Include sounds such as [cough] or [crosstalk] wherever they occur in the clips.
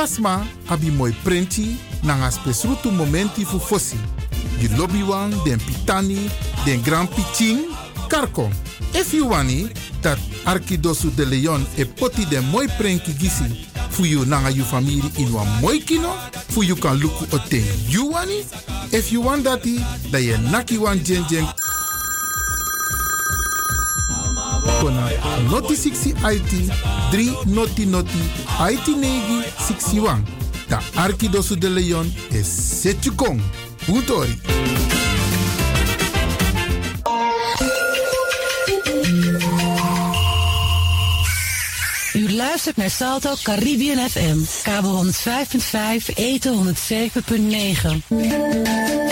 Alasma abi moi prenti nanga spesrutu momenti fu fosi. Di lobby wan, den pitani, den grand pitin, karko. If you wani, dat Arkidosu de Leon e poti den moi prenki gisi fu you nanga you family in wan moi kino, fu you kan luku o ten you wani. If you want dati, da ye naki wan jen jen kona noti 60 IT 3 noti noti IT negi 61. Da Arkidosu de Leon is Setjukong. Utori. U luistert naar Salto Caribbean FM. Kabel 105.5, eten 107.9.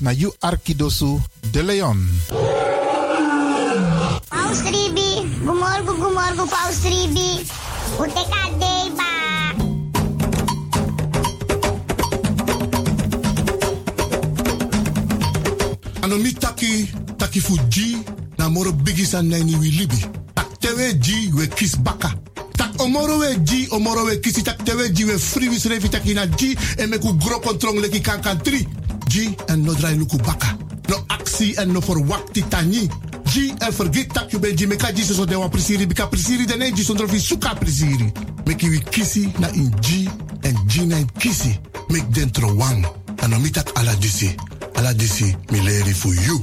na you Arkidosu de Leon. Paus Ribi, gumorgo gumorgo Paus Ribi. Uteka deba. Anomi taki taki fuji na moro bigisan na ni wilibi. Tak tewe ji we kis baka. Tak omoro we ji omoro we kisi tak tewe ji we free wis revi taki na ji e meku gro kontrong leki kankan tri. G en no drai luku baka. No actie en no verwakti tani. G en vergeet dat je bent G meka G so de wan prisiri bika prisiri de ne G zonder vi suka. Meki wi kisi na in G en G na in kisi. Mek dentro wang. En dan mitak ala disi. Ala disi mi leri for you.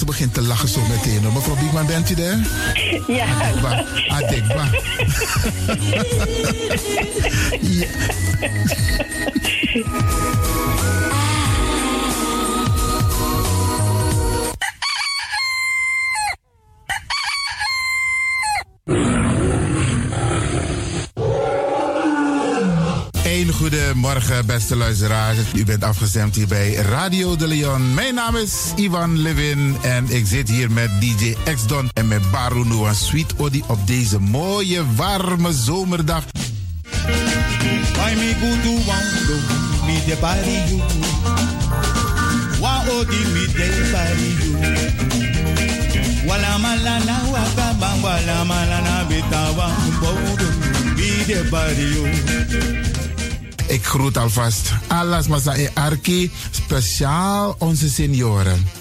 Ze begint te lachen zo meteen. Mevrouw Biekman, bent u er? Ja. Adekba. Adekba. [laughs] [laughs] ja. Goedemorgen, beste luisteraars. U bent afgestemd hier bij Radio de Leon. Mijn naam is Ivan Levin en ik zit hier met DJ X-Don en met Baru Noah Sweet Odi op deze mooie, warme zomerdag. Wala malana waka bang wala malana bitawa bodo me de body you. Ik groet alvast alles Masa e Arki, speciaal onze senioren.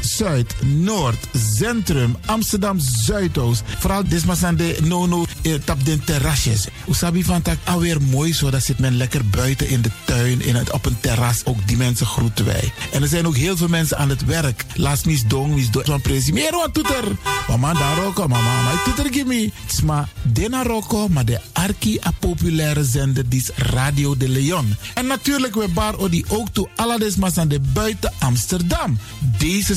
Zuid, Noord, Centrum, Amsterdam Zuidoost. Vooral desmasande nono eh, tap den terrasjes. Usabi van tak alweer mooi zo. Dat zit men lekker buiten in de tuin, in het, op een terras. Ook die mensen groeten wij. En er zijn ook heel veel mensen aan het werk. Laat mis dong, mis dong. Zo'n presi. Meer wat toeter. Mama daar roko, mama, maar toeter gimme. Sma dena roko, maar de arki a populaire zender die is Radio de Leon. En natuurlijk we bar odi ook toe alle desmasande buiten Amsterdam. Deze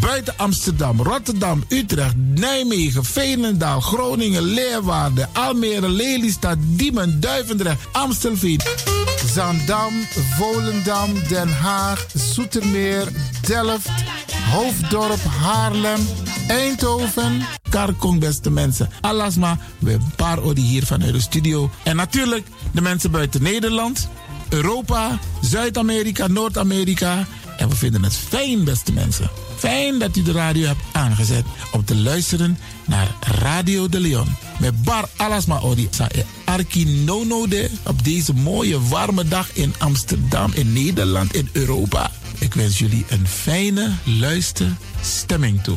Buiten Amsterdam, Rotterdam, Utrecht, Nijmegen, Veenendaal, Groningen, Leeuwarden, Almere, Lelystad, Diemen, Duivendrecht, Amstelveen. Zandam, Volendam, Den Haag, Zoetermeer, Delft, Hoofddorp, Haarlem, Eindhoven, Karkong, beste mensen. Alasma, we paar odi hier vanuit de studio. En natuurlijk de mensen buiten Nederland, Europa, Zuid-Amerika, Noord-Amerika. En we vinden het fijn, beste mensen. Fijn dat u de radio hebt aangezet om te luisteren naar Radio de Leon. Met Bar Alasma Odi e Arki Nono de op deze mooie warme dag in Amsterdam, in Nederland, in Europa. Ik wens jullie een fijne luisterstemming toe.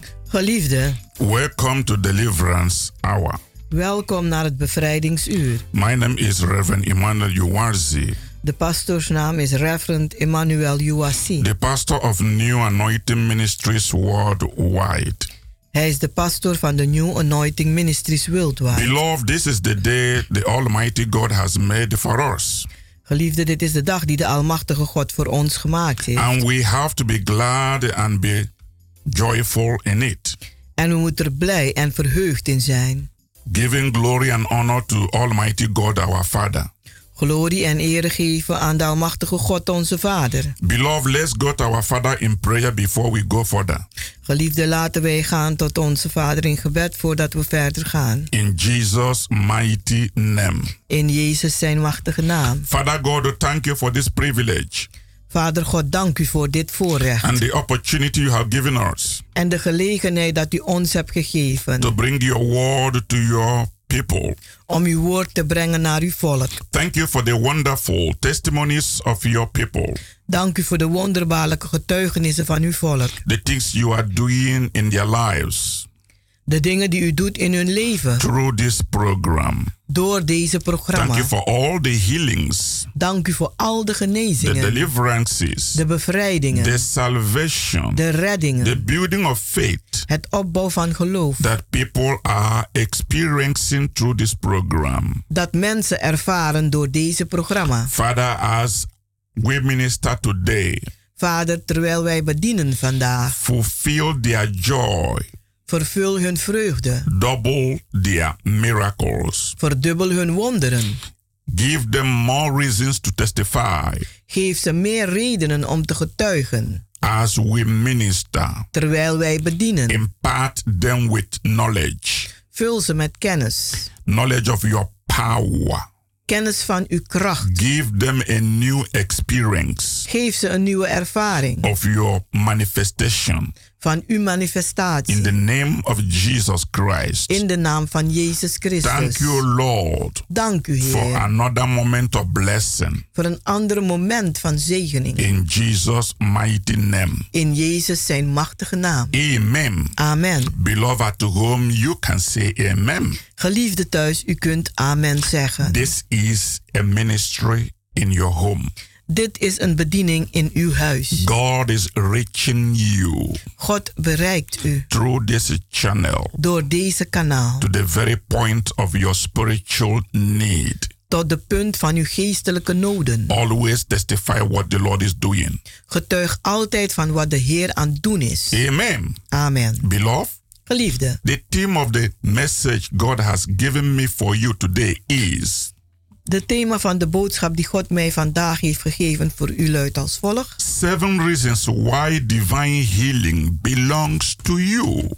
Geliefde, welcome to Deliverance Hour. welkom naar het bevrijdingsuur. My name is Reverend Emmanuel Uwazi, De pastoorsnaam is Reverend Emmanuel Uwasi. the pastor of New Anointing Ministries worldwide. Hij is de pastor van de New Anointing Ministries Worldwide. Beloved, this is the day the Almighty God has made for us. Geliefde, dit is de dag die de Almachtige God voor ons gemaakt heeft. And we have to be glad and be joyful in it. En we moeten er blij en verheugd in zijn. Giving glory and honor to Almighty God our Father. Glorie en ere geven aan de Almachtige God onze Vader. Beloved, let's go to our Father in prayer before we go further. Geliefde, laten wij gaan tot onze Vader in gebed voordat we verder gaan. In Jesus' mighty name. In Jezus zijn machtige naam. Father God, thank you for this privilege Vader God, dank u voor dit voorrecht. and the opportunity you have given us En de gelegenheid dat u ons hebt gegeven. to bring your word to your people. Om uw woord te brengen naar uw volk. Thank you for the wonderful testimonies of your people, Dank u voor de wonderbaarlijke getuigenissen van uw volk. the things you are doing in their lives De dingen die u doet in hun leven. through this program. Door deze Thank programma. you for all the healings, Dank u voor al de the genezingen. deliverances, De bevrijdingen. the salvation, De reddingen. the building of faith Het opbouw van geloof. that people are experiencing through this program. Dat mensen ervaren door deze programma. Father, as we minister today, Vader, terwijl wij bedienen vandaag. fulfill their joy, Vervul hun vreugde. double their miracles, Verdubbel hun wonderen. give them more reasons to testify Geef ze meer redenen om te getuigen. as we minister. Terwijl wij bedienen. Impart them with knowledge, Vul ze met kennis. knowledge of your power. Kennis van uw kracht. Give them a new experience Geef ze een nieuwe ervaring of your manifestation van uw manifestatie. in the name of Jesus Christ. In de naam van Jezus Christus. Thank you, Lord, Dank u, for Heer, another moment of blessing. voor een ander moment van zegening. In Jesus' mighty name. In Jezus zijn machtige naam. Amen. Amen. Beloved at home, you can say amen. Geliefde thuis, u kunt amen zeggen. This is a ministry in your home. Dit is een bediening in uw huis. God is reaching you God bereikt u through this channel door deze kanaal to the very point of your spiritual need. tot de punt van uw geestelijke noden. Always testify what the Lord is doing. Getuig altijd van wat de Heer aan het doen is. Amen. Amen. Beloved, Geliefde, the theme of the message God has given me for you today is de thema van de boodschap die God mij vandaag heeft gegeven voor u luidt als volgt. Seven reasons why divine healing belongs to you.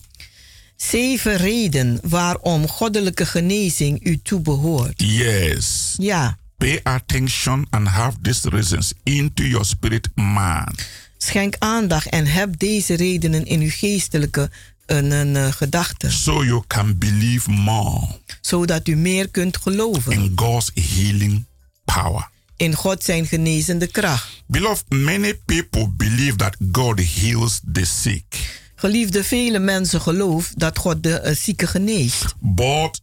Zeven reden waarom goddelijke genezing u toebehoort. Yes. Ja, Pay attention and have these reasons into your spirit man. schenk aandacht en heb deze redenen in uw geestelijke een, een, eh, gedachte. So you can believe more Zodat u meer kunt geloven in God's healing power. in God zijn genezende kracht. Beloved, many people believe that God heals the sick, Geliefde, vele mensen geloven dat God de eh, zieke geneest. but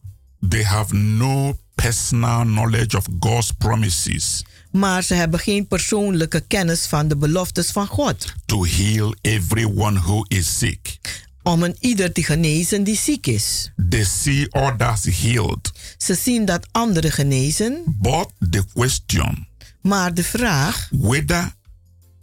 they have no personal knowledge of God's promises Maar ze hebben geen persoonlijke kennis van de beloftes van God. to heal everyone who is sick. Om een ieder te genezen die ziek is. They see others healed, Ze zien dat anderen genezen, but the question maar de vraag, whether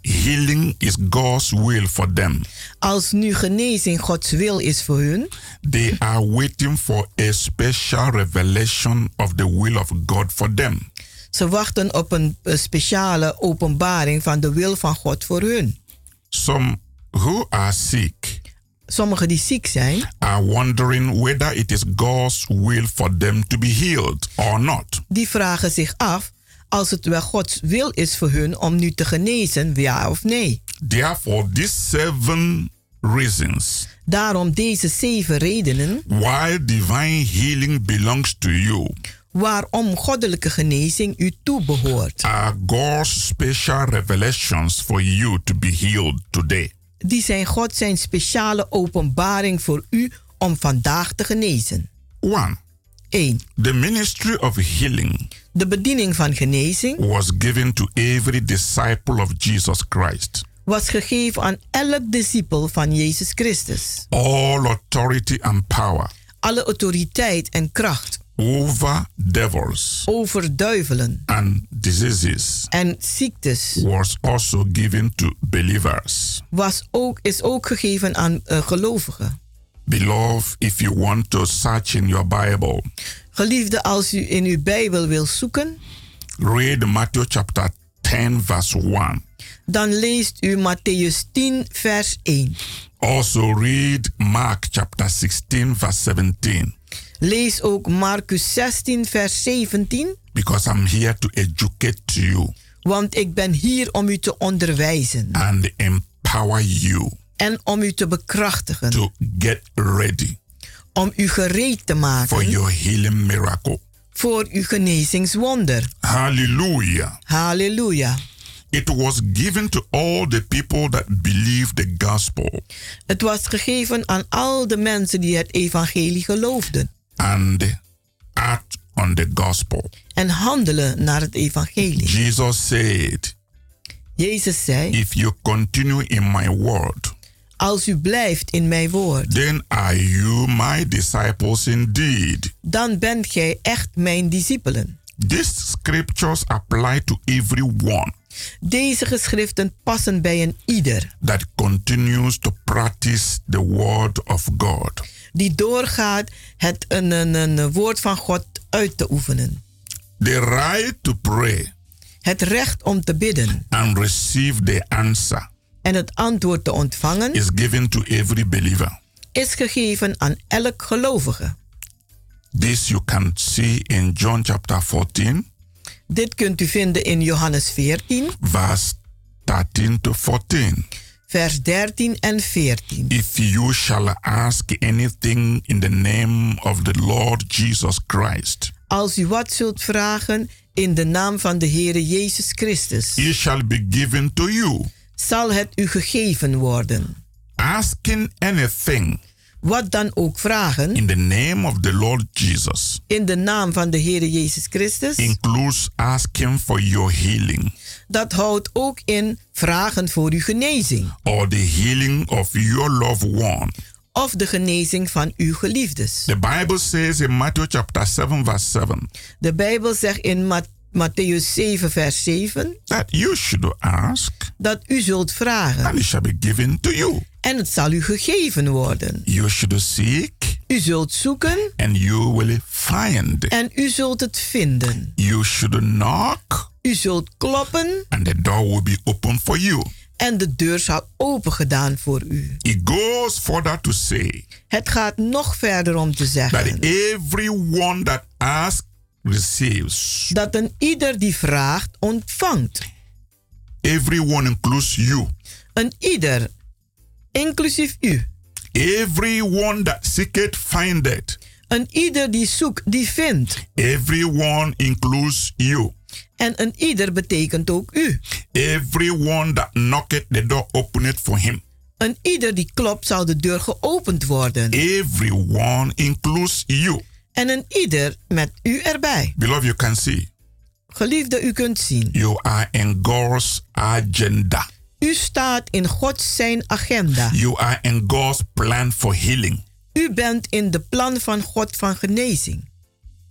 healing is God's will for them, als nu genezing Gods wil is voor hun, they are waiting for a special revelation of the will of God for them. ze wachten op een eh, speciale openbaring van de wil van God voor hun. Some who are sick Sommigen die ziek zijn, are wondering whether it is God's will for them to be healed or not. die vragen zich af als het wel Gods wil is voor hun om nu te genezen, ja of nee. Therefore, these seven reasons Daarom deze zeven redenen why divine healing belongs to you waarom goddelijke genezing u toebehoort. are God's special revelations for you to be healed today. Die zijn God zijn speciale openbaring voor u om vandaag te genezen. 1. 1. The ministry of healing De bediening van genezing was given to every disciple of Jesus Christ. was gegeven aan elk discipel van Jezus Christus. All authority and power Alle autoriteit en kracht over devils over duivelen and diseases en ziektes was also given to believers. was ook, is ook gegeven aan eh, gelovigen. Beloved, if you want to search in your Bible, Geliefde, als u in uw Bijbel wil zoeken, read Matthew chapter 10, verse 1. dan leest u Matthäus 10, vers 1. Also read Mark chapter 16, verse 17. Lees ook Marcus 16, vers 17. Because I'm here to educate you Want ik ben hier om u te onderwijzen and empower you en om u te bekrachtigen, to get ready om u gereed te for maken your healing miracle. voor uw genezingswonder. Hallelujah. Halleluja. It was given to all the people that believe the gospel Het was gegeven aan al de mensen die het evangelie geloofden and act on the gospel. en handelen naar het evangelie. Jesus said, Jezus zei, If you continue in my word, als u blijft in mijn woord, then are you my disciples indeed. dan bent gij echt mijn discipelen. These scriptures apply to everyone Deze geschriften passen bij een ieder that continues to practice the word of God. Die doorgaat het een, een, een woord van God uit te oefenen. The right to pray Het recht om te bidden and receive the answer en het antwoord te ontvangen is given to every believer. is gegeven aan elk gelovige. This you can see in John chapter 14, Dit kunt u vinden in Johannes 14, verse 13 to 14. Vers 13 en 14. If you shall ask anything in the name of the Lord Jesus Christ, Als u wat zult vragen in de naam van de Heere Jezus Christus, it shall be given to you. zal het u gegeven worden. Asking anything Wat dan ook vragen in the name of the Lord Jesus in de naam van de Heere Jezus Christus, includes asking for your healing dat houdt ook in vragen voor uw genezing or the healing of your loved one. of de genezing van uw geliefdes. The Bible says in Matthew chapter 7, verse 7, De Bijbel zegt in Ma- Matthäus 7, vers 7 that you should ask dat u zult vragen and it shall be given to you. En het zal u gegeven worden. You should seek U zult zoeken and you will find. en u zult het vinden. You should knock U zult kloppen and the door will be open for you. en de deur zal open gedaan voor u. It goes further to say Het gaat nog verder om te that zeggen everyone that asks receives. dat een ieder die vraagt ontvangt. Everyone includes you. Een ieder, inclusief u. Everyone that seeketh findeth. Een ieder die zoekt, die vindt. Everyone includes you. En een ieder betekent ook u. Everyone that knocketh the door openeth for him. Een ieder die klopt zal de deur geopend worden. Everyone includes you. En een ieder met u erbij. Beloved, you can see Geliefde, u kunt zien. you are in God's agenda. U staat in God zijn agenda. You are in God's plan for healing. U bent in de plan van God van genezing.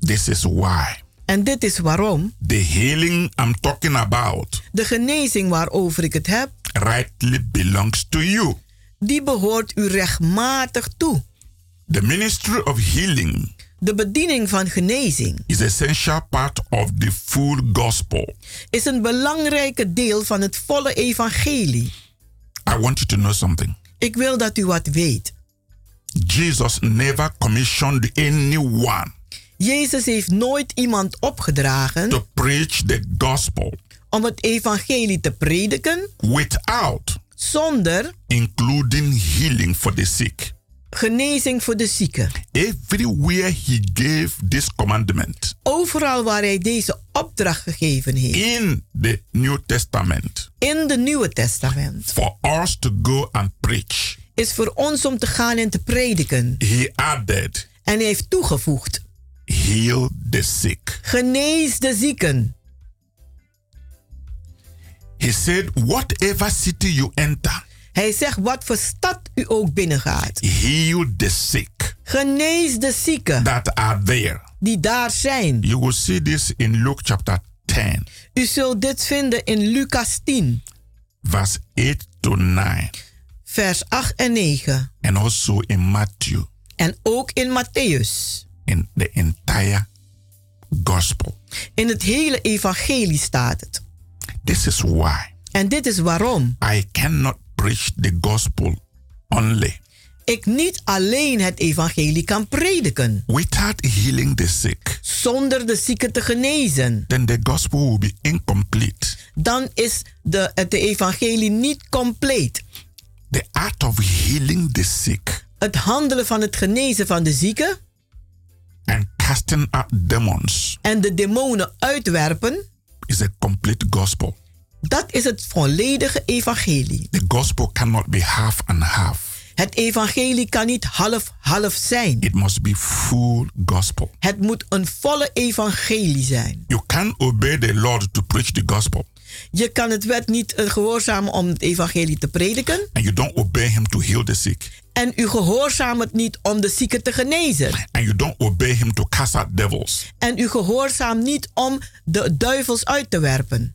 This is why En dit is waarom the healing I'm talking about de genezing waarover ik het heb, rightly belongs to you. die behoort u rechtmatig toe. The ministry of healing De bediening van genezing is essential part of the full gospel. is een belangrijke deel van het volle evangelie. I want you to know something. Ik wil dat u wat weet. Jesus never commissioned anyone Jezus heeft nooit iemand opgedragen to preach the gospel om het evangelie te prediken without zonder including healing for the sick. Genezing voor de zieken. Everywhere he gave this commandment Overal waar hij deze opdracht gegeven heeft. in the New Testament In de Nieuwe Testament. for us to go and preach, Is voor ons om te gaan en te prediken. he added, En hij heeft toegevoegd. heal the sick. Genees de zieken. He said, whatever city you enter, Hij zegt wat voor stad u ook binnengaat. heal the sick Genees de zieken that are there. die daar zijn. You will see this in Luke chapter 10, U zult dit vinden in Lucas 10, verse 8 to 9, vers 8 en 9. and also in Matthew, En ook in Matthäus. in the entire gospel. In het hele evangelie staat het. This is why En dit is waarom I cannot preach the gospel only ik niet alleen het evangelie kan prediken. without healing the sick. Zonder de zieken te genezen. Then the gospel will be incomplete. Dan is de, het evangelie niet compleet. The art of healing the sick Het handelen van het genezen van de zieken and casting out demons en de demonen uitwerpen, is a complete gospel. Dat is het volledige evangelie. The gospel cannot be half and half. Het evangelie kan niet half-half zijn. It must be full gospel. Het moet een volle evangelie zijn. You can obey the Lord to preach the gospel, Je kan het wet niet eh, gehoorzamen om het evangelie te prediken. and you don't obey Him to heal the sick, En u gehoorzaamt het niet om de zieken te genezen. and you don't obey Him to cast out devils. En u gehoorzaamt niet om de duivels uit te werpen.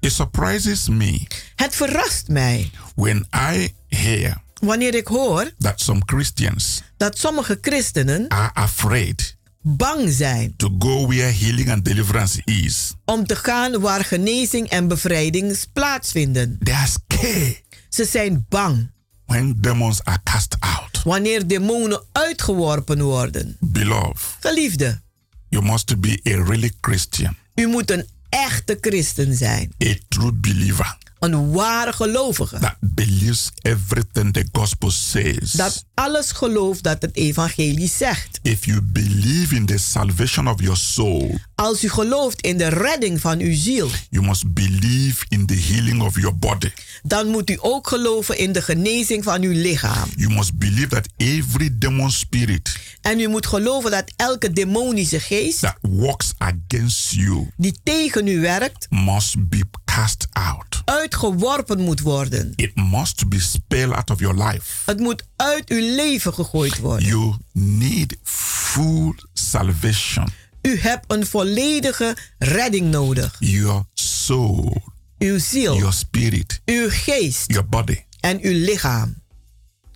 It surprises me Het verrast mij when I hear wanneer ik hoor that some Christians dat sommige christenen are afraid bang zijn to go where healing and deliverance is. om te gaan waar genezing en bevrijding plaatsvinden. They are scared Ze zijn bang when demons are cast out. wanneer demonen uitgeworpen worden. Beloved, Geliefde, you must be a really Christian, u moet een echte christen zijn. a true believer Een ware gelovige. that believes everything the gospel says. Dat alles gelooft dat het evangelie zegt. if you believe in the salvation of your soul, Als u gelooft in de redding van uw ziel, you must believe in the healing of your body. Dan moet u ook geloven in de genezing van uw lichaam. You must believe that every demon spirit En u moet geloven dat elke demonische geest that works against you die tegen u werkt, must be cast out. uitgeworpen moet worden. It must be spelled out of your life. Het moet uit uw leven gegooid worden. You need full salvation. U hebt een volledige redding nodig. Your soul, Uw ziel, your spirit, uw geest your body. en uw lichaam.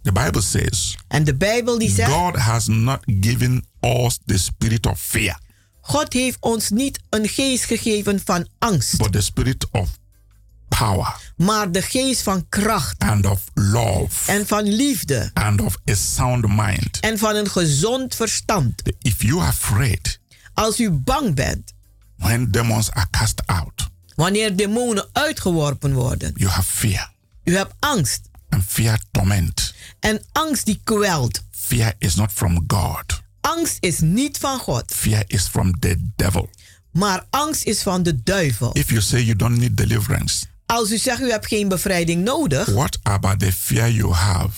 The Bible says En de Bijbel die zegt, God has not given us the spirit of fear, God heeft ons niet een geest gegeven van angst, but the spirit of power maar de geest van kracht and of love en van liefde and of a sound mind. en van een gezond verstand. If you are afraid Als u bang bent when demons are cast out, wanneer demonen uitgeworpen worden, you have fear, u hebt angst and fear torment. en angst die kwelt. Fear is not from God. Angst is niet van God, Fear is from the devil. maar angst is van de duivel. If you say you don't need deliverance, Als u zegt u hebt geen bevrijding nodig, what about the fear you have?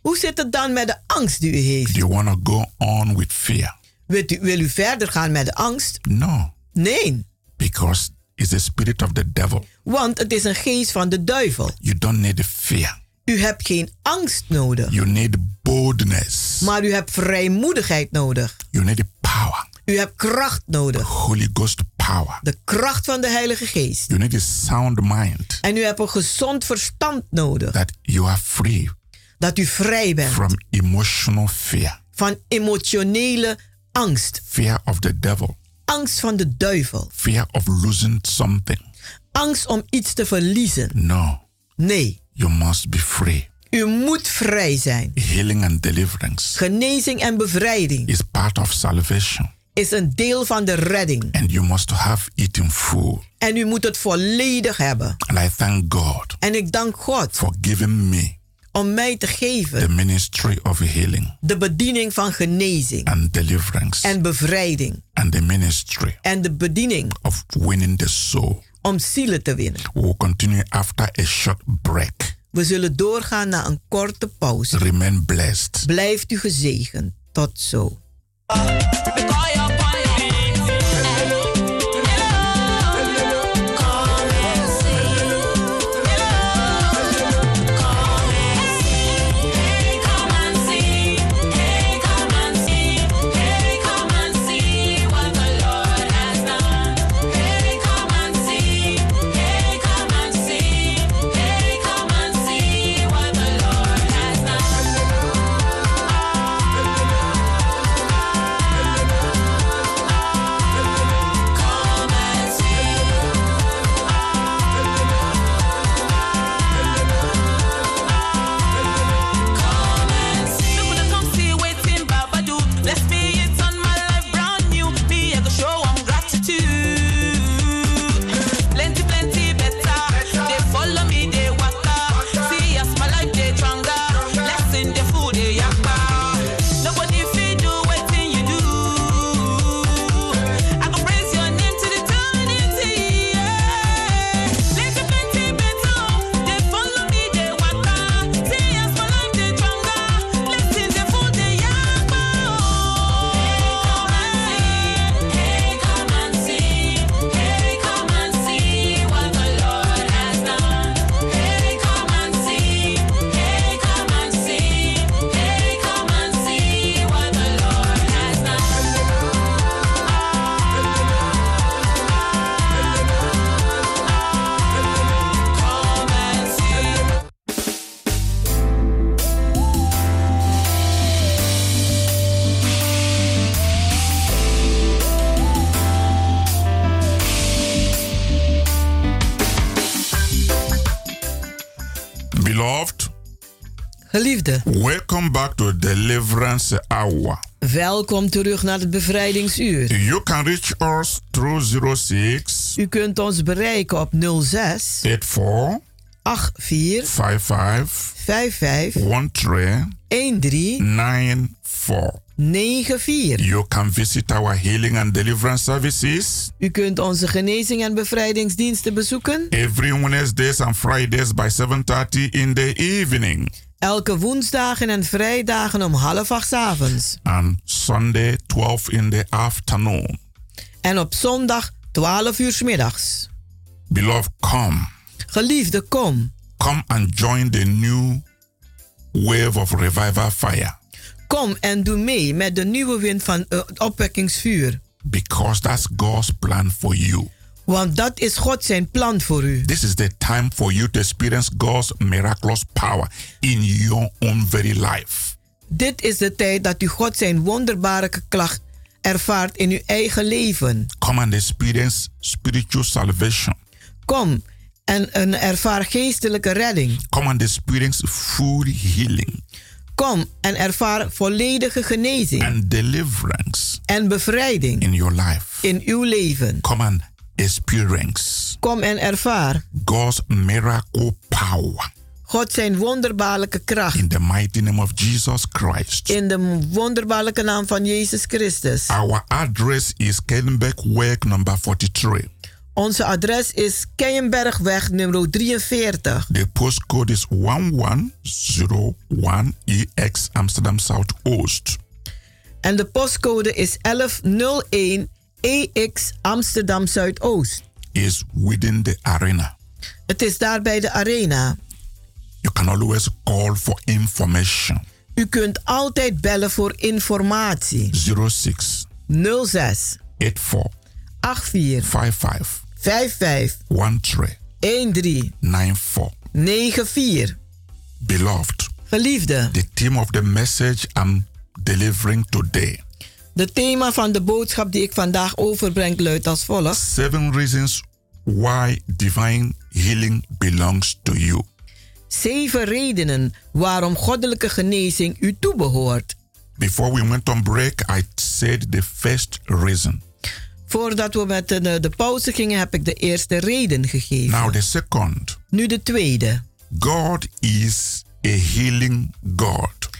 hoe zit het dan met de angst die u heeft? Do you want to go on with fear? Wilt u, wil u verder gaan met de angst? No, Nee, because it's the spirit of the devil. want het is een geest van de duivel. You don't need fear. U hebt geen angst nodig, You need boldness. maar u hebt vrijmoedigheid nodig. You need power. U hebt kracht nodig, Holy Ghost power. de kracht van de Heilige Geest. You need a sound mind En u hebt een gezond verstand nodig, that you are free dat u vrij bent from emotional fear, van emotionele angst, fear of the devil, angst van de duivel, fear of losing something. angst om iets te verliezen. No, Nee, you must be free. u moet vrij zijn. Healing and deliverance Genezing en bevrijding is part of salvation, is een deel van de redding. and you must have it in full. En u moet het volledig hebben. And I thank God En ik dank God for giving me om mij te the geven ministry of healing de bediening van genezing and deliverance en bevrijding and the ministry en de bediening of winning the soul. om zielen te winnen. We will continue after a short break. We zullen doorgaan naar een korte pauze. Remain blessed. Blijft u gezegend. Tot zo. Welcome back to Deliverance Hour. welkom terug naar het bevrijdingsuur. You can reach us through 06 U kunt ons bereiken op 06 84 84 55 55 13 13 94. 94. You can visit our healing and deliverance services U kunt onze genezing en bevrijdingsdiensten bezoeken. every Wednesdays and Fridays by 7:30 in the evening Elke woensdagen en vrijdagen om half acht 's avonds. and Sunday 12 in the afternoon. En op zondag 12 uur 's middags. Beloved, come. Geliefde, kom. Come and join the new wave of revival fire Kom en doe mee met de nieuwe wind van eh, het opwekkingsvuur. because that's God's plan for you. Want dat is God zijn plan voor u. This is the time for you to experience God's miraculous power in your own very life. Dit is de tijd dat u God zijn wonderbare klacht ervaart in uw eigen leven. Come and experience spiritual salvation. Kom en, en ervaar geestelijke redding. Come and experience full healing Kom en ervaar volledige genezing and deliverance en bevrijding in your life. in uw leven. Come and experience Kom en ervaar God's miracle power God zijn wonderbaarlijke kracht in the mighty name of Jesus Christ. in de wonderbaarlijke naam van Jezus Christus. Our address is Kenbeck number 43. Onze adres is Keienbergweg nummer 43. The postcode is 1101EX Amsterdam Southoost. En de postcode is 1101 EX Amsterdam Zuidoost. Is within the arena. Het is daar bij de arena. You can always call for information. U kunt altijd bellen voor informatie. 06 06 84 84 55 55 13 13 94. 94. Beloved, Geliefde, the theme of the message I'm delivering today de thema van de boodschap die ik vandaag overbreng luidt als volgt. Seven reasons why divine healing belongs to you. Zeven redenen waarom goddelijke genezing u toebehoort. Before we went on break, I said the first reason. Voordat we met de, de pauze gingen, heb ik de eerste reden gegeven. Now, the second Nu de tweede. God is a healing God.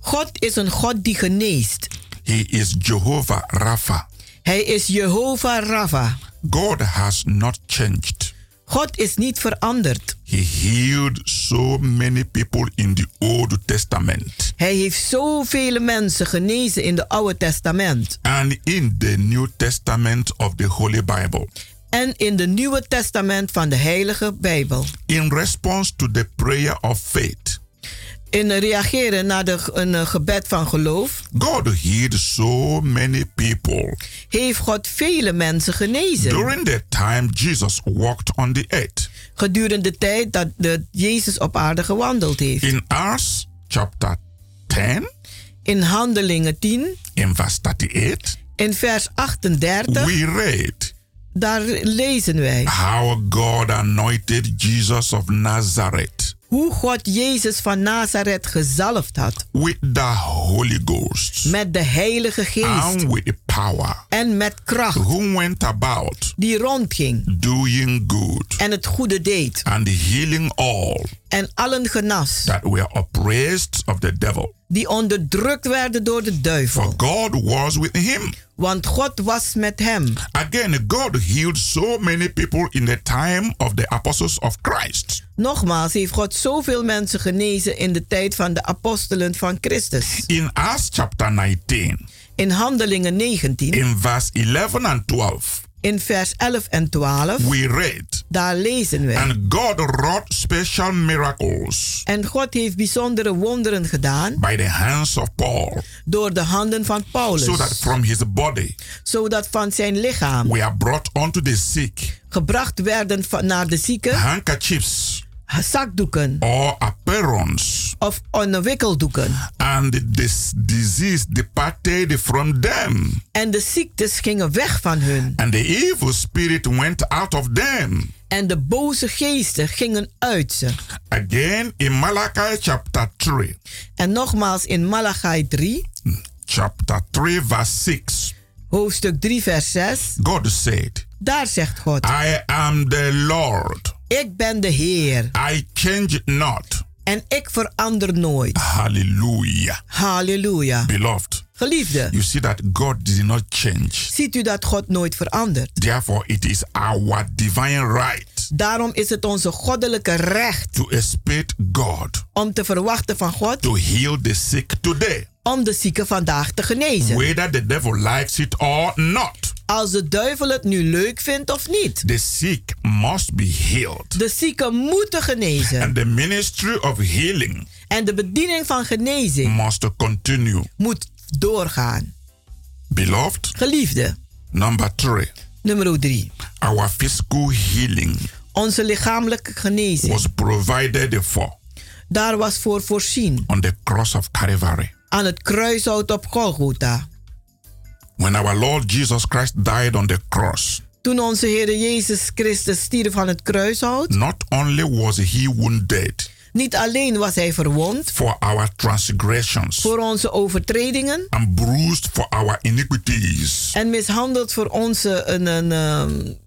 God is een God die geneest. He is Jehovah Rapha. Hij is Jehovah Rapha. God has not changed. God is niet veranderd. He healed so many people in the Old Testament. Hij heeft zoveel mensen genezen in het Oude Testament. And in the New Testament of the Holy Bible. En in het Nieuwe Testament van de Heilige Bijbel. In response to the prayer of faith. In reageren naar de, een eh, gebed van geloof. God healed so many people. Heeft God vele mensen genezen. During the time Jesus walked on the earth. Gedurende de tijd dat de Jezus op aarde gewandeld heeft. In Acts chapter 10. In Handelingen 10. In vers 38. In vers 38. We read. Daar lezen wij. How God anointed Jesus of Nazareth. Hoe God Jezus van Nazareth gezalfd had. With the Holy Ghost. Met de Heilige Geest. And with power. En met kracht. Who went about. Die rondging. Doing good. En het goede deed. And healing all. En allen genas. That were oppressed of the devil. Die onderdrukt werden door de duivel. For God was with him. Want God was met hem. Again, God healed so many people in the time of the apostles of Christ. Nogmaals heeft God zoveel mensen genezen in de tijd van de apostelen van Christus. In Acts chapter 19. In Handelingen 19. In vers 11 and 12. In vers 11 en 12. We read. Daar lezen we. And God wrought special miracles. En God heeft bijzondere wonderen gedaan. By the hands of Paul. Door de handen van Paulus. So that from his body. Zodat van zijn lichaam. We are brought unto the sick. Gebracht werden naar de zieken. Handkerchiefs. Zakdoeken. Or aprons. Of onderwikkeldoeken. And this disease departed from them. En de ziektes gingen weg van hun. And the evil spirit went out of them. En de boze geesten gingen uit ze. Again in Malachi chapter 3. En nogmaals in Malachi 3. Chapter 3 verse 6. Hoofdstuk 3 vers 6. God said. Daar zegt God. I am the Lord. Ik ben de Heer. I change not. En ik verander nooit. Hallelujah. Hallelujah. Beloved. Geliefde. You see that God did not change. Ziet u dat God nooit verandert? Therefore it is our divine right. Daarom is het onze goddelijke recht. To expect God. Om te verwachten van God. To heal the sick today. Om de zieken vandaag te genezen. Whether the devil likes it or not. Als de duivel het nu leuk vindt of niet. The sick must be healed. De zieken moeten genezen. And the ministry of healing. En de bediening van genezing. Must continue. Moet doorgaan. Beloved. Geliefde. Number three. Nummer drie. Our physical healing. Onze lichamelijke genezing. Was provided for. Daar was voor voorzien. On the cross of Calvary. Aan het kruishout op Golgotha. When our Lord Jesus Christ died on the cross. Toen onze Heer Jezus Christus stierf van het kruishout. Not only was he wounded. Niet alleen was hij verwond. For our transgressions. Voor onze overtredingen. And bruised for our iniquities. En mishandeld voor onze, een, een, um,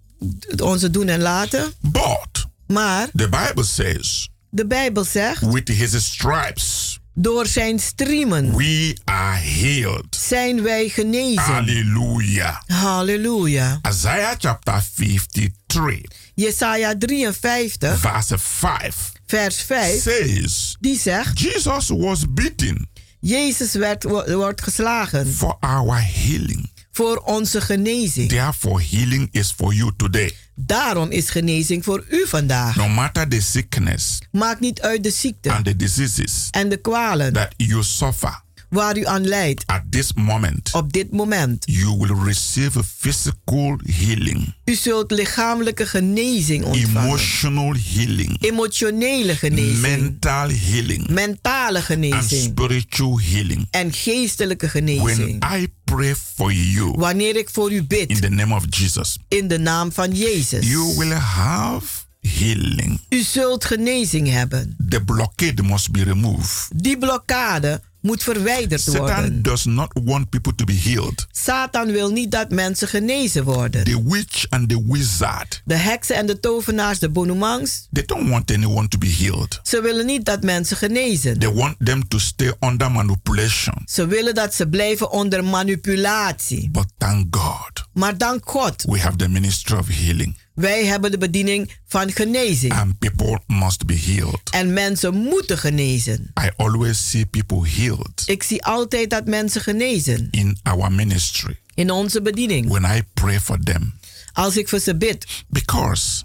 onze doen en laten. But. Maar. The Bible says. De Bijbel zegt. With his stripes. Door zijn striemen. We are healed. Zijn wij genezen. Halleluja. Halleluja. Isaiah chapter 53. Jesaja 53. Verse 5. Vers 5. Says. Die zegt. Jesus was beaten. Jezus werd, wordt geslagen. For our healing. Voor onze genezing. Therefore healing is for you today. Daarom is genezing voor u vandaag. No matter the sickness. Maakt niet uit de ziekte. And the diseases. En de kwalen. That you suffer. Waar u aan lijdt. At this moment. Op dit moment. You will receive a physical healing. U zult lichamelijke genezing ontvangen. Emotional healing. Emotionele genezing. Mental healing. Mentale genezing. And spiritual healing. En geestelijke genezing. When I pray for you. Wanneer ik voor u bid. In the name of Jesus. In de naam van Jezus. You will have healing. U zult genezing hebben. The blockade must be removed. Die blokkade moet verwijderd worden. Satan does not want people to be healed. Satan wil niet dat mensen genezen worden. The witch and the wizard, De heksen en de tovenaars, de bonoemangs, they don't want anyone to be healed. ze willen niet dat mensen genezen. They want them to stay under manipulation. Ze willen dat ze blijven onder manipulatie. But thank God, Maar dank God, we have the ministry of healing. Wij hebben de bediening van genezing. And people must be healed. En mensen moeten genezen. I always see people healed Ik zie altijd dat mensen genezen in our ministry in onze bediening. when I pray for them. Als ik voor ze bid. Because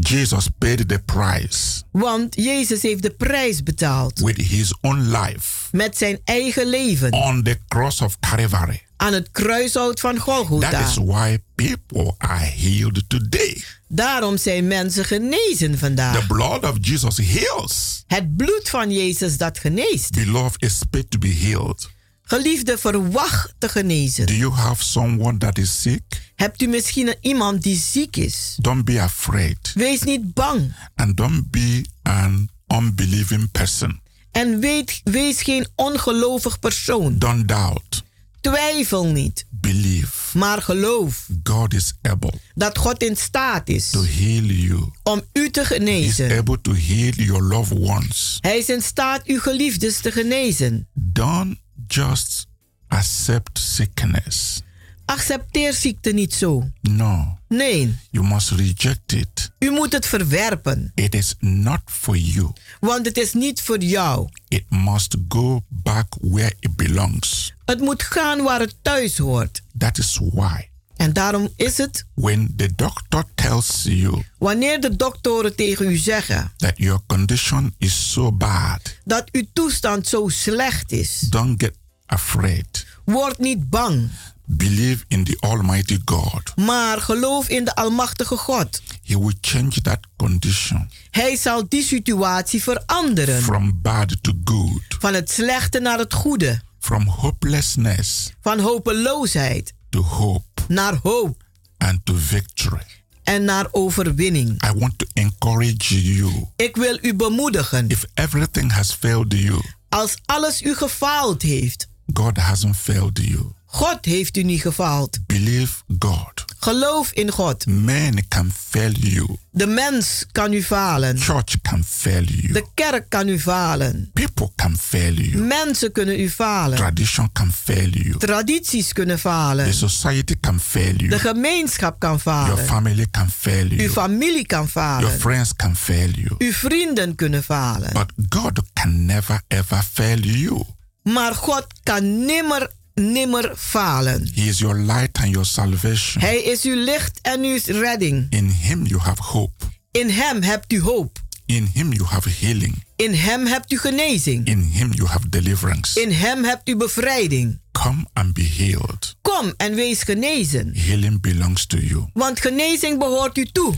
Jesus paid the price Want Jezus heeft de prijs betaald with his own life met zijn eigen leven on the cross of Calvary. Aan het kruishout van That Golgotha. is why people are healed today. Daarom zijn mensen genezen The vandaag. blood of Jesus heals. Het bloed van Jezus dat geneest. Beloved, expect to be healed. Geliefde, verwacht te genezen. Do you have someone that is sick? Hebt u misschien iemand die ziek is? Don't be afraid. Wees niet bang. And don't be an unbelieving person. En weet, wees geen ongelovig persoon. Don't doubt. Twijfel niet, Believe. maar geloof God is able dat God in staat is to heal you. om u te genezen. able to heal your loved ones. Hij is in staat uw geliefdes te genezen. Don't just accept sickness. Accepteer ziekte niet zo. No, Nee, you must reject it. u moet het verwerpen, It is not for you. want het is niet voor jou. It must go back where it belongs. Het moet gaan waar het thuis hoort. That is why En daarom is het, when the doctor tells you wanneer de doktoren tegen u zeggen that your condition is so bad, dat uw toestand zo slecht is, don't get afraid. word niet bang, Believe in the Almighty God. maar geloof in de Almachtige God. He will change that condition Hij zal die situatie veranderen. from bad to good, Van het slechte naar het goede. From hopelessness Van hopeloosheid to hope naar hoop and to victory. en naar overwinning. I want to encourage you. Ik wil u bemoedigen. If everything has failed you, Als alles u gefaald heeft, God hasn't failed you. God heeft u niet gefaald. Believe God. Geloof in God. Man can fail you. De mens kan u falen. Church can fail you. De kerk kan u falen. People can fail you. Mensen kunnen u falen. Tradition can fail you. Tradities kunnen falen. The society can fail you. De gemeenschap kan Your falen. family can fail Uw you. familie kan Your falen. friends can fail you. Uw vrienden kunnen falen. But God can never ever fail you. Maar God kan nimmer, nimmer falen. He is your light and your salvation. Hij is uw licht en uw redding. In Him you have hope. In Hem hebt u hoop. In Him you have healing. In Hem hebt u genezing. In Him you have deliverance. In Hem hebt u bevrijding. Come and be healed. Kom en wees genezen. Healing belongs to you. Want genezing behoort u toe.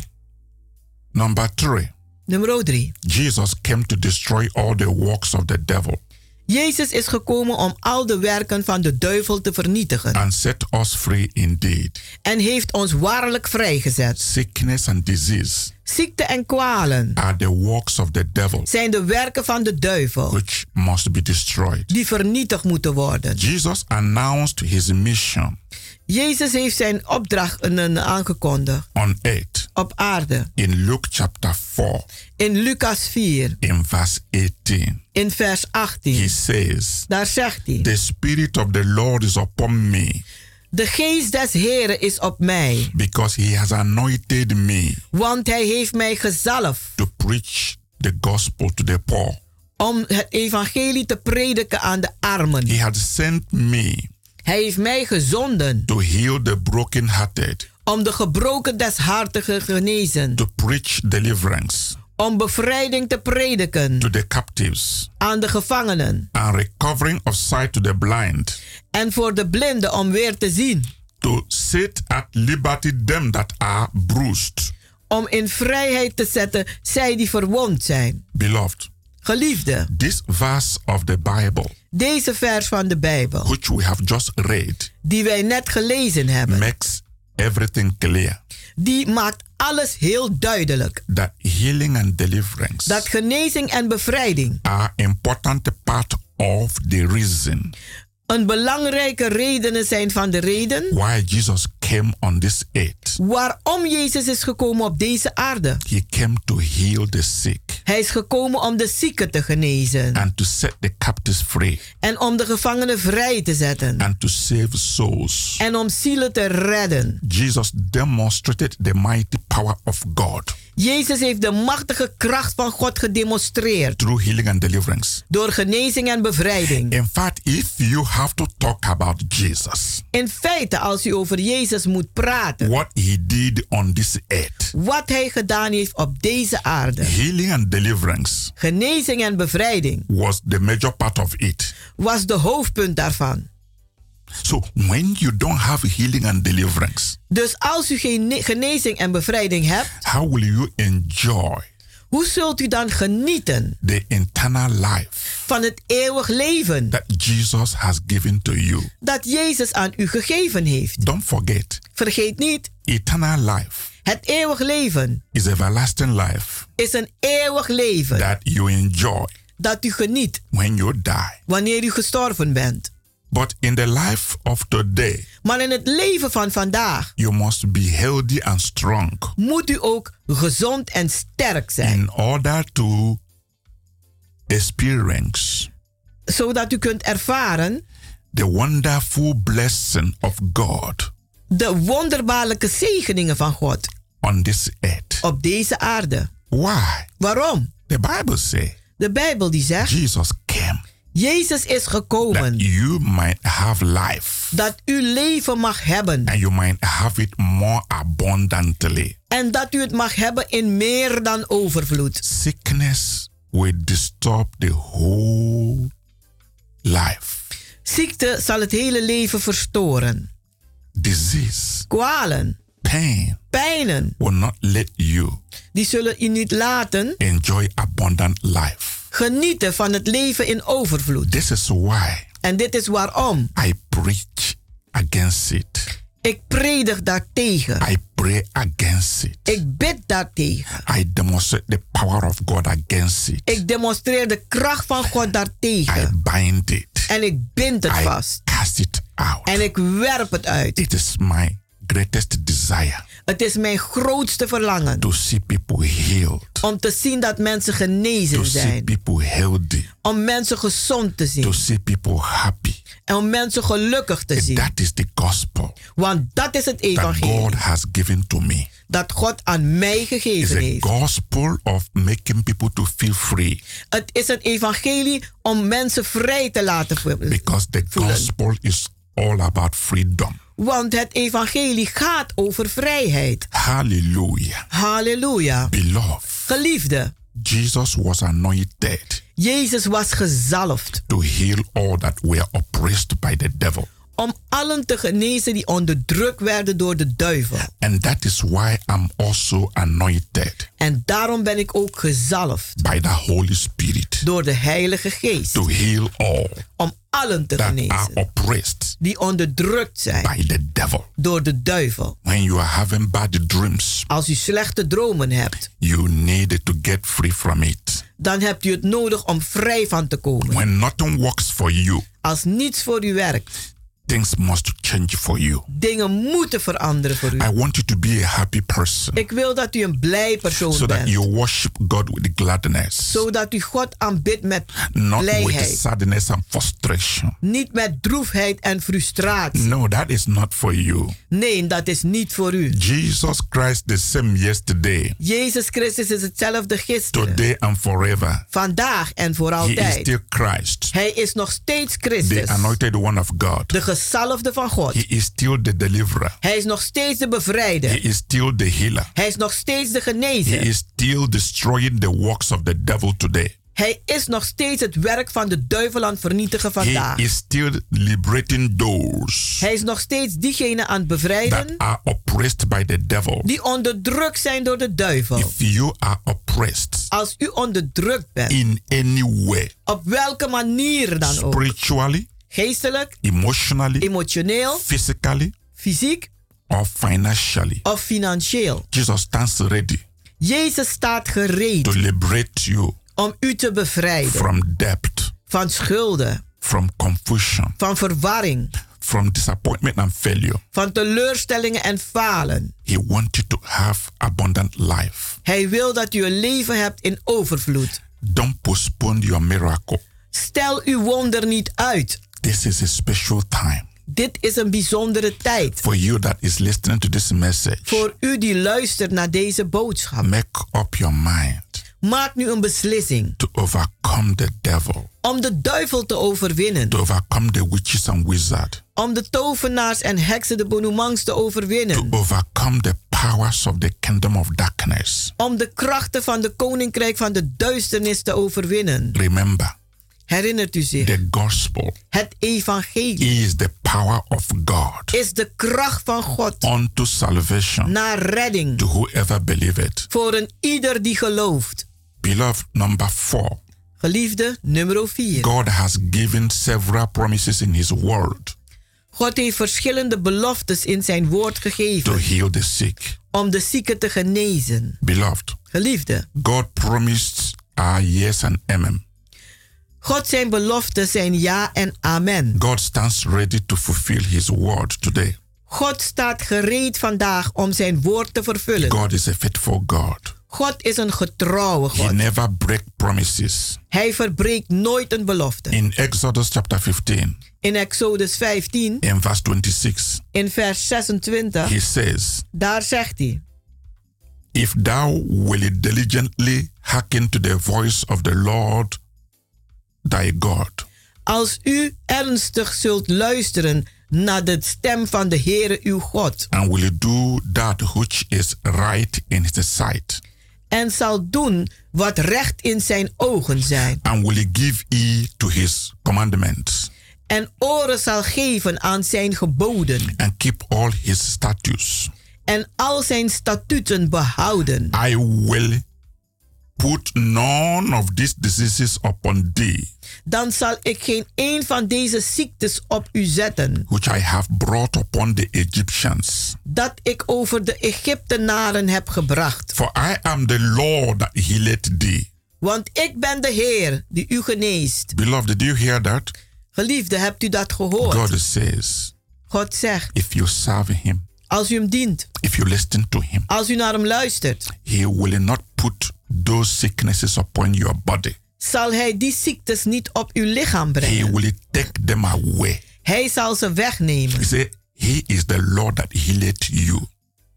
Number three, Nummer 3. Jesus came to destroy all the works of the devil Jezus is gekomen om al de werken van de duivel te vernietigen. and set us free indeed. En heeft ons waarlijk vrijgezet. Sickness and disease Ziekte en kwalen are the works of the devil zijn de werken van de duivel. which must be destroyed. Die vernietigd moeten worden. Jesus announced his mission Jezus heeft zijn opdracht aangekondigd on earth op aarde. in Luke chapter 4 In Lucas 4, in verse 18. in vers He 18. says, Daar zegt hij. The Spirit of the Lord is upon me De geest des Heren is op mij, because he has anointed me want hij heeft mij gezalfd to preach the gospel to the poor. om het evangelie te prediken aan de armen. He had sent me Hij heeft mij gezonden. To heal the brokenhearted, om de gebroken des harten te genezen, to preach deliverance. Om bevrijding te prediken. To the captives, aan de gevangenen. And recovering of sight to the blind, en voor de blinden om weer te zien, to set at liberty them that are bruised. om in vrijheid te zetten zij die verwond zijn. Beloved, Geliefde, this verse of the Bible, deze vers van de Bijbel, which we have just read, die wij net gelezen hebben, makes everything clear. Die maakt alles heel duidelijk. that healing and deliverance Dat genezing en bevrijding are important part of the reason Een belangrijke redenen zijn van de reden why Jesus came on this earth. waarom Jezus is gekomen op deze aarde. He came to heal the sick Hij is gekomen om de zieken te genezen and to set the captives free en om de gevangenen vrij te zetten and to save souls. en om zielen te redden. Jesus demonstrated the mighty power of God Jezus heeft de machtige kracht van God gedemonstreerd through healing and deliverance. door genezing en bevrijding. In fact, if you have to talk about Jesus, In feite, als u over Jezus moet praten, what he did on this earth, wat hij gedaan heeft op deze aarde, healing and deliverance genezing en bevrijding, was the major part of it. was de hoofdpunt daarvan. So when you don't have healing and deliverance, Dus als u geen ne- genezing en bevrijding hebt, how will you enjoy hoe zult u dan genieten the eternal life van het eeuwig leven that Jesus has given to you? dat Jezus aan u gegeven heeft? Don't forget, Vergeet niet, eternal life het eeuwig leven is everlasting life is een eeuwig leven that you enjoy dat u geniet when you die. wanneer u gestorven bent. But in the life of today, Maar in het leven van vandaag you must be healthy and strong moet u ook gezond en sterk zijn, in order to experience zodat u kunt ervaren the wonderful blessing of God de wonderbaarlijke zegeningen van God on this earth. op deze aarde. Why? Waarom? The Bible says De Bijbel die zegt, Jesus came Jezus is gekomen that you might have life dat u leven mag hebben and you might have it more abundantly. en dat u het mag hebben in meer dan overvloed. Sickness will disturb the whole life. Ziekte zal het hele leven verstoren. Disease, Kwalen, pain pijnen, will not let you die zullen u niet laten enjoy abundant life. Genieten van het leven in overvloed. This is why En dit is waarom I preach against it. ik predig daartegen. I pray against it. Ik bid daartegen. I demonstrate the power of God against it. Ik demonstreer de kracht van God I daartegen. bind it. En ik bind het I vast. cast it out. En ik werp het uit. It is my greatest desire Het is mijn grootste verlangen to see people healed, om te zien dat mensen genezen to see zijn. people healthy, Om mensen gezond te to zien. see people happy. En om mensen gelukkig te zien. That is the gospel Want dat is het evangelie God has given to me. dat God aan mij It's gegeven a heeft. gospel of making people to feel free Het is het evangelie om mensen vrij te laten voelen. because the gospel is all about freedom. Want het evangelie gaat over vrijheid. Hallelujah. Halleluja. Beloved, Geliefde, Jesus was anointed Jezus was gezalfd to heal all that were oppressed by the devil. om allen te genezen die onderdrukt werden door de duivel. And that is why I'm also anointed En daarom ben ik ook gezalfd by the Holy Spirit door de Heilige Geest to heal all om allen te genezen oppressed die onderdrukt zijn by the devil. door de duivel. When you are having bad dreams, Als u slechte dromen hebt, you need to get free from it. dan hebt u het nodig om vrij van te komen. When nothing works for you, Als niets voor u werkt, things must change for you. dingen moeten veranderen voor u. I want you to be a happy person Ik wil dat u een blij persoon so that bent. you worship God with gladness, Zodat u God aanbidt met not with blijheid. sadness and frustration. Niet met droefheid en frustratie. No, that is not for you. Nee, dat is niet voor u. Jesus Christ, the same yesterday, Jezus Christus is hetzelfde gisteren, today, and forever. vandaag en voor He is altijd. still Christ, Hij is nog steeds the Christus, anointed one of God. de gezalfde van God. He is still the deliverer. Hij is nog steeds de He bevrijder. is still the healer. Hij is nog steeds de He genezer. is still destroying the works of the devil today. Hij is nog steeds het werk van de duivel aan het vernietigen He vandaag. is still liberating those Hij is nog steeds diegene aan het bevrijden that are oppressed by the devil. die onderdrukt zijn door de duivel. If you are oppressed Als u onderdrukt bent, in any way, op welke manier dan ook, spiritually, geestelijk, emotionally, emotioneel, physically, fysiek or financially, of financieel. Jesus stands ready Jezus staat gereed to liberate you om u te bevrijden from debt, van schulden, from confusion, van verwarring, from disappointment and failure. van teleurstellingen en falen. He wants you to have abundant life. Hij wil dat u een leven hebt in overvloed. Don't postpone your miracle. Stel uw wonder niet uit. This is a special time Dit is een bijzondere tijd. for you that is listening to this message. Voor u die luistert naar deze boodschap. Make up your mind Maak nu een beslissing to overcome the devil, om de duivel te overwinnen. to overcome the witches and wizards, Om de tovenaars en heksen de bonoemangs te overwinnen. to overcome the powers of the kingdom of darkness. Om de krachten van de koninkrijk van de duisternis te overwinnen. Remember, Herinnert u zich? the gospel Het evangelie is the power of God is de kracht van God unto salvation naar redding to whoever believeth. voor een ieder die gelooft. Beloved, number four, Geliefde, nummer 4. God has given several promises in His word God heeft verschillende beloftes in zijn woord to gegeven heal the sick. om de zieken te genezen. Beloved, Geliefde, God promised our yes and amen. God zijn beloften zijn ja en amen. God stands ready to fulfill His word today. God staat gereed vandaag om zijn woord te vervullen. God is a faithful God. God is een getrouwe He God. never break promises. Hij verbreekt nooit een belofte. In Exodus chapter 15, In Exodus 15, in verse 26, in vers 26, He says, daar zegt hij: If thou wilt diligently hearken to the voice of the Lord thy God, Als u ernstig zult luisteren naar de stem van de Heere uw God. And will do that which is right in his sight, en zal doen wat recht in zijn ogen zijn. And will give ear to his commandments, en oren zal geven aan zijn geboden. And keep all his statutes, en al zijn statuten behouden, I will put none of these diseases upon thee, dan zal ik geen een van deze ziektes op u zetten, which I have brought upon the Egyptians. dat ik over de Egyptenaren heb gebracht. For I am the Lord that healeth thee. Want ik ben de Heer die u geneest. Beloved, did you hear that? Geliefde, hebt u dat gehoord? God says, God zegt, if you serve him, als u hem dient, if you listen to him, als u naar hem luistert, he will not put those sicknesses upon your body. zal hij die ziektes niet op uw lichaam He brengen. will take them away. Hij zal ze wegnemen. He say, He is the Lord that healeth you.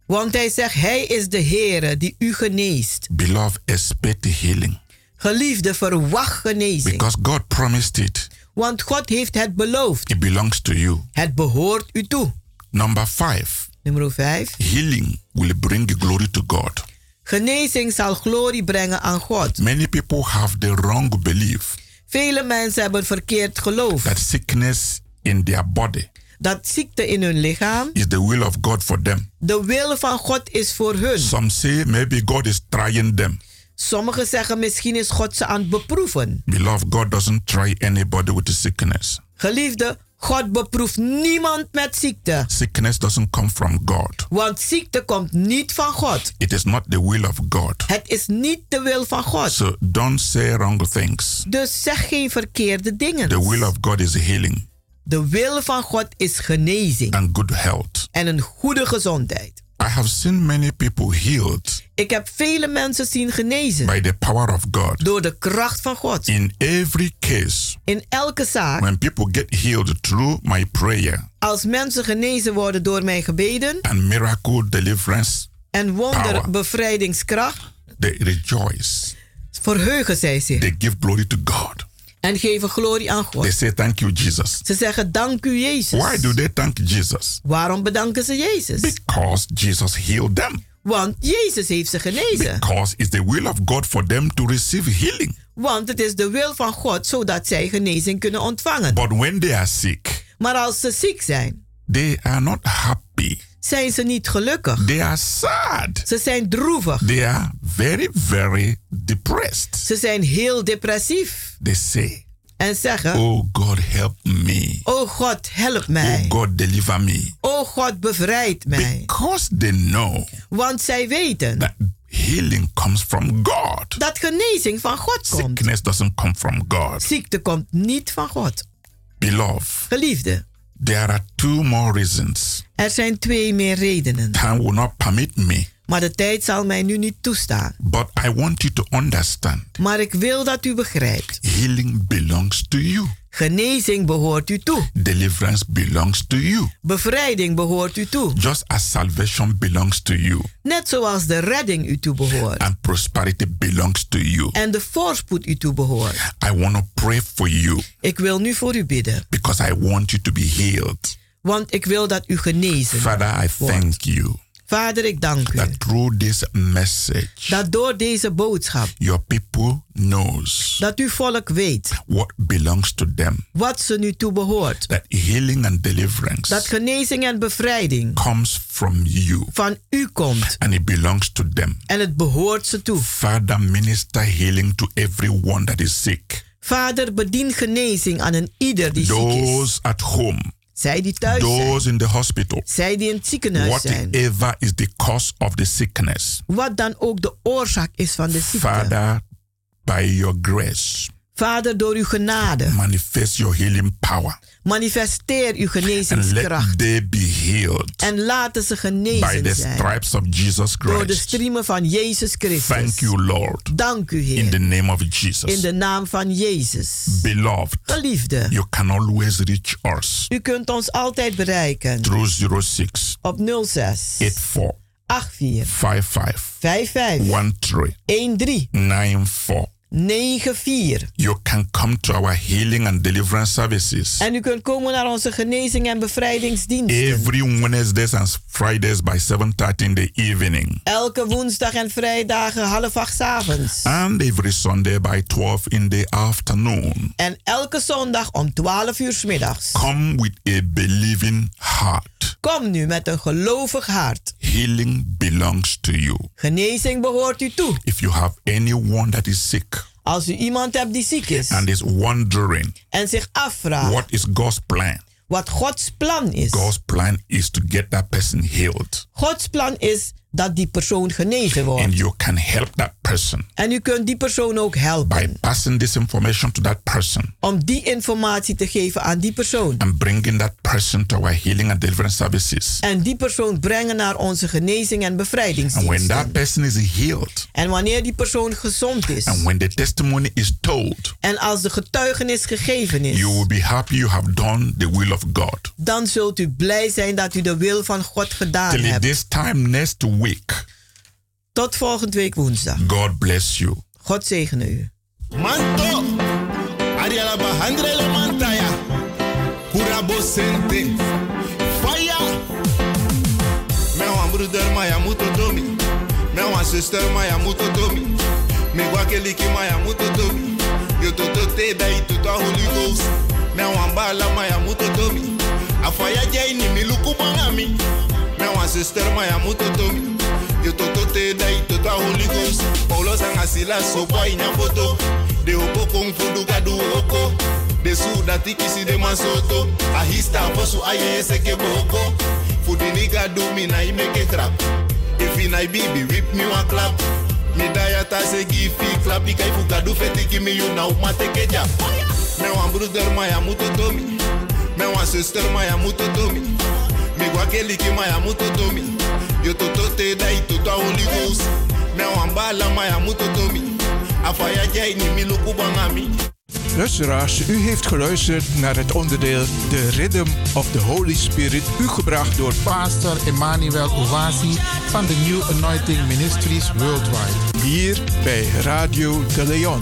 Want hij zegt, hij is de Heere die u geneest. Beloved, expect healing. Geliefde, verwacht genezing. Because God promised it. Want God heeft het beloofd. It belongs to you. Het behoort u toe. Number five, Nummer 5. healing will bring glory to God. Genezing zal glorie brengen aan God. Many people have the wrong belief Vele mensen hebben verkeerd geloof. that sickness in their body Dat ziekte in hun lichaam is the will of God for them. de wil van God is voor hun. Some say maybe God is trying them. Sommigen zeggen misschien is God ze aan het beproeven. Beloved, God doesn't try anybody with sickness. Geliefde, God beproeft niemand met ziekte. Sickness doesn't come from God. Want ziekte komt niet van God. It is not the will of God. Het is niet de wil van God. So don't say wrong things. Dus zeg geen verkeerde dingen. The will of God is healing De wil van God is genezing and good health. en een goede gezondheid. I have seen many people healed Ik heb vele mensen zien genezen by the power of God. door de kracht van God. In every case, In elke zaak, when people get healed through my prayer als mensen genezen worden door mijn gebeden and miracle deliverance, en wonder bevrijdingskracht, they rejoice. verheugen zij zich They give glory to God. En geven glorie aan They God. say, Thank you, Jesus. Ze zeggen dank u Jezus. Why do they thank Jesus? Waarom bedanken ze Jezus? Because Jesus healed them. Want Jezus heeft ze genezen. Because it's the will of God for them to receive healing. Want het is de wil van God zodat zij genezing kunnen ontvangen. But when they are sick, Maar als ze ziek zijn, they are not happy. Zijn ze niet gelukkig. They are sad. Ze zijn droevig. They are very, very depressed. Ze zijn heel depressief. They say, En zeggen, Oh God, help me. oh God, help Oh mij. God, deliver me. Oh God, bevrijd mij. Because they know Want zij weten that healing comes from God. Dat genezing van God komt. Sickness doesn't come from God. Ziekte komt niet van God. Beloved, Geliefde, there are two more reasons. er zijn twee meer redenen. Time will not permit me, Maar de tijd zal mij nu niet toestaan. but I want you to understand Maar ik wil dat u begrijpt. healing belongs to you. Genezing behoort u toe. Deliverance belongs to you. Bevrijding behoort u toe. Just as salvation belongs to you Net zoals de redding u toe behoort. and prosperity belongs to you. En de voorspoed u toe behoort. I want to pray for you Ik wil nu voor u bidden. because I want you to be healed. Want ik wil dat u genezen Father, I wordt. thank you Vader, ik dank u. that through this message, Dat door deze boodschap. your people knows Dat uw volk weet. what belongs to them. Wat ze nu toe behoort. That healing and deliverance Dat genezing en bevrijding comes from you van u komt. and it belongs to them. En het behoort ze toe. Father, minister healing to everyone that is sick. Vader, bedien genezing aan een ieder die ziek is. Those at home, Zij die thuis zijn. those in the hospital. Zij die in het ziekenhuis zijn. Whatever is the cause of the sickness, Wat dan ook de oorzaak is van de ziekte. Father, by your grace, Vader, door uw genade. manifest your healing power Manifesteer uw genezingskracht. En laten ze by genezen the zijn. stripes of Jesus Door de Christ. striemen van Jezus Christus. Thank you, Lord. Dank u, In the Heer. name of In Jesus. de naam van Jezus. Beloved, Geliefde, you can always reach us u kunt ons altijd bereiken. through 06 Op 06 84 84 55 55 13 13 94. 94. You can come to our healing and deliverance services En u kunt komen naar onze genezing en bevrijdingsdiensten. every Wednesdays and Fridays by 7:30 in the evening, Elke woensdag en vrijdagen half acht avonds. and every Sunday by 12 in the afternoon. En elke zondag om 12 uur 's middags. Come with a believing heart. Kom nu met een gelovig hart. Healing belongs to you. Genezing behoort u toe. If you have anyone that is sick Als u iemand hebt die ziek is and is wondering en zich afvraagt what is God's plan, wat Gods plan is. God's plan is to get that person healed. Gods plan is dat die persoon genezen wordt. And you can help that person En u kunt die persoon ook by helpen. passing this information to that person Om die informatie te geven aan die persoon. and bringing that person to our healing and deliverance services. En die persoon brengen naar onze genezing en And when bevrijdingsdiensten. that person is healed En wanneer die persoon gezond is. and when the testimony is told, En als de getuigenis gegeven is. you will be happy you have done the will of God. Dan zult u blij zijn dat u de wil van God gedaan Till hebt. this time next week, Tot volgende week woensdag. God bless you. God zegene u. Manto, Ariala Bahandre la Mantaya, Kurabo Sente, Fire. Me wan broeder Maya muto domi, me wan sister Maya muto domi, me wake liki Maya muto domi, yo toto te da i toto Holy Ghost, me wan bala Maya muto domi, afaya jai ni mi wan sister Maya muto domi, yo toto te da i toto Holy Ghost, Paulo sanga sila so boy ina foto, de oko kung fudu kadu oko, de su da tikisi de masoto, ahista fosu aye ese ke boko, fudi nigga do me na i make a trap, if in I bibi whip me one clap, me daya ta se give fi clap, ikai fu kadu feti ki me you now mate ke jap, me wan brother maya muto domi, me sister domi, me gwake liki maya muto domi, yo toto te da i toto Holy Ghost, me wan bala maya muto domi, afaya jai ni mi luku bangami. Luisteraars, u heeft geluisterd naar het onderdeel The Rhythm of the Holy Spirit, u gebracht door Pastor Emmanuel Owasi van de New Anointing Ministries Worldwide. hier bij Radio de Leon.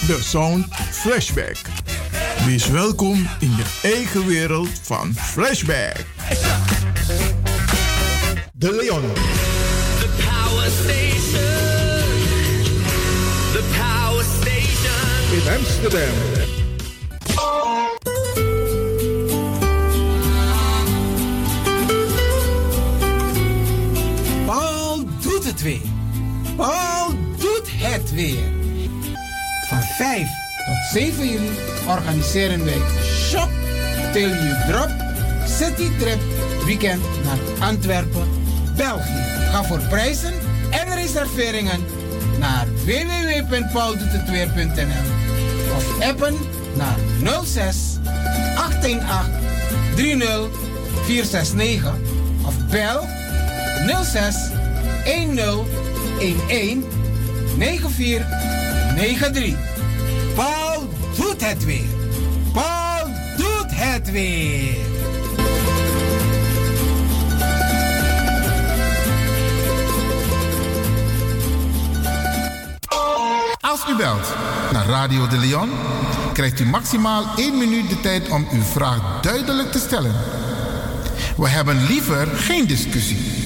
De Sound Flashback. Wees welkom in je eigen wereld van Flashback. De Leon. The power station. The power station. In Amsterdam. Paul doet het weer. Paul doet het weer. Van 5 tot 7 juli organiseren wij Shop Till You Drop City Trip Weekend naar Antwerpen, België. Ga voor prijzen en reserveringen naar www.pauldoetetweer.nl of appen naar 06 818 30 469 of bel 06 10 11 9493. Paul doet het weer. Paul doet het weer. Als u belt naar Radio de Leon, krijgt u maximaal 1 minuut de tijd om uw vraag duidelijk te stellen. We hebben liever geen discussie.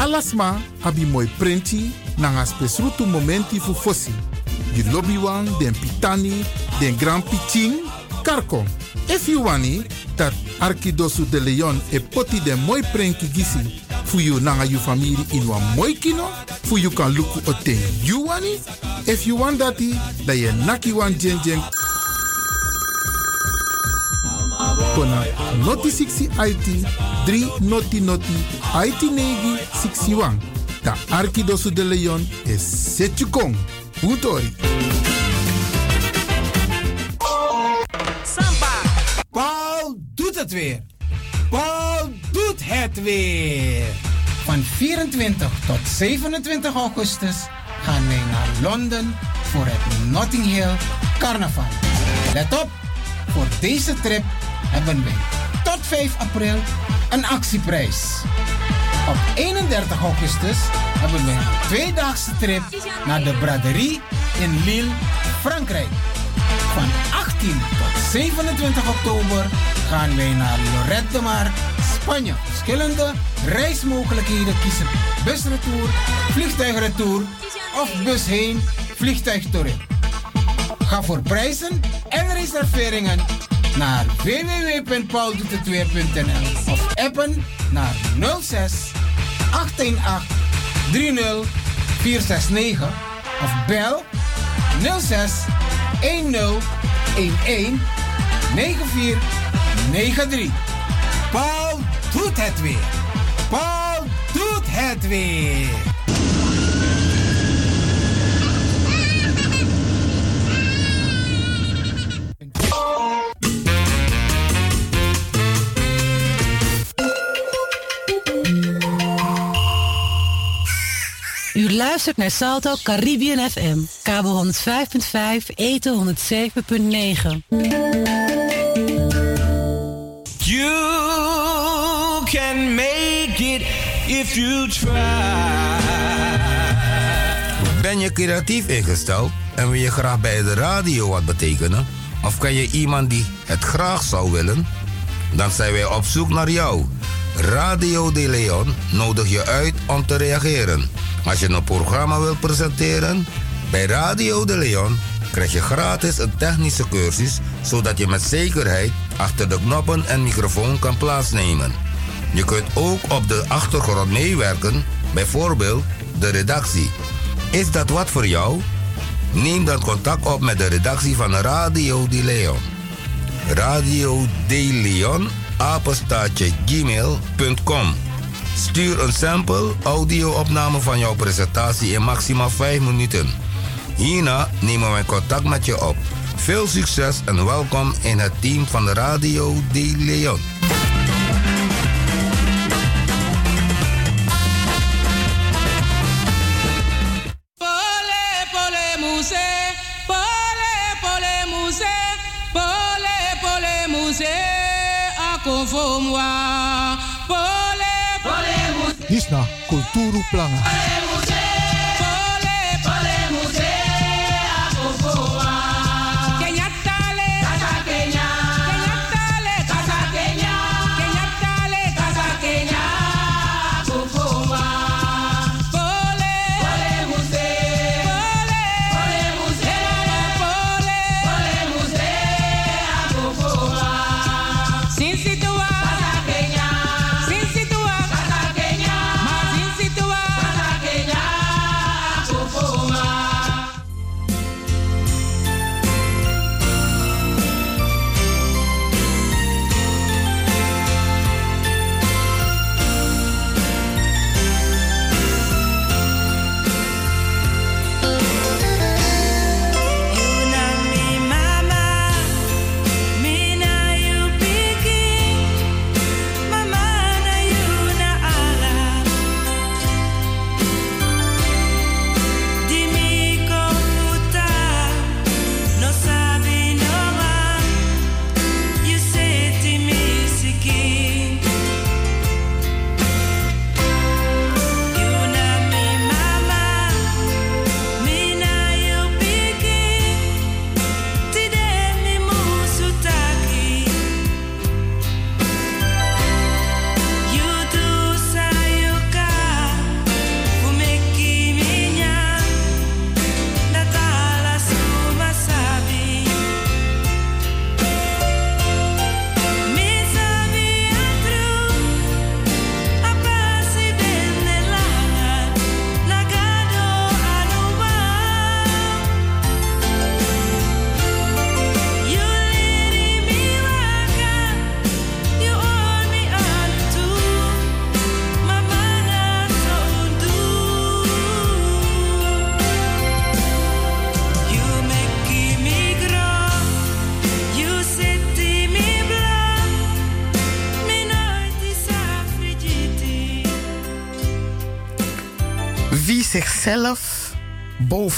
Alasma abi moi prenti nanga spesrutu momenti fu fosi. Di lobby wan, den pitani, den grand piching, karko. If you wani, dat Arkidosu de Leon e poti den moi prenki gisi fu you nanga you family in wan moi kino, fu you kan luku o ten you wani. If you want dati, da ye naki wan jen kona noti 60 IT 3 noti noti IT negi 61. Da Arkidosu de Leon is Setjukong. Utori. Samba. Paul doet het weer. Paul doet het weer. Van 24 tot 27 augustus gaan wij naar Londen voor het Notting Hill Carnaval. Let op, voor deze trip hebben wij tot 5 april een actieprijs. Op 31 augustus hebben we een tweedaagse trip naar de braderie in Lille, Frankrijk. Van 18 tot 27 oktober gaan wij naar Lorette de Mar, Spanje. Verschillende reismogelijkheden kiezen. Busretour, vliegtuigretour of bus heen, vliegtuig terug. Ga voor prijzen en reserveringen naar www.pauldoetetweer.nl of appen naar 06 818 30 469 of bel 06 10 11 9493. Paul doet het weer. Paul doet het weer. U luistert naar Salto Caribbean FM. Kabel 105.5, eten 107.9. You can make it if you try. Ben je creatief ingesteld en wil je graag bij de radio wat betekenen? Of ken je iemand die het graag zou willen? Dan zijn wij op zoek naar jou. Radio De Leon nodig je uit om te reageren. Als je een programma wilt presenteren, bij Radio De Leon krijg je gratis een technische cursus, zodat je met zekerheid achter de knoppen en microfoon kan plaatsnemen. Je kunt ook op de achtergrond meewerken, bijvoorbeeld de redactie. Is dat wat voor jou? Neem dan contact op met de redactie van Radio De Leon. Radio De Leon, apenstaatje gmail.com. Stuur een sample audio-opname van jouw presentatie in maximaal 5 minuten. Hierna nemen wij contact met je op. Veel succes en welkom in het team van Radio De Leon. Disna Kulturu Planga.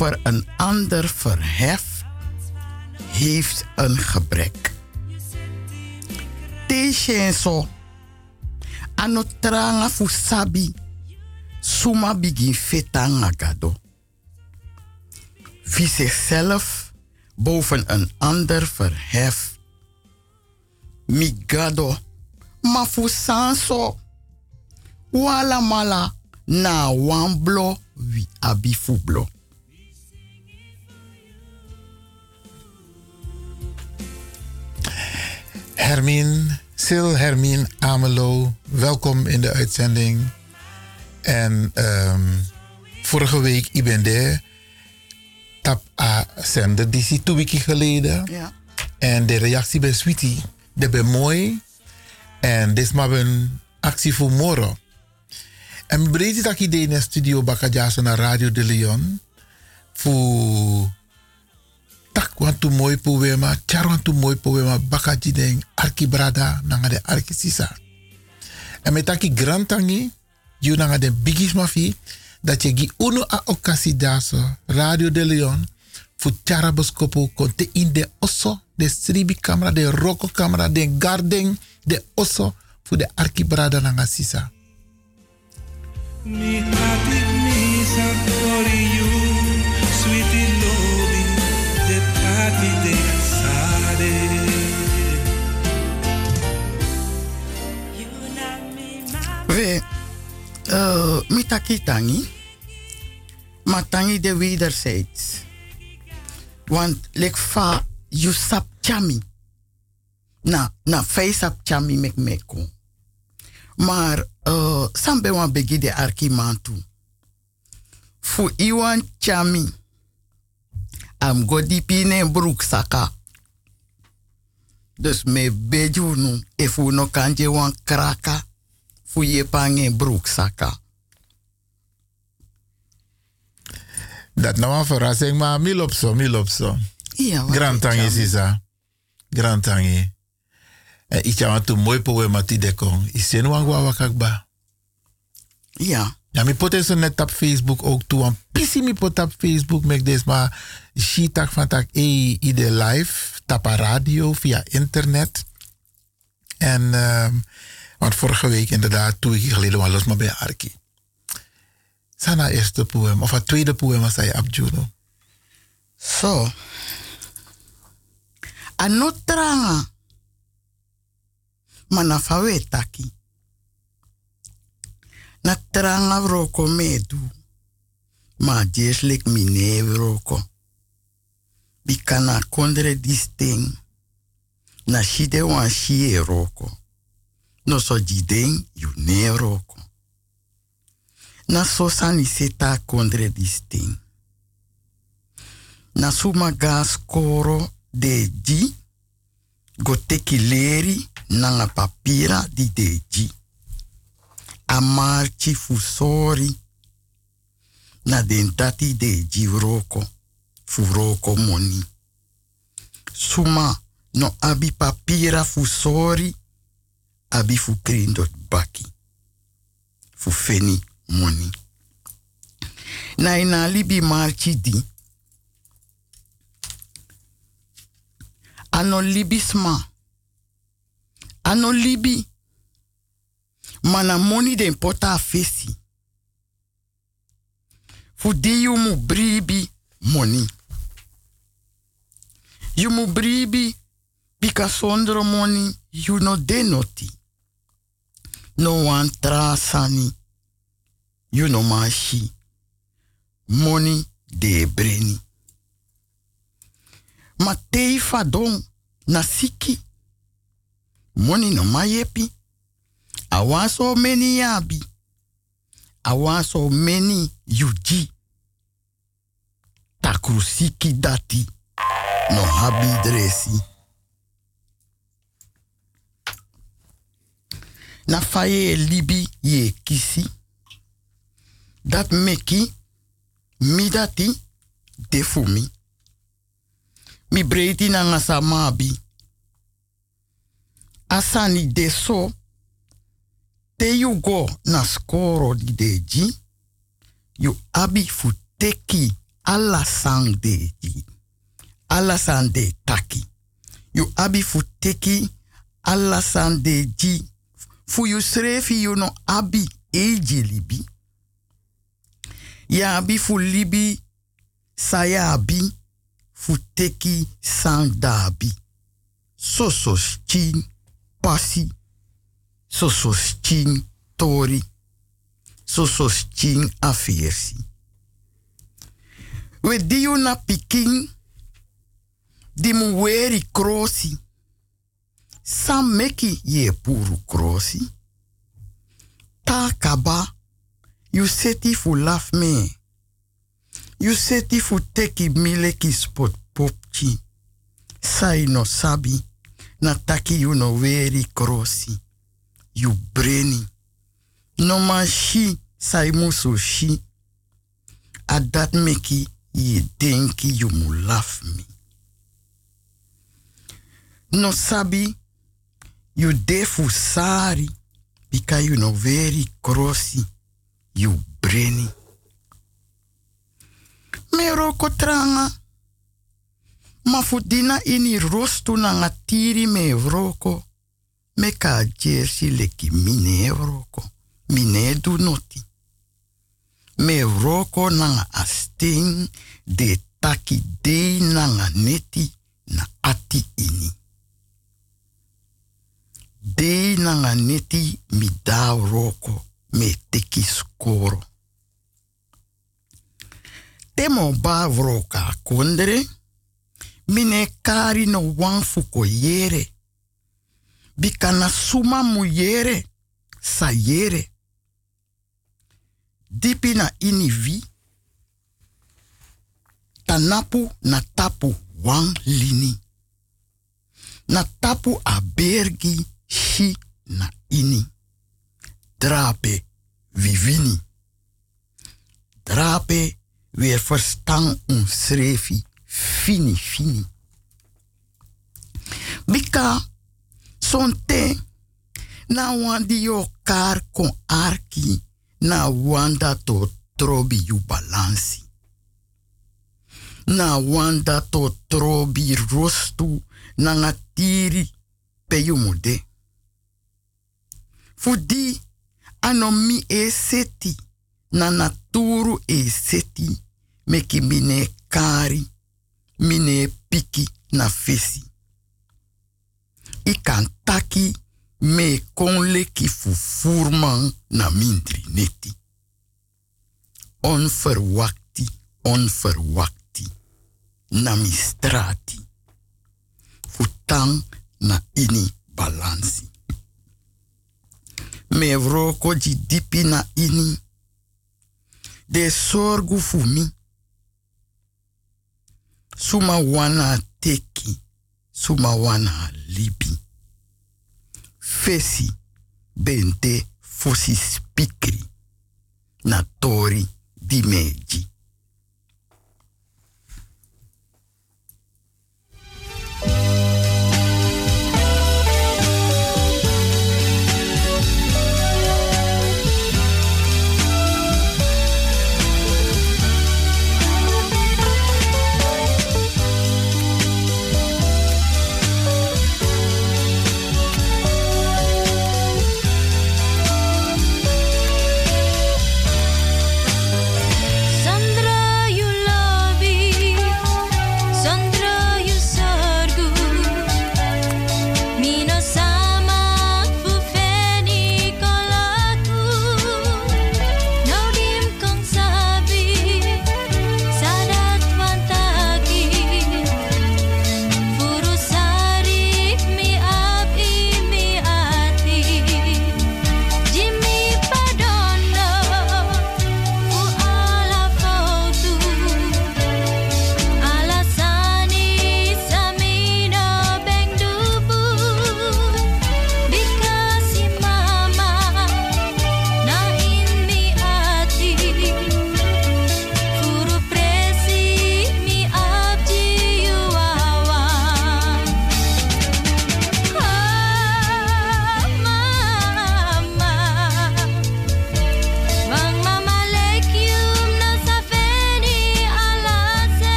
Boven een ander verheft, heeft een gebrek. Teshenso, anotranga fusabi, suma bigin fetanga gado. Wie zichzelf boven een ander verheft, migado, mafusanso, wala mala, na wamblo, wi abifublo. Hermine, Sil Hermine Amelo, welkom in de uitzending. En ehm, vorige week, ik ben daar. Tap a zender, die zie twee weken geleden. Ja. En de reactie bij Sweetie, dat ben mooi. En dit is maar een actie voor morgen. En ik breed dat idee in de studio Bakajaso naar Radio de Leon. Voor tak want tu mooi poema, char want tu mooi poema, bakaji den arki brada nanga de arki sisa. En met taki grantangi, de bigis mafi, dat je gi uno a okasi daso, Radio de Leon, fu chara boskopo konte in de osso, de stribi camera, de roko camera, de garden, de osso, fu de arki brada nanga santori We, uh, mitaki tangi, de wederzijds. Want lek fa, you sap chami. Na, na fei chami mek meko. Maar, uh, sambe wan begi de arki mantu. Fu iwan chami. Am godi pine broek saka. Dus me beju nu, efu no kanje wan kraka. Fu je pange broek saka. Dat nou een verrassing, maar milopso, milopso. Ja, Grantangi ik sisa. Grantangi. En ik heb een mooi poema ti dekong. Ik zie nu aan wakakba. Ja. Ja, mi poten zo net op Facebook ook toe. Want pisi mi pot op Facebook met deze maar shitak van tak e ide live tapa radio via internet. En ehm want vorige week inderdaad twee weken geleden was maar bij Arki. Sana eerste poem of het tweede poem zei op Juno. Zo. Anotranga. Mana fawe taki. Na tranga roko medu. Ma jeslik mine roko. Bikana kondre disting. Na shide wan shie roko. No so jideng yu ne roko. Na so sani seta kondre disting. Na suma gas koro de ji. Go teki leri nanga papira di de ji. Fusori. Na den tati de ji roko. Fu roko moni. Suma no abi papira fusori. Abi fu krindo baki. Fu feni moni. Na ina libi marchi di. Ano libi sma. Ano libi. Mana moni den pota fesi. Fu di you mu bribi moni. You mu bribi bika sondro moni you no denoti. No wan trasani. You no mashi. Moni de breni. Ma tei fadon na siki. Moni no mayepi. Awa so many yabi. Awa so many. Takru siki dati. No habi dresi. Na faye libi ye kisi. Dat meki mi dati defumi. Mi breiti na nga samabi. Asani deso. Te you go na skoro di deji. You abi futeki ala sang deji. Ala taki. You abi futeki ala san deji. Fu you srefi you no abi eji libi. Ya abi fu libi saya abi futeki sang dabi. Sosos chin pasi. Sosos chin tori. Sosos chin afiersi. We na pikin di mu weri. Sam meki ye puru krosi. Ta kaba, you seti fu laf me. You seti fu teki mileki spot popchi. Sai no sabi, na taki you no weri krosi. You breni. No man shi, sai muso shi. A dat meki ye denki you mu laf me. No sabi, you defu sari, bika you no very crossi, you breni. Me roko tranga, ma fudina ini rostu na ngatiri me vroko, me ka jersey leki mine vroko, mine du noti. Me vroko na asting de taki de na neti na ati ini. De nanga neti mi da roko me teki. Temo ba vroka kondre, mine kari no wan fuko yere. Bikana suma mu yere, sa yere. Dipi na ini vi, tanapu na tapu wan lini. Na tapu a bergi shi na ini. Drape vivini. Drape weer verstaan un srefi. Fini, fini. Bika, son te, na wandi yo kar kon arki, na wanda to trobi yu balansi. Na wanda to trobi rostu, na ngatiri pe yu mude. Fudi, anomi e seti, na naturu e seti, meki mine kari, mine piki na fesi. I kan taki me kon leki fu furman na mindri neti. Onverwakti, onverwakti, na mi strati. Futang na ini balansi. Me vroko di dipi na ini. De sorgu fu mi. Suma wana teki, suma wana libi. Fesi bente fosi spikri. Na tori di meji.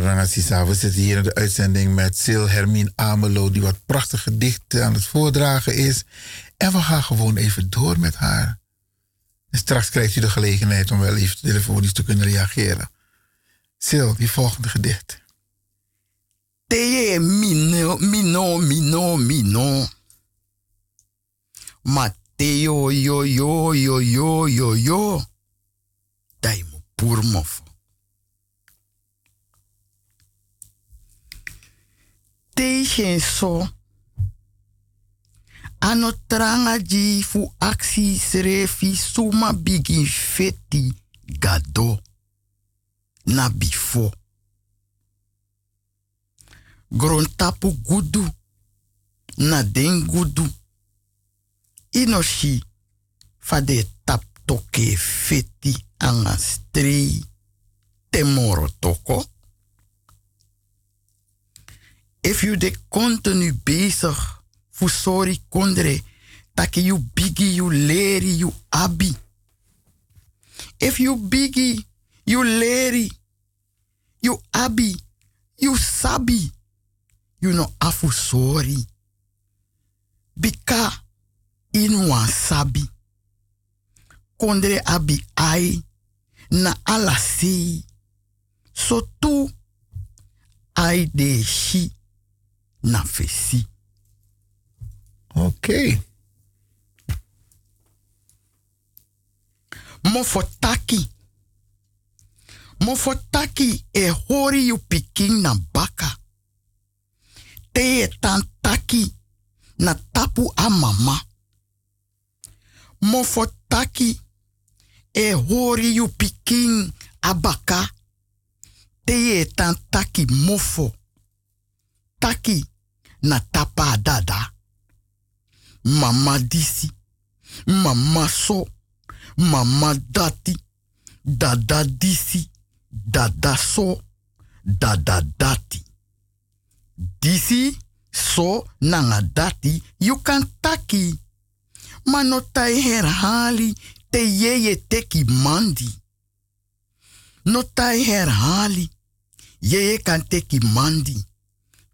We zitten hier in de uitzending met Sil Hermine Amelo, die wat prachtige gedichten aan het voordragen is. En we gaan gewoon even door met haar. En straks krijgt u de gelegenheid om wel even telefonisch te kunnen reageren. Sil, die volgende gedicht. Teye mino, mino, mino, mino. Mateo, yo, yo, yo, yo, yo, yo. Dai mo. Tegen so. Ano tranga ji fu aksi srefi suma bigi feti gado. Na bifo. Grontapu gudu. Na den gudu. Inoshi. Fade tap toke feti anga strei. Temoro toko. If you de continu bezig voor sorry kondre, take you bigi you leri you abi. If you bigi you leri you abi, you sabi, you no afu sorry. Bika in wan sabi. Kondre abi ai na ala sei. So tu ai de shi na fesi. Oké. Mofotaki. Mofotaki e hori yu pikin na baka. Te e tan taki na tapu a mama. Mofotaki e hori yu pikin a baka. Te e tan taki mofo. Taki na tapa dada. Mama disi. Mama so. Mama dati. Dada disi. Dada so. Dada dati. Disi so nanga dati. You kan taki. Tai herhali te yeye teki mandi. No tai herhali. Yeye kan teki mandi.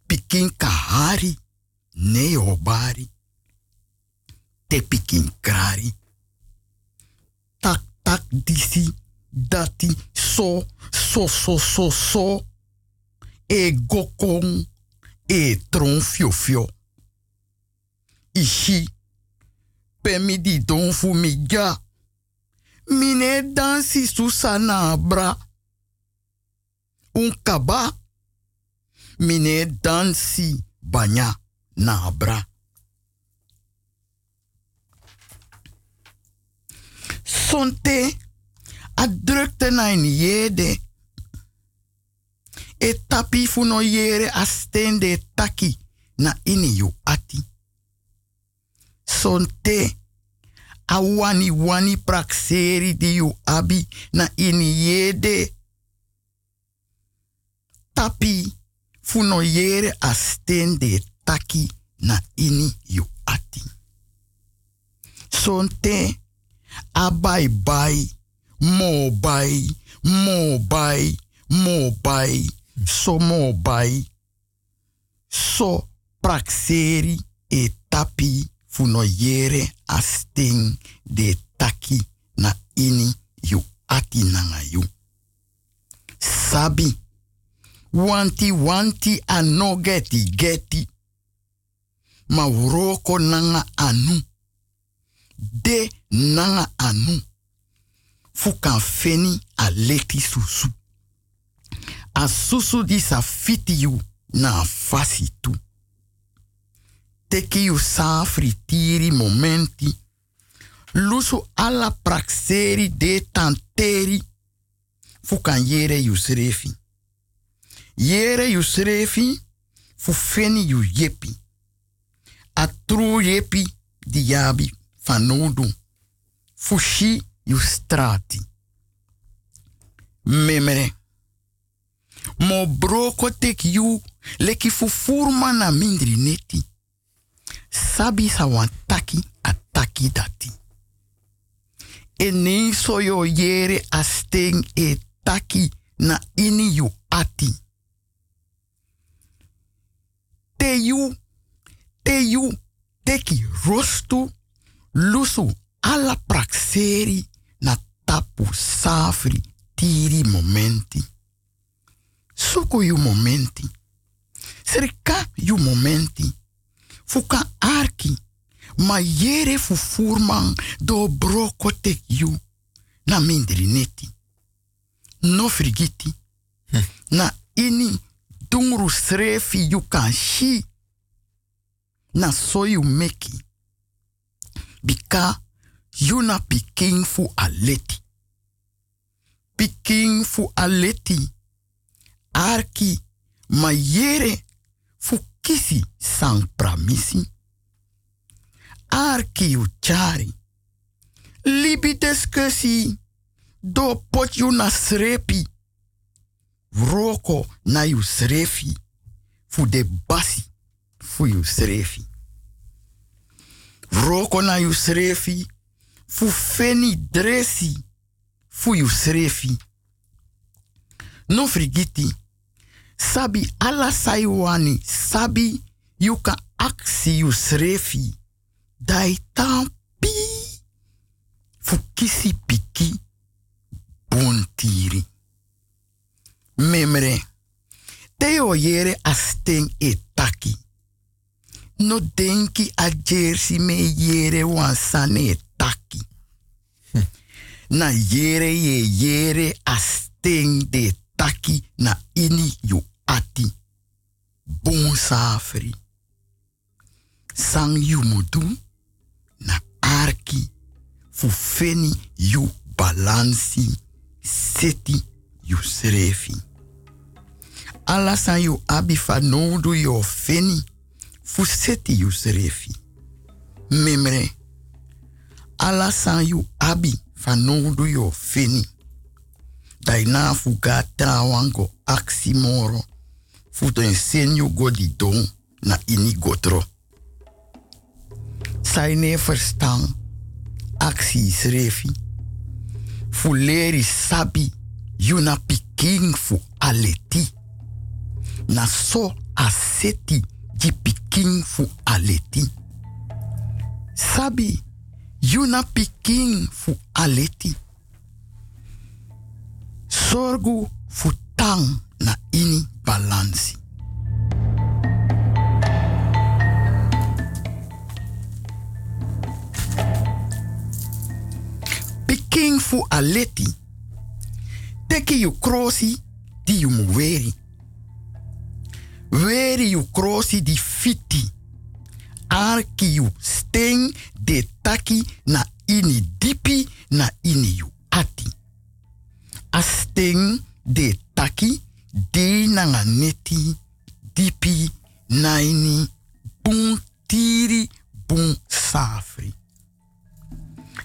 Pikin kahari. Nee obari. Te pikin krari. Tak tak disi. Dati so so so so so. E gokong. E tron fio fio. Ishi. Pemi di don fu mi ja. Mine dansi susana bra. Un kaba. Mine dansi banya na bra. Sonte a drukte na in yede. E tapi fu no yere a stende taki na ini yu ati. Sonte a wani wani prakseri di abi na ini yede. Tapi fu no yere a stende taki na ini yu ati. Sonte a bai mo bai, mo bai, mo bai, so mo bai. So prakseri e tapi fu no yere a de taki na ini yu ati nanga yu. Sabi, wanti wanti a no geti geti. Ma wroko nanga anu. De nanga anu. Fukan feni a leti susu. A susu di sa na fasi tu. Teki yu sa fritiri momenti. Lusu ala prakseri de tanteri. Fukan yere yu srefi. Yere yu srefi. Fu feni yu yepi. A tru yepi diabi fanodu. Fushi yu strati. Memere. Mo broko tek yu leki fu na mindri. Sabi sa taki a taki dati. E nei so yo yere a steng e taki na ini yu ati. Teyu, teyu, teki rostu, lusu ala praxeri na tapu safri tiri momenti. Suku yu momenti. Serika yu momenti. Fuka arki. Ma yere fu furman do broko tek yu. Na mindri neti. No frigiti. Na ini dungru srefi yu kan shi. Na so meki. Bika yu na piking fu aleti. Piking fu aleti. Arki ma yere fu kisi sang pramisi. Arki yu chari. Libi discussie. Do pot yu na srepi. Roko na yu srefi. Fu de basi. Fu yu srefi. Roko na yu srefi. Fu feni dresi. Fu yu srefi. No frigiti. Sabi ala saiwani. Sabi yu ka aksi yu srefi. Dai tampi. Fu kisi piki. Bontiri. Memre. Teo yere asten e taki. No denki a jersey me yere wansane e taki. Na yere ye yere asten de taki na ini yu ati. Bon safri. Sang yu mudu na arki. Fu feni yu balansi. Seti yu srefi. Ala yu abi fa nodu yu feni. Fu seti yu srefi. Memre. Ala san yu abi fa nodu yu feni. Daina fu ga trawango aksi moro. Fu den sen yu go di don na ini gotro. Saine verstaan. Aksi srefi. Fu sabi. Yuna piking fu aleti. Na so aseti di piking fu aleti. Sabi. Yuna piking fu aleti. Sorgu fu tang na ini balansi. Piking fu aleti. Teki yu krosi di yu mu Weri yu krosi di fiti. Arki yu steng de taki na ini dipi na ini yu ati. A steng de taki de na neti dipi na ini bun tiri bun safri.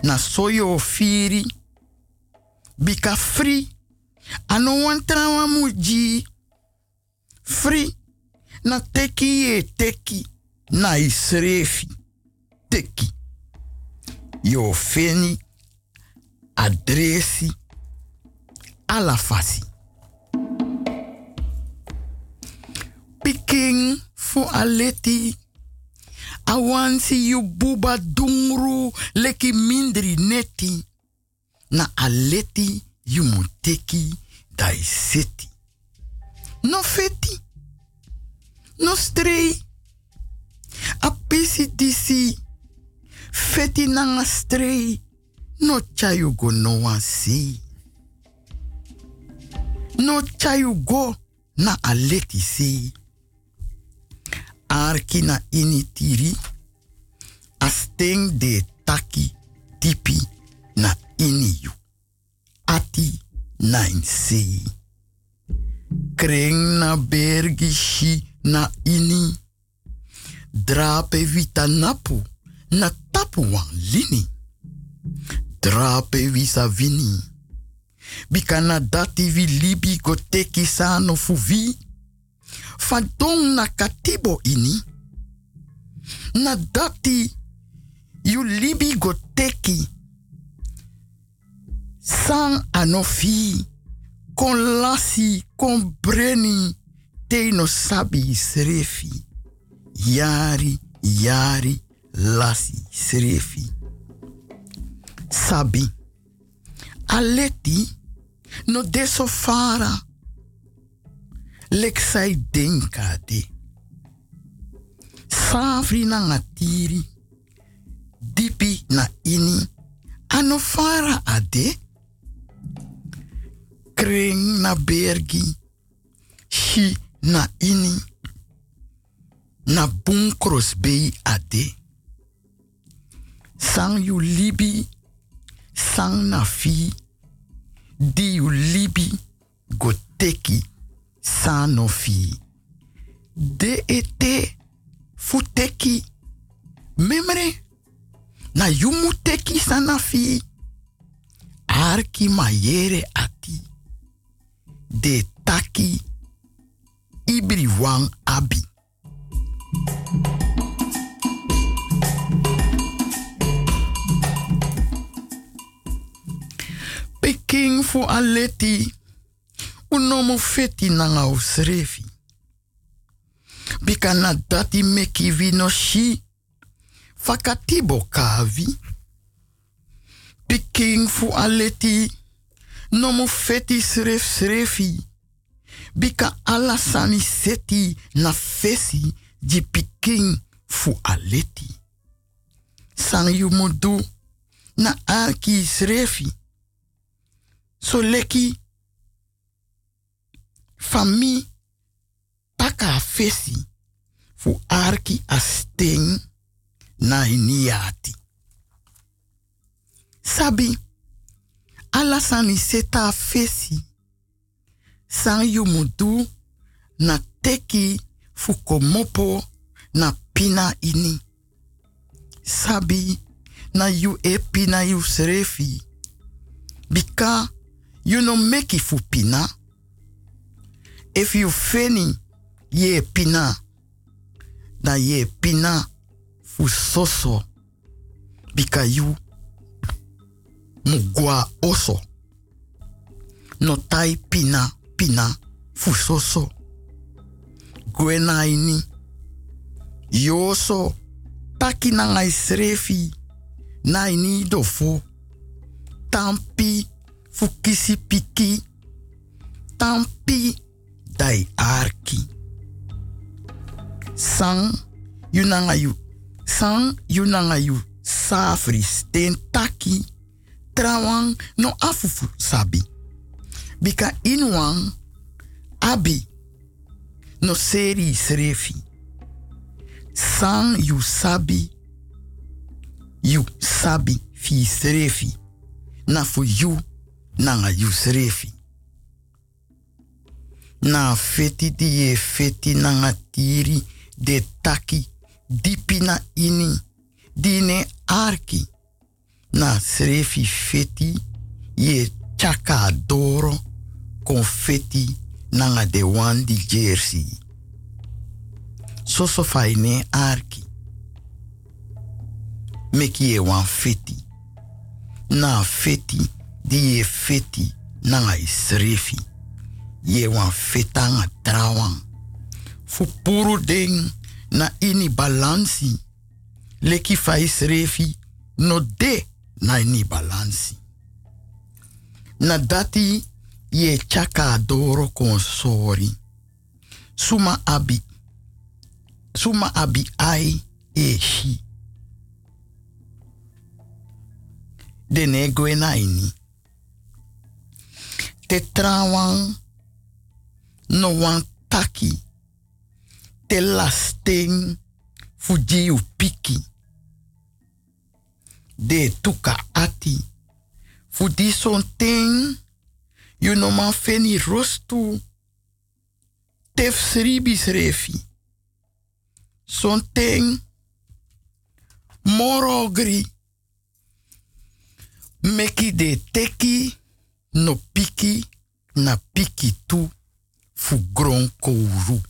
Na soyo firi bika free ano wan trawa muji free na teki e teki na isrefi teki yo feni adresi ala fasi piking fu aleti awansi yu buba dungru leki mindri neti na aleti yu muteki dai seti. No feti. No strei. A pisi disi. Feti nanga strei. No chayu go no wan. No chayu go na aleti si. Arki na ini tiri. Asteng de taki tipi na ini yu. Ati nain si. Kring na bergi shi na ini. Drape vita napu na tapu wan lini. Drape visa vini. Bikana dati vi libi go teki sano fu vi. Fadong na katibo ini. Na dati you libi go teki. San. Kon lasi, kon breni. Te no sabi srefi. yari, yari, lasi, srefi. Sabi, aleti, no deso fara. Leksai denka de. Safri na ngatiri, dipi na ini, ano fara ade. Kring na bergi, shi na ini, na bunkros bei ade. Sang yu libi, sang na fi, di yu libi, go teki, san no fi. De ete, futeki, memre, na yu mu teki san na fi. Arki mayere ati, de taki, ibri wang abi. Peking fu aleti, unomo feti nanga usrefi. Bika na dati meki vino shi, fakatibo kavi. Peking fu aleti, nomo feti sref srefi. Bika ala sani seti na fesi di piking fu aleti. San yu modu na aki srefi. So leki fami taka fesi fu arki asteng na iniati. Sabi, ala sani seta fesi san yu mudu na teki fu komopo na pina ini. Sabi, na yu e pina yu srefi. Bika, you no meki fu pina. If you feni ye pina, na ye pina fu soso. Bika you mugwa oso. No tai pina pina fu soso. Gwena ini. Yoso taki na ngai srefi. Na ini dofo. Tampi fu kisi piki. Tampi dai arki. Sang yu nanga yu. Sang yu nanga yu. Safri sten taki. Trawang no afufu sabi. Bika inwang abi no seri srefi. Sang yu sabi. Sabi fi srefi. Na fu yu nanga yu srefi. Na feti di ye feti nanga tiri de taki dipi na ini dine arki. Na srefi feti ye chaka doro confetti nanga de wan di jersey. Soso faine arki. Meki ye wan feti. Na feti di ye feti nanga isrefi. Ye wan fetanga trawan. Fu puru ding na ini balansi. Leki fa isrefi no de na ini balansi. Na dati ye chaka adoro konsori. Suma abi. Suma abi ai e shi. De negwe na ini. Te trawan no wan taki. Te lasting fuji piki. De tuka ati. Fudi son. You no man feni rostu. Tef sribis refi. Son ting. Morogri. Meki de teki. No piki. Na piki tu. Fu gron kouru.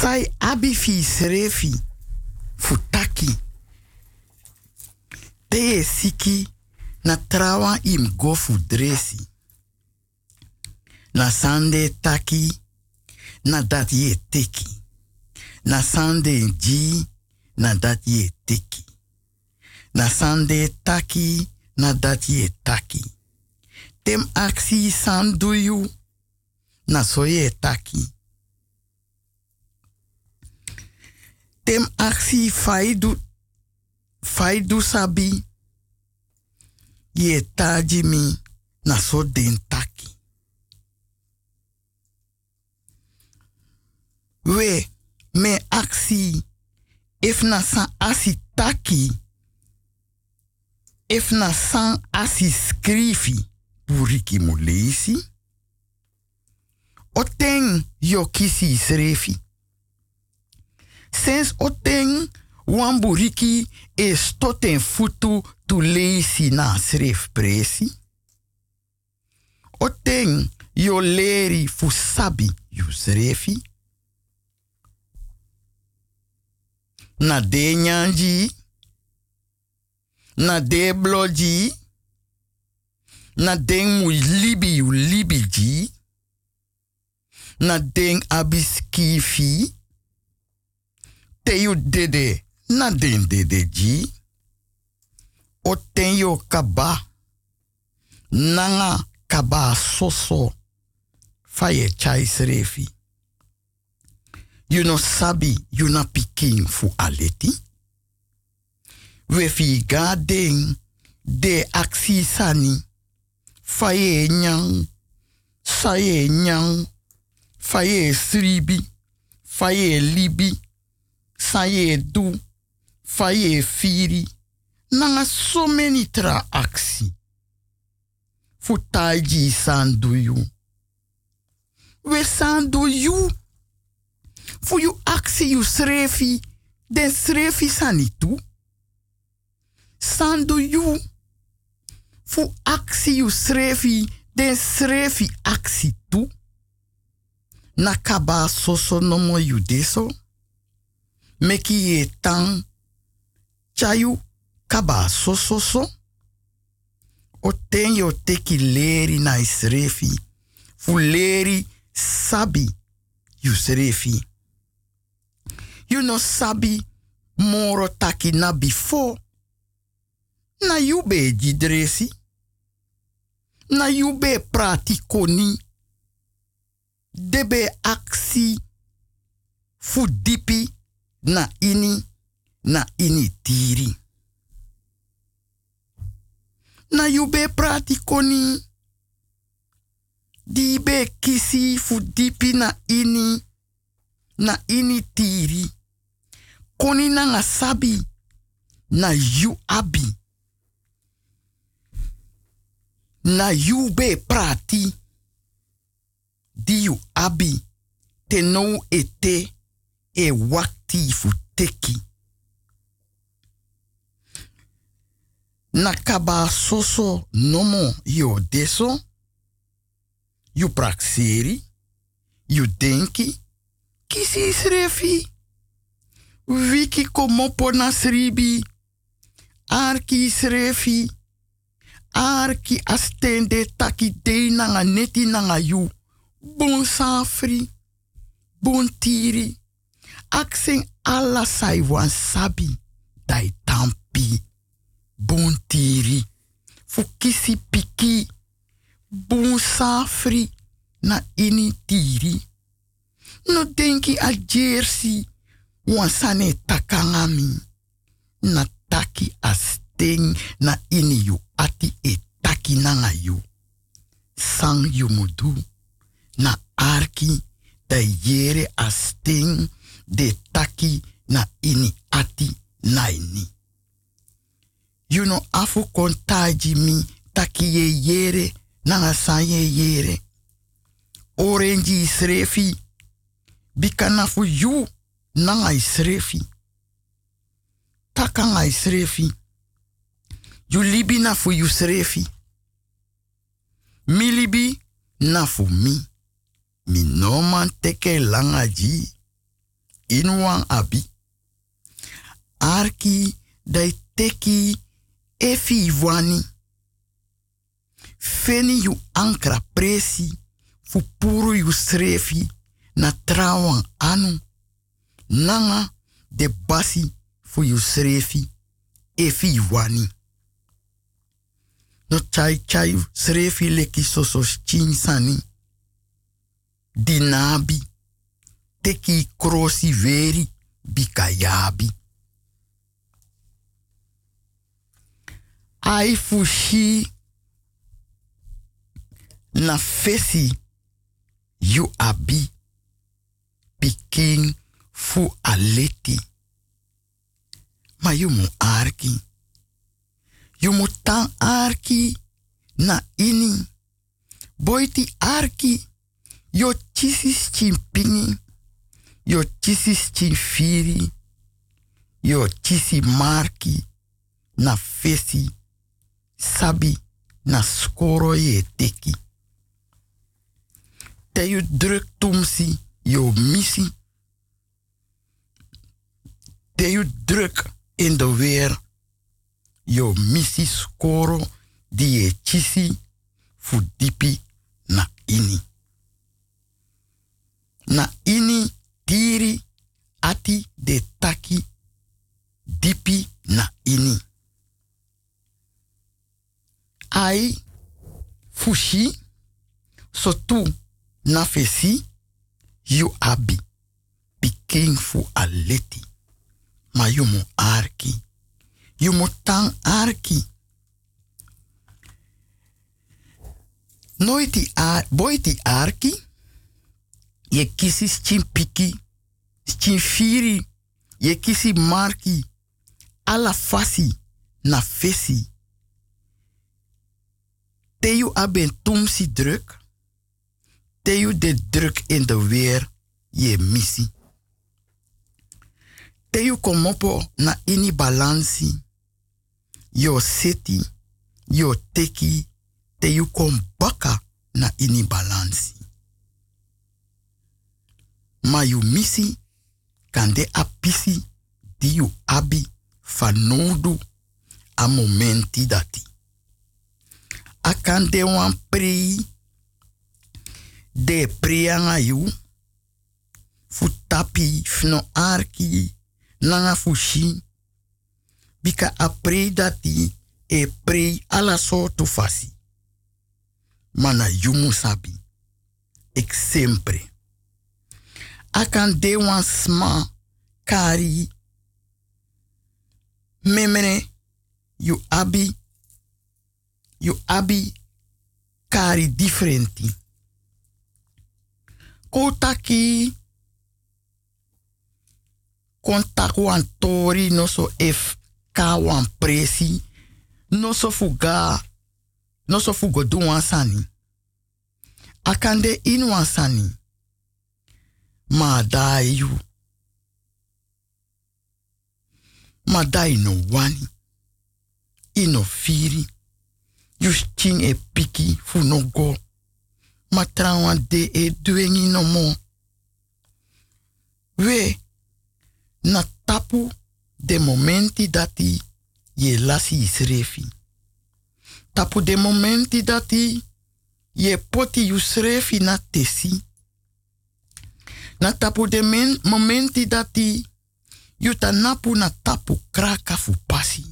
Sai abi fi srefi fu taki. Te siki na trawa im go fu dresi. Na sande taki na dat ye teki. Na sande ji na dat ye teki. Na sande taki na dat ye taki. Tem aksi san duyu na soye taki. Tem aksi faidu faidu sabi ye taji mi na so den taki. We me aksi if na san asi taki if na san asi skrifi puriki mu leisi. Oteng yo kisi srefi. Sens oteng wan buriki is tot en futu tu leisi na sref presi. Oteng yo leri fu sabi yu srefi. Na de nyanji. Na de bloji na den mu libi yu libi ji, na den abiskifi, te yu dede. Na den dede ji, o yo kaba, nanga kaba soso, faye chai srefi. You no sabi, you na pikin fu aleti. We fi ga den de aksi sani, faye nyang, saye nyang, faye sribi, faye libi, saye du, faye firi, nanga so many tra aksi. Futaji sandu you. We sandu you. Fu you aksi you srefi, den srefi sanitu. Sandu you. Fu aksi you srefi, den srefi aksi tu. Nakaba soso nomo you deso. Meki ye tang. Chayu kaba soso so. O ten yo teki leri na srefi. Fu leri sabi you srefi. You no sabi moro taki na before. Na you be dresi. Na you be prati koni. Debe aksi fu dipi na ini na ini tiri. Na you be prati koni. Di be kisi fu dipi na ini na ini tiri. Koni na sabi na you abi. Na you be prati. Di you abi. Te nou ete e wakti fu teki. Na kaba soso nomo yo deso. You prakseri. You denki. Kisi srefi. Wiki komopo. Arki srefi. Arki astende taki de nanga neti nanga. Bon safri. Bon tiri. Aksen ala sai wan sabi. Dai tampi. Bon tiri. Fukisi piki. Bon safri. Na ini tiri. No denki a jersey. Wan sane takangami. Na taki a sting na ini you ati e taki nanga you. Sang you mudu. Na arki da yere a sting de taki na ini ati na ini. You know afu kontaji mi taki ye yere nanga san ye yere. Orange srefi. Bikana fu you nanga srefi. Takanga srefi. You libi na fu you srefi. Mi libi na mi. Mi no man teke langa ji. Inwan abi. Arki dai teki efi wani. Feni you ankra presi. Fu puru you srefi. Na trawan anu. Nanga de basi fu you srefi. Efi wani. No chai chai srefi leki sosos chinsani. Dinabi. Teki krosi veri bikayabi. Ai fushi na fesi you abi pikin fu aleti. Ma you mu arki. Tan arki na ini. Boiti arki. Yo chisis chimpini. Yo chisis chinfiri. Yo chisi marki. Na fesi. Sabi. Na skoro ye teki. Te you druk tumsi. Yo misi. Te you druk in de weer. Yo misi skoro. Die je chisi. Fu dipi na ini. Na ini tiri ati de taki dipi na ini. Ai fushi so tu na fesi yu abi piking fu aleti. Ma yu arki. Yu mu tang arki. Noiti ar, boiti arki. Je kisi chin piki, chin firi, je kisi marki, ala fasi na fesi. Teyu aben tumsi druk, teyu de druk in de weer je missie. Teyu komopo na ini balansi, yo seti, yo teki, teyu kom baka na ini balansi. Ma yu misi kan de yu abi fanodu a momenti dati. A kan de wan prei de preanga yu fu tapi fno arki nanga fushi bika a prei dati e prei ala so tu fasi. Mana yumu sabi. Ik sempre. Akan de wan sma kari. Memene you abi. You abi kari differenti. Kotaki kontak wan tori no so if ka wan presi no so fuga no so fugo do wan sani. Wan sani. Ma dai you. Ma dai no wani. Ino firi. You sting e piki fu no go. Ma de e duengi no mo. We na tapu de momenti dati ye lasi isrefi. Tapu de momenti dati ye poti you srefi na tesi. Na tapu de men, momenti dati you ta napu na tapu kraka fu pasi.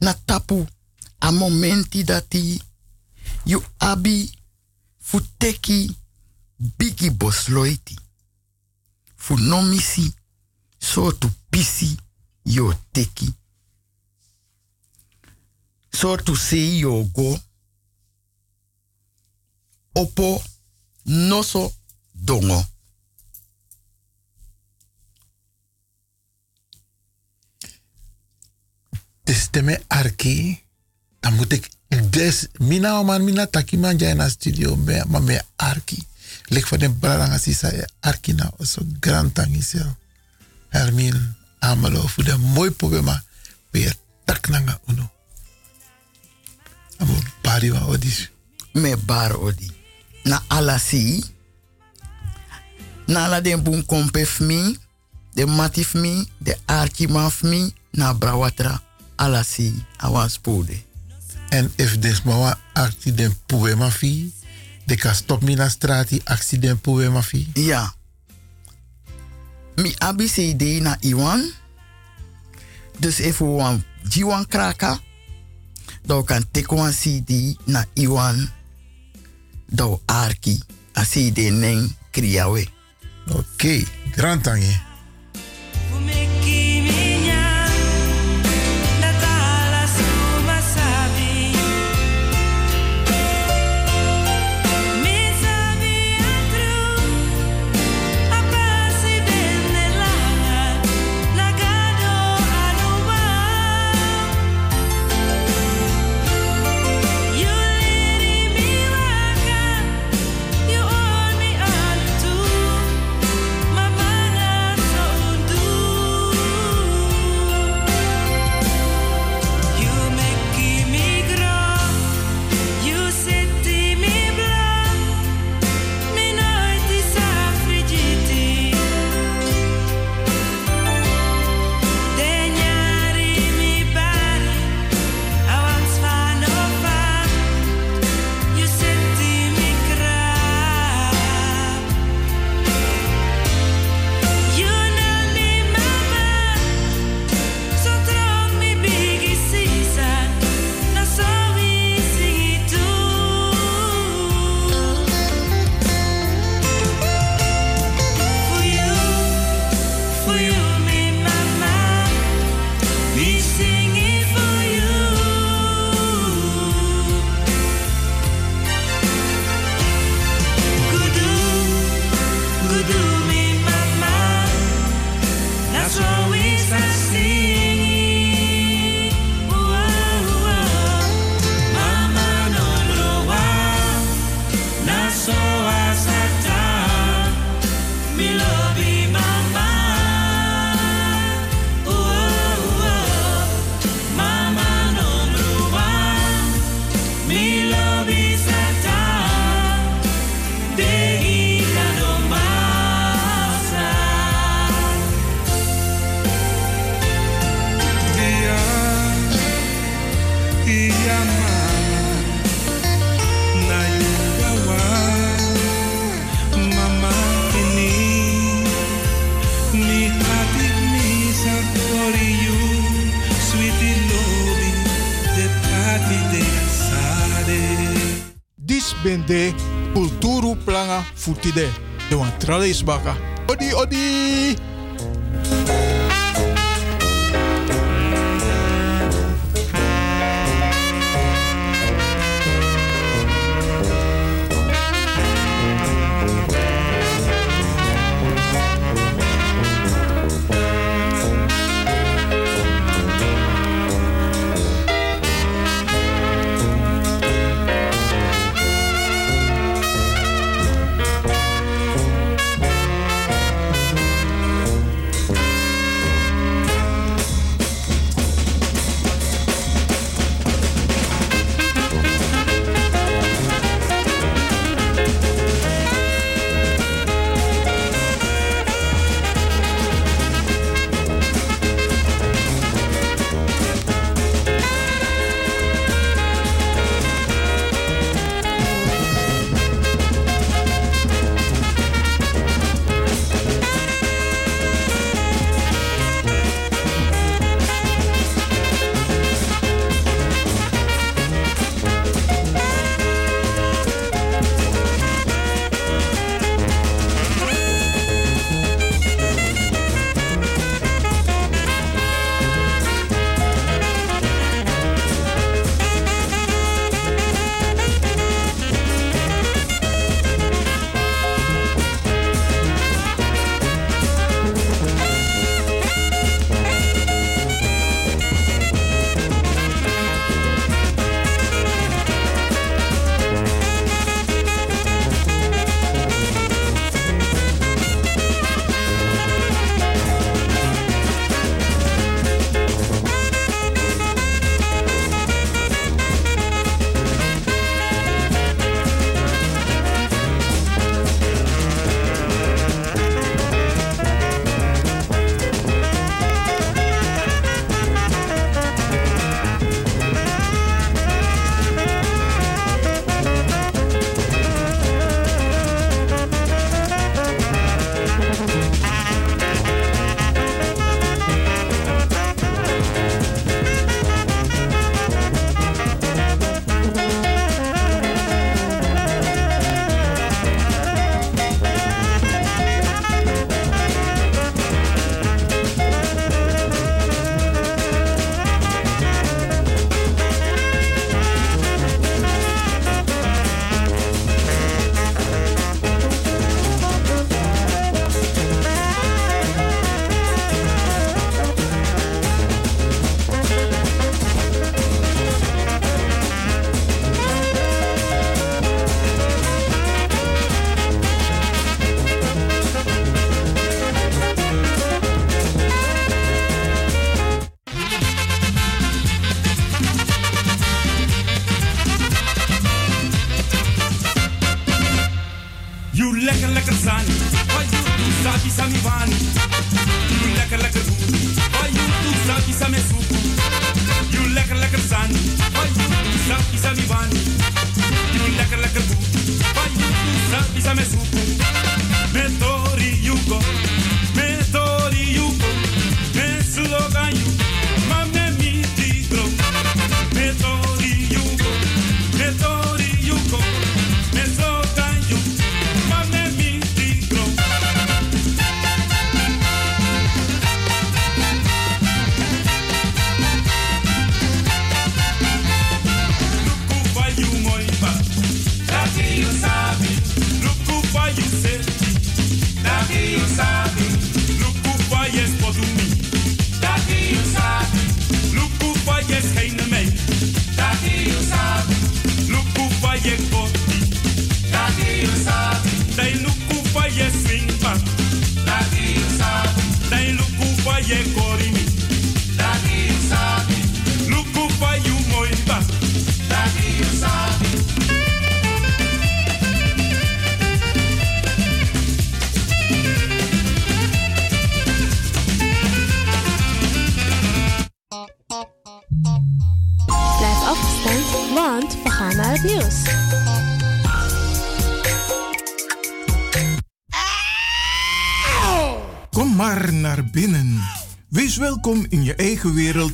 Na tapu a momenti dati you abi fu teki bigi bosloiti. Fu nomisi so tu pisi yo teki. So tu sei yo go. Opo noso dongo. Dus de me arki, dan moet ik des mina man mina taki man jai na studio me maar me arki. Lik van de brada sisa e arki na so grand tangi sel. Hermin amalo voor de mooi poema weer tak nanga uno. Amo bari wa odis. Me bar odi. Na alasi. Na la den bun kompef mi. De matif mi. De arki maf mi. Na brawatra. Alasi. Awan spode. En if des mawa actie den poema fi, de ka stop mi na strati actie den poema fi. Ja. Mi abi CD na Iwan. Dus even wan Jiwan kraka. Dan kan wan CD na Iwan. Dan arki. A CD neng kriyawe. Oké, okay. grand tangi. Futide. De wan trales baka. Odi odi.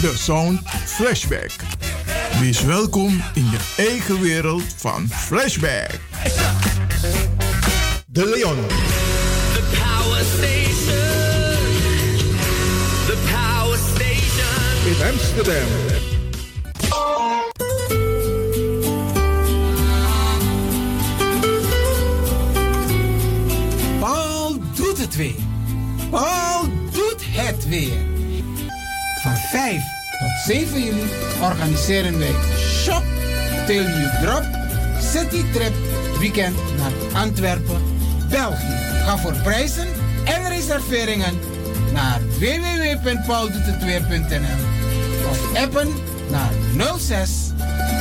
De Sound Flashback. Wees welkom in je eigen wereld van Flashback. De Leon. The power station. The power station. In Amsterdam. Paul doet het weer. Paul doet het weer. Van 5 tot 7 juli organiseren wij Shop Till You Drop City Trip Weekend naar Antwerpen, België. Ga voor prijzen en reserveringen naar www.pauldoetetweer.nl of appen naar 06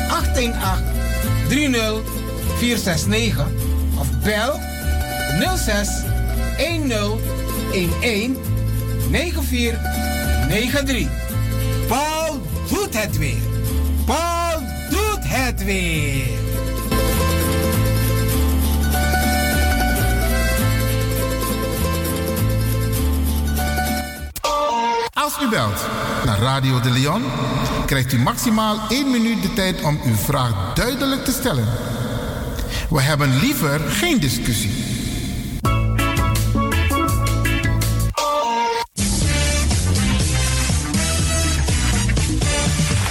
818 30 469 of bel 06 10 11 9493. Paul doet het weer. Paul doet het weer. Als u belt naar Radio de Leon, krijgt u maximaal 1 minuut de tijd om uw vraag duidelijk te stellen. We hebben liever geen discussie.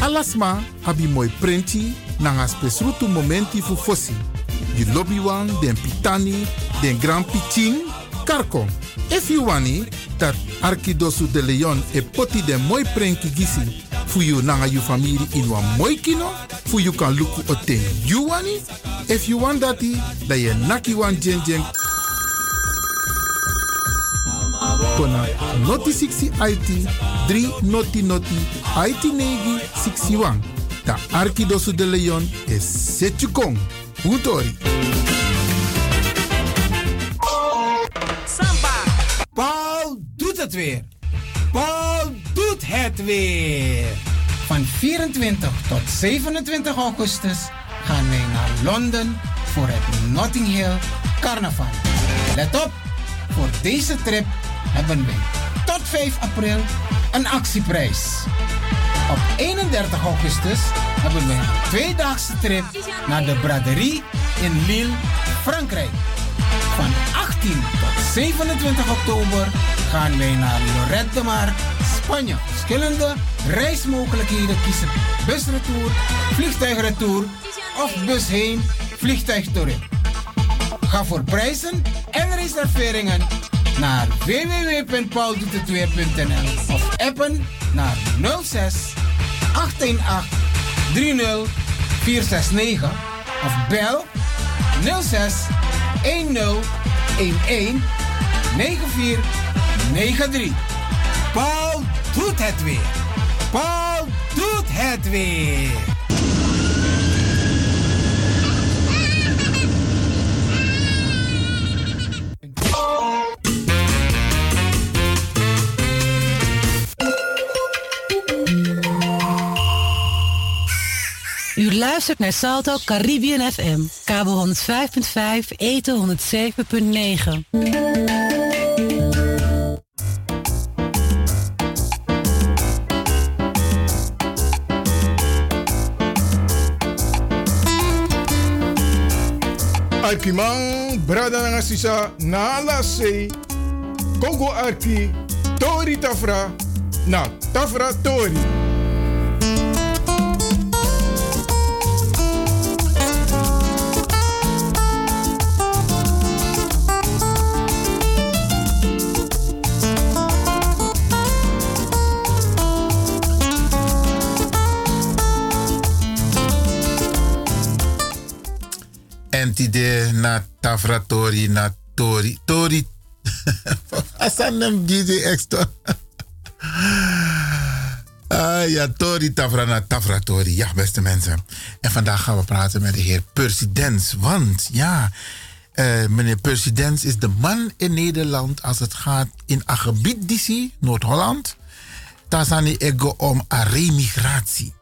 Alasma abi moi prenti nanga spesrutu momenti fu fosi. You lobby wan, den pitani, den grand piching, karko. If you wani, dat Arkidosu de Leon e poti den moi prenki gisi fu you nanga you family in wan moi kino, fu you kan luku o ten you wani. If you want dati, da ye naki wan jen jen kona noti 60 IT 3 noti noti IT negi 61. Da Arkidosu de Leon is Setjukong. Utori. Samba. Paul doet het weer. Paul doet het weer. Van 24 tot 27 augustus gaan wij naar Londen voor het Notting Hill Carnaval. Let op, voor deze trip hebben wij tot 5 april een actieprijs. Op 31 augustus hebben wij een tweedaagse trip naar de braderie in Lille, Frankrijk. Van 18 tot 27 oktober gaan wij naar Lorette de Mar, Spanje. Verschillende reismogelijkheden kiezen. Busretour, vliegtuigretour of bus heen, vliegtuig terug. Ga voor prijzen en reserveringen naar www.pauldoetetweer.nl of appen naar 06 818 30 469 of bel 06 10 11 9493. Paul doet het weer. Paul doet het weer. U luistert naar Salto Caribbean FM, kabel 105.5, eten 107.9. Aikimang, brada nga sisa, na sei, Kongo arki, tori tafra, na tafra tori. Entide na tafratori na tori. Tori. [laughs] Asanem DJ Extra. Ah ja, Tori Tafra na Tafratori. Ja, beste mensen. En vandaag gaan we praten met de heer Persidens. Want ja, eh, meneer Persidens is de man in Nederland als het gaat in die Noord-Holland. Tazani ego om a remigratie.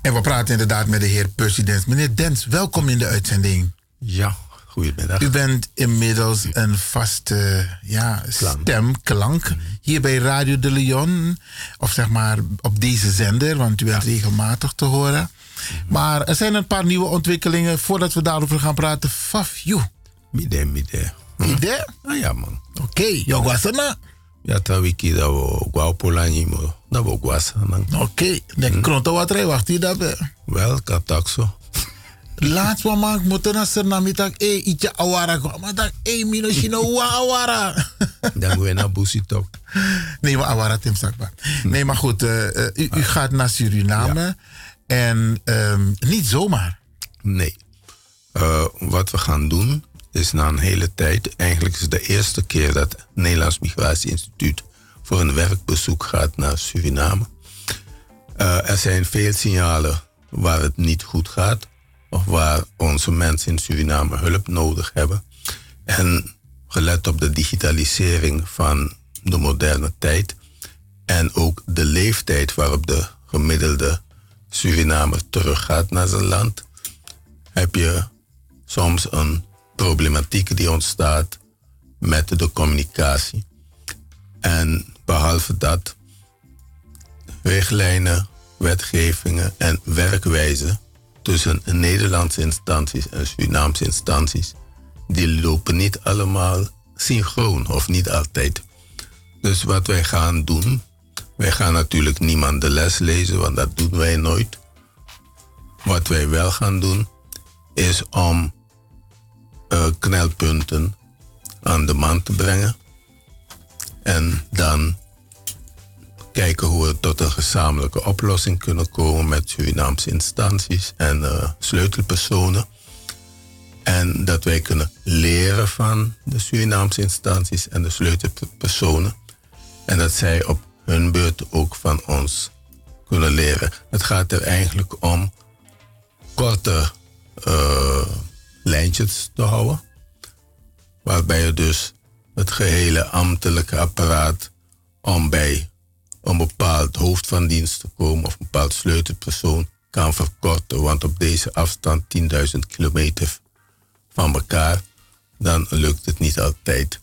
En we praten inderdaad met de heer Percy Dens. Meneer Dens, welkom in de uitzending. Ja, goedemiddag. U bent inmiddels een vaste ja, stem, klank, hier bij Radio de Leon. Of zeg maar op deze zender, want u bent regelmatig te horen. Maar er zijn een paar nieuwe ontwikkelingen. Voordat we daarover gaan praten, Fafju. Mide, mide. Ide? Ah ja, man. Oké, okay. Ja, ta wiki da wo gwa polanyi mo. Da wo gwasa man. Oké, de kronto wat rij wacht hier daarbij. Wel, katakso. Laatst wa man moeten naar Suriname tak e ietsje awara. Maar tak e mino shino wa awara. Dan we naar Busi toch. Nee, maar awara tim. Nee, maar goed, uh, uh, u, u, gaat naar Suriname. En um, niet zomaar. Nee. Uh, wat we gaan doen is na een hele tijd, eigenlijk is het de eerste keer dat het Nederlands Migratie Instituut voor een werkbezoek gaat naar Suriname. Uh, er zijn veel signalen waar het niet goed gaat, of waar onze mensen in Suriname hulp nodig hebben. En gelet op de digitalisering van de moderne tijd en ook de leeftijd waarop de gemiddelde Surinamer teruggaat naar zijn land, heb je soms een problematiek die ontstaat met de communicatie. En behalve dat, richtlijnen, wetgevingen en werkwijzen tussen Nederlandse instanties en Surinaamse instanties, die lopen niet allemaal synchroon of niet altijd. Dus wat wij gaan doen, wij gaan natuurlijk niemand de les lezen, want dat doen wij nooit. Wat wij wel gaan doen, is om uh, knelpunten aan de man te brengen. En dan kijken hoe we tot een gezamenlijke oplossing kunnen komen met Surinaamse instanties en uh, sleutelpersonen. En dat wij kunnen leren van de Surinaamse instanties en de sleutelpersonen. En dat zij op hun beurt ook van ons kunnen leren. Het gaat er eigenlijk om korte uh, lijntjes te houden. Waarbij je dus het gehele ambtelijke apparaat om bij een bepaald hoofd van dienst te komen of een bepaald sleutelpersoon kan verkorten. Want op deze afstand 10.000 kilometer van elkaar, dan lukt het niet altijd.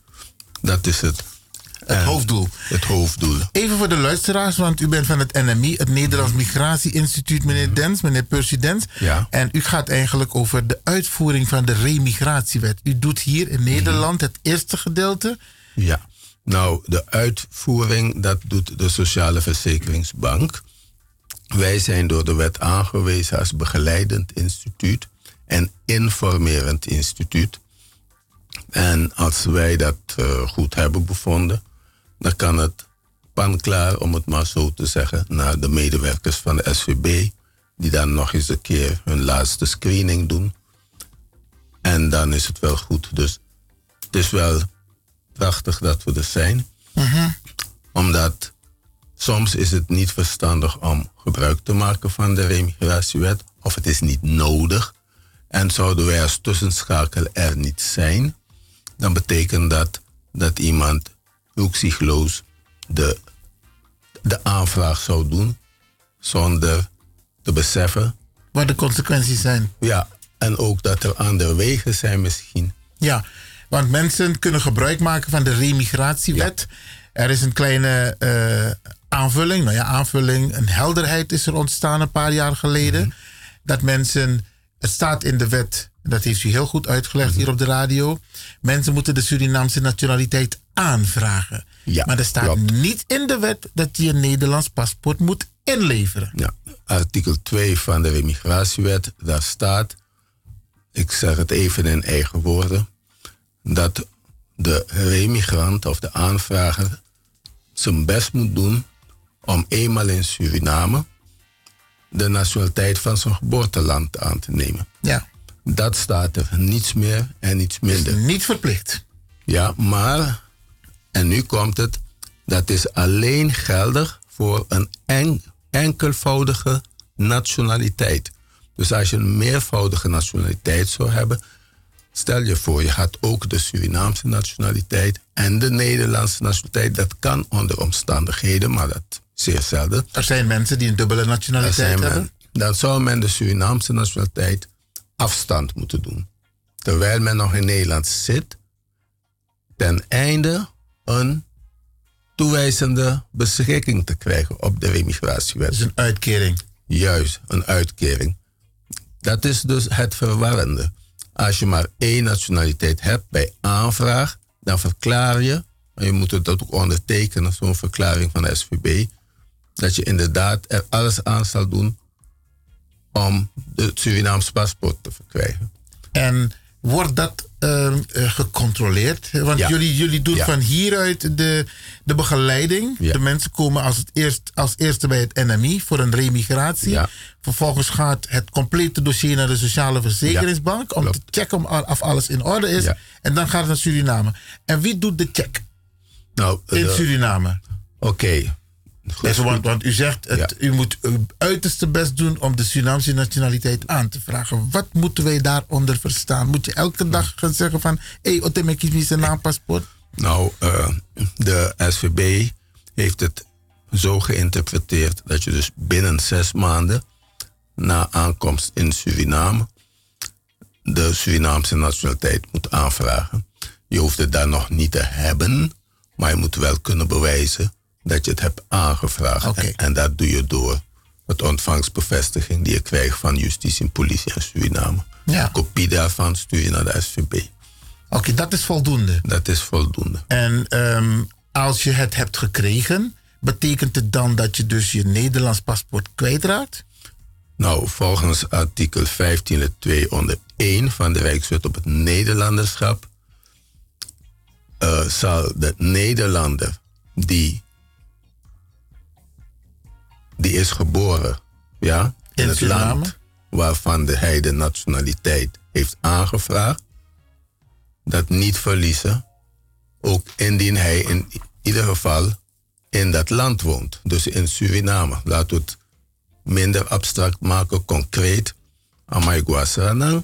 Dat is het het hoofddoel. Het hoofddoel. Even voor de luisteraars, want u bent van het NMI, het Nederlands Migratie Instituut, meneer Dens, meneer Percy Dens. Ja. En u gaat eigenlijk over de uitvoering van de remigratiewet. U doet hier in Nederland het eerste gedeelte. Ja. Nou, de uitvoering, dat doet de Sociale Verzekeringsbank. Wij zijn door de wet aangewezen als begeleidend instituut en informerend instituut. En als wij dat eh, goed hebben bevonden, dan kan het panklaar, om het maar zo te zeggen, naar de medewerkers van de SVB, die dan nog eens een keer hun laatste screening doen. En dan is het wel goed. Dus het is wel prachtig dat we er zijn. Omdat soms is het niet verstandig om gebruik te maken van de remigratiewet. Of het is niet nodig. En zouden wij als tussenschakel er niet zijn, dan betekent dat dat iemand ruksigloos de, de aanvraag zou doen zonder te beseffen. Wat de consequenties zijn. Ja, en ook dat er andere wegen zijn misschien. Ja, want mensen kunnen gebruik maken van de remigratiewet. Er is een kleine eh, aanvulling, nou ja, aanvulling, een helderheid is er ontstaan een paar jaar geleden. Dat mensen, het staat in de wet, dat heeft u heel goed uitgelegd hier op de radio. Mensen moeten de Surinaamse nationaliteit aanvragen. Ja, maar er staat klopt. niet in de wet dat je een Nederlands paspoort moet inleveren. Ja, artikel 2 van de remigratiewet, daar staat, ik zeg het even in eigen woorden, dat de remigrant of de aanvrager zijn best moet doen om eenmaal in Suriname de nationaliteit van zijn geboorteland aan te nemen. Ja. Dat staat er niets meer en niets minder. niet verplicht. Ja, maar, en nu komt het, dat is alleen geldig voor een en, enkelvoudige nationaliteit. Dus als je een meervoudige nationaliteit zou hebben, stel je voor, je had ook de Surinaamse nationaliteit en de Nederlandse nationaliteit. Dat kan onder omstandigheden, maar dat zeer zelden. Er zijn mensen die een dubbele nationaliteit hebben. men- dan zou men de Surinaamse nationaliteit afstand moeten doen. Terwijl men nog in Nederland zit, ten einde een toewijzende beschikking te krijgen op de remigratiewet. Dus een uitkering. Juist, een uitkering. Dat is dus het verwarrende. Als je maar één nationaliteit hebt bij aanvraag, dan verklaar je, en je moet het ook ondertekenen, zo'n verklaring van de SVB, dat je inderdaad er alles aan zal doen om het Surinaams paspoort te verkrijgen. En wordt dat ehm, eh, gecontroleerd? Want Ja. jullie, jullie doen Ja. van hieruit de, de begeleiding. De mensen komen als, het eerst, als eerste bij het NMI voor een remigratie. Vervolgens gaat het complete dossier naar de Sociale Verzekeringsbank om te checken of alles in orde is. En dan gaat het naar Suriname. En wie doet de check Nou, in de- Suriname? Oké. Dus, want, want u zegt, het, u moet uw uiterste best doen om de Surinaamse nationaliteit aan te vragen. Wat moeten wij daaronder verstaan? Moet je elke dag gaan zeggen van, hé, hey, Otemek is zijn naampaspoort? Nou, eh, de SVB heeft het zo geïnterpreteerd dat je dus binnen zes maanden na aankomst in Suriname de Surinaamse nationaliteit moet aanvragen. Je hoeft het daar nog niet te hebben, maar je moet wel kunnen bewijzen dat je het hebt aangevraagd. En, en dat doe je door het ontvangstbevestiging die je krijgt van justitie en politie in Suriname. Ja. Een kopie daarvan stuur je naar de SVB. Oké, dat is voldoende. Dat is voldoende. En ehm, als je het hebt gekregen, betekent het dan dat je dus je Nederlands paspoort kwijtraakt? Nou, volgens artikel 15 lid 2 onder 1 van de Rijkswet op het Nederlanderschap eh, zal de Nederlander die, die is geboren ja, in, In het Suriname? land waarvan de, hij de nationaliteit heeft aangevraagd, dat niet verliezen, ook indien hij in ieder geval in dat land woont, dus in Suriname. Laten we het minder abstract maken, concreet. Amai Guasanang.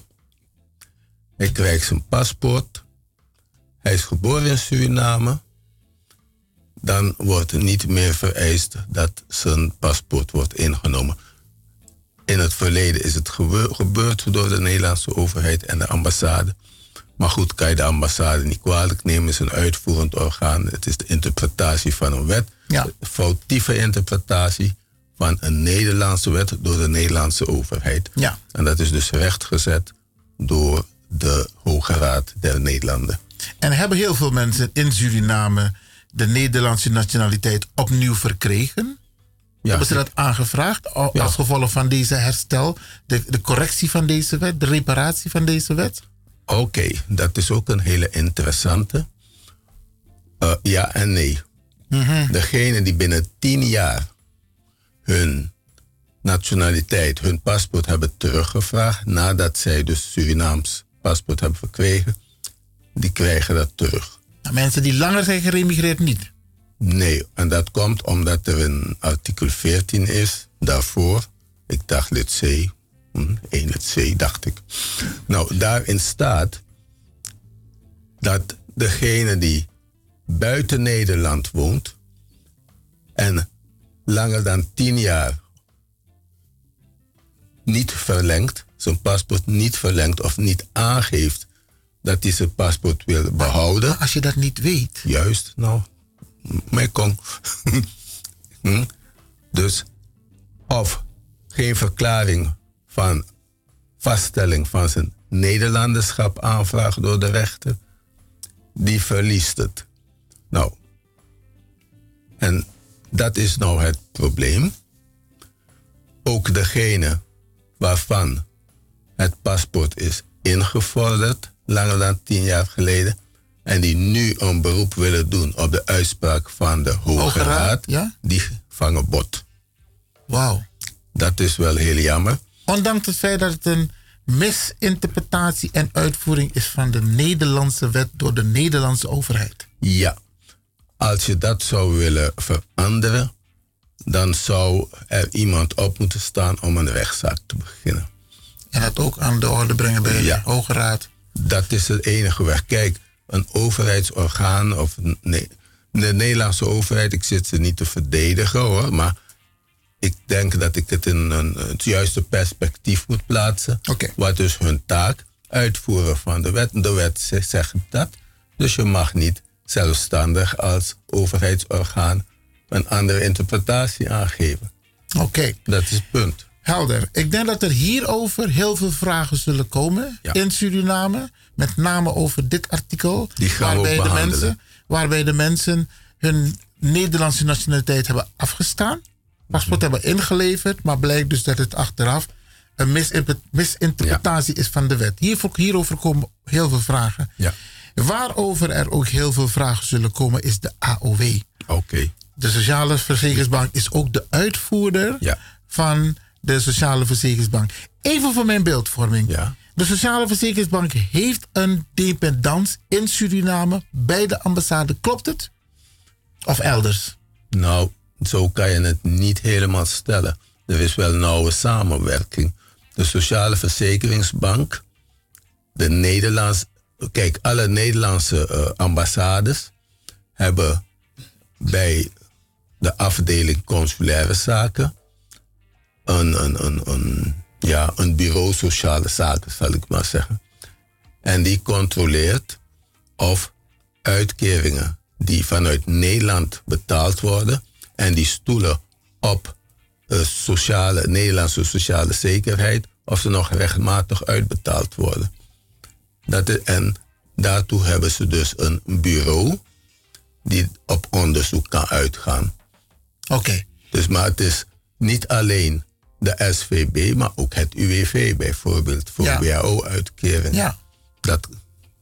Hij krijgt zijn paspoort. Hij is geboren in Suriname. Dan wordt niet meer vereist dat zijn paspoort wordt ingenomen. In het verleden is het gebeur- gebeurd door de Nederlandse overheid en de ambassade. Maar goed, kan je de ambassade niet kwalijk nemen, het is een uitvoerend orgaan. Het is de interpretatie van een wet. Ja. De foutieve interpretatie van een Nederlandse wet door de Nederlandse overheid. Ja. En dat is dus rechtgezet door de Hoge Raad der Nederlanden. En hebben heel veel mensen in Suriname de Nederlandse nationaliteit opnieuw verkregen? Ja. Hebben ze dat aangevraagd als gevolg van deze herstel, de, de correctie van deze wet, de reparatie van deze wet? Oké, dat is ook een hele interessante. Eh, ja en nee. Degene die binnen tien jaar hun nationaliteit, hun paspoort hebben teruggevraagd, nadat zij dus Surinaams paspoort hebben verkregen, die krijgen dat terug. Nou, mensen die langer zijn geremigreerd niet. Nee, en dat komt omdat er een artikel 14 is daarvoor. Ik dacht lid C. Hm, 1 lid C, dacht ik. Nou, daarin staat dat degene die buiten Nederland woont en langer dan 10 jaar niet verlengt, zijn paspoort niet verlengt of niet aangeeft dat hij zijn paspoort wil behouden. als je dat niet weet. Juist, nou, mij kon. [laughs] Hm? Dus of geen verklaring van vaststelling van zijn Nederlanderschap aanvraagt door de rechter, die verliest het. Nou, en dat is nou het probleem. Ook degene waarvan het paspoort is ingevorderd, langer dan tien jaar geleden, en die nu een beroep willen doen op de uitspraak van de Hoge, Hoge Raad, Raad, ja? die vangen bot. Wauw. Dat is wel heel jammer. Ondanks het feit dat het een misinterpretatie en uitvoering is van de Nederlandse wet door de Nederlandse overheid. Ja, als je dat zou willen veranderen, dan zou er iemand op moeten staan om een rechtszaak te beginnen. En dat ook aan de orde brengen bij de Hoge Raad. Dat is het enige weg. Kijk, een overheidsorgaan of nee, de Nederlandse overheid, ik zit ze niet te verdedigen hoor, maar ik denk dat ik het in een, het juiste perspectief moet plaatsen. Wat is hun taak? Uitvoeren van de wet. De wet zegt zegt dat. Dus je mag niet zelfstandig als overheidsorgaan een andere interpretatie aangeven. Oké. Dat is het punt. Helder. Ik denk dat er hierover heel veel vragen zullen komen in Suriname. Met name over dit artikel. Die gaan we ook waarbij, de mensen, waarbij de mensen hun Nederlandse nationaliteit hebben afgestaan. Paspoort Mhm. hebben ingeleverd. Maar blijkt dus dat het achteraf een misinter- misinterpretatie is van de wet. Hiervoor, hierover komen heel veel vragen. Ja. Waarover er ook heel veel vragen zullen komen is de AOW. Oké. De Sociale Verzekeringsbank is ook de uitvoerder van de Sociale Verzekeringsbank. Even voor mijn beeldvorming. De Sociale Verzekeringsbank heeft een dependance in Suriname bij de ambassade. Klopt het? Of elders? Nou, zo kan je het niet helemaal stellen. Er is wel nauwe samenwerking. De Sociale Verzekeringsbank, de Nederlands, kijk, alle Nederlandse eh, ambassades hebben bij de afdeling consulaire zaken een, een, een, een, ja, een bureau sociale zaken, zal ik maar zeggen. En die controleert of uitkeringen die vanuit Nederland betaald worden en die stoelen op eh, sociale, Nederlandse sociale zekerheid, of ze nog rechtmatig uitbetaald worden. Dat is, en daartoe hebben ze dus een bureau die op onderzoek kan uitgaan. Oké. Dus maar het is niet alleen de SVB, maar ook het UWV bijvoorbeeld voor Ja. WHO-uitkering. Ja. Dat,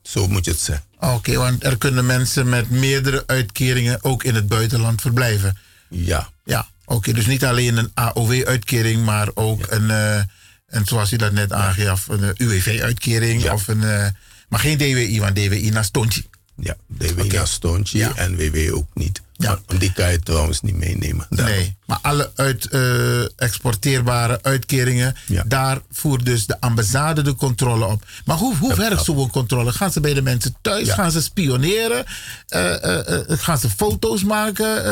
zo moet je het zeggen. Oké, want er kunnen mensen met meerdere uitkeringen ook in het buitenland verblijven. Ja. Ja, oké. dus niet alleen een AOW-uitkering, maar ook een, eh, een, zoals u dat net aangaf, een eh, UWV-uitkering. Of een, eh, maar geen DWI, want DWI naar Stontje. Ja, DWI naar Stontje en WW ook niet. Ja. Die kan je trouwens niet meenemen. Nee, maar alle uit, eh, exporteerbare uitkeringen, daar voert dus de ambassade de controle op. Maar hoe, hoe werkt zo'n controle? Gaan ze bij de mensen thuis? Ja. Gaan ze spioneren? Eh, eh, gaan ze foto's maken?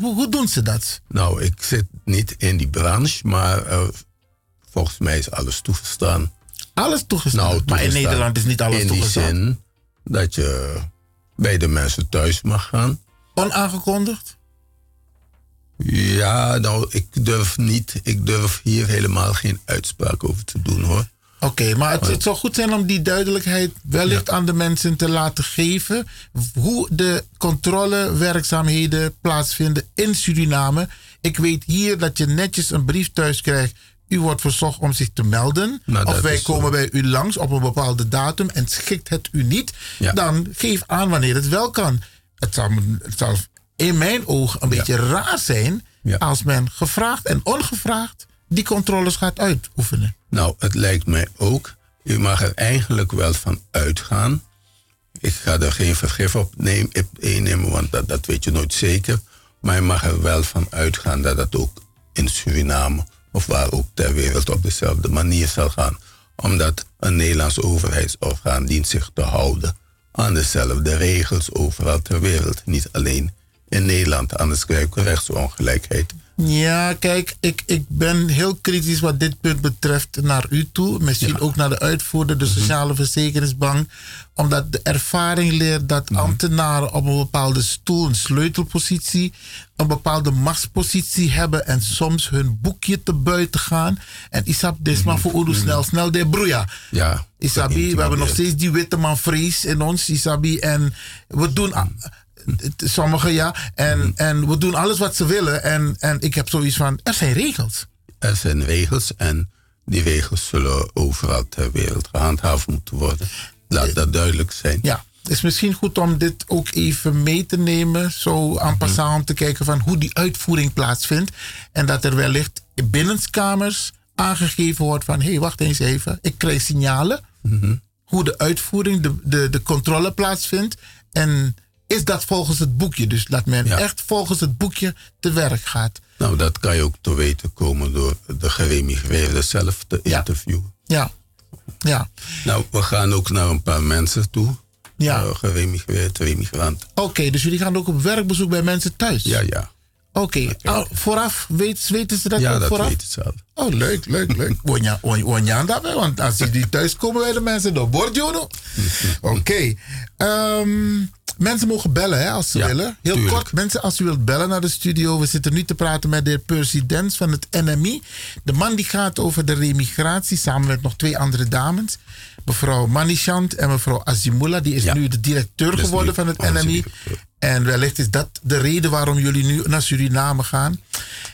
Hoe, hoe doen ze dat? Nou, ik zit niet in die branche, maar volgens mij is alles toegestaan. Alles toegestaan? Nou, Maar in toegestaan. Nederland is niet alles in toegestaan. In die zin dat je bij de mensen thuis mag gaan. Onaangekondigd? Ja, nou, ik durf niet. Ik durf hier helemaal geen uitspraak over te doen hoor. Oké, maar het, het zou goed zijn om die duidelijkheid wellicht aan de mensen te laten geven. Hoe de controlewerkzaamheden plaatsvinden in Suriname. Ik weet hier dat je netjes een brief thuis krijgt. U wordt verzocht om zich te melden. Nou, of wij zo. komen bij u langs op een bepaalde datum en schikt het u niet. Ja. Dan geef aan wanneer het wel kan. Het zal, het zal in mijn ogen een beetje raar zijn als men gevraagd en ongevraagd die controles gaat uitoefenen. Nou, het lijkt mij ook. U mag er eigenlijk wel van uitgaan. Ik ga er geen vergif op nemen, innemen, want dat, dat weet je nooit zeker. Maar je mag er wel van uitgaan dat het ook in Suriname of waar ook ter wereld op dezelfde manier zal gaan. Omdat een Nederlands overheidsorgaan dient zich te houden aan dezelfde regels overal ter wereld. Niet alleen in Nederland, anders krijg je rechtsongelijkheid. Ja, kijk, ik, ik ben heel kritisch wat dit punt betreft naar u toe. Misschien ook naar de uitvoerder, de Sociale Verzekeringsbank. Omdat de ervaring leert dat ambtenaren op een bepaalde stoel, een sleutelpositie, een bepaalde machtspositie hebben en soms hun boekje te buiten gaan. En Isab Desma voor Oedo snel, snel de broeia. Ja. Isabi, we hebben nog steeds die witte man vrees in ons, Isabi. En we doen. Sommigen ja. En, en we doen alles wat ze willen. En, en ik heb zoiets van: er zijn regels. Er zijn regels en die regels zullen overal ter wereld gehandhaafd moeten worden. Laat dat duidelijk zijn. Ja. Het is misschien goed om dit ook even mee te nemen. Zo aan passant om te kijken van hoe die uitvoering plaatsvindt. En dat er wellicht binnenskamers aangegeven wordt van... hé, hey, wacht eens even. Ik krijg signalen hoe de uitvoering, de, de, de controle plaatsvindt. En is dat volgens het boekje? Dus dat men echt volgens het boekje te werk gaat. Nou, dat kan je ook te weten komen door de geremigreerde zelf te interviewen. Ja. ja. Nou, we gaan ook naar een paar mensen toe. Ja. Uh. Oké, dus jullie gaan ook op werkbezoek bij mensen thuis? Ja, ja. Oké, vooraf weet, weten ze dat Ja, ook dat vooraf? weten ze al. Oh, leuk, leuk, leuk. [laughs] Wonja- won- Wonja daarbij, want als die thuis komen bij de mensen, dan wordt Jono. Oké. Ehm, mensen mogen bellen hè, als ze Ja, willen. Heel tuurlijk. kort, mensen, als u wilt bellen naar de studio. We zitten nu te praten met de heer Percy Dens van het NMI. De man die gaat over de remigratie samen met nog twee andere dames. Mevrouw Manishant en mevrouw Azimula. Die is nu de directeur geworden van het NMI. En wellicht is dat de reden waarom jullie nu naar Suriname gaan.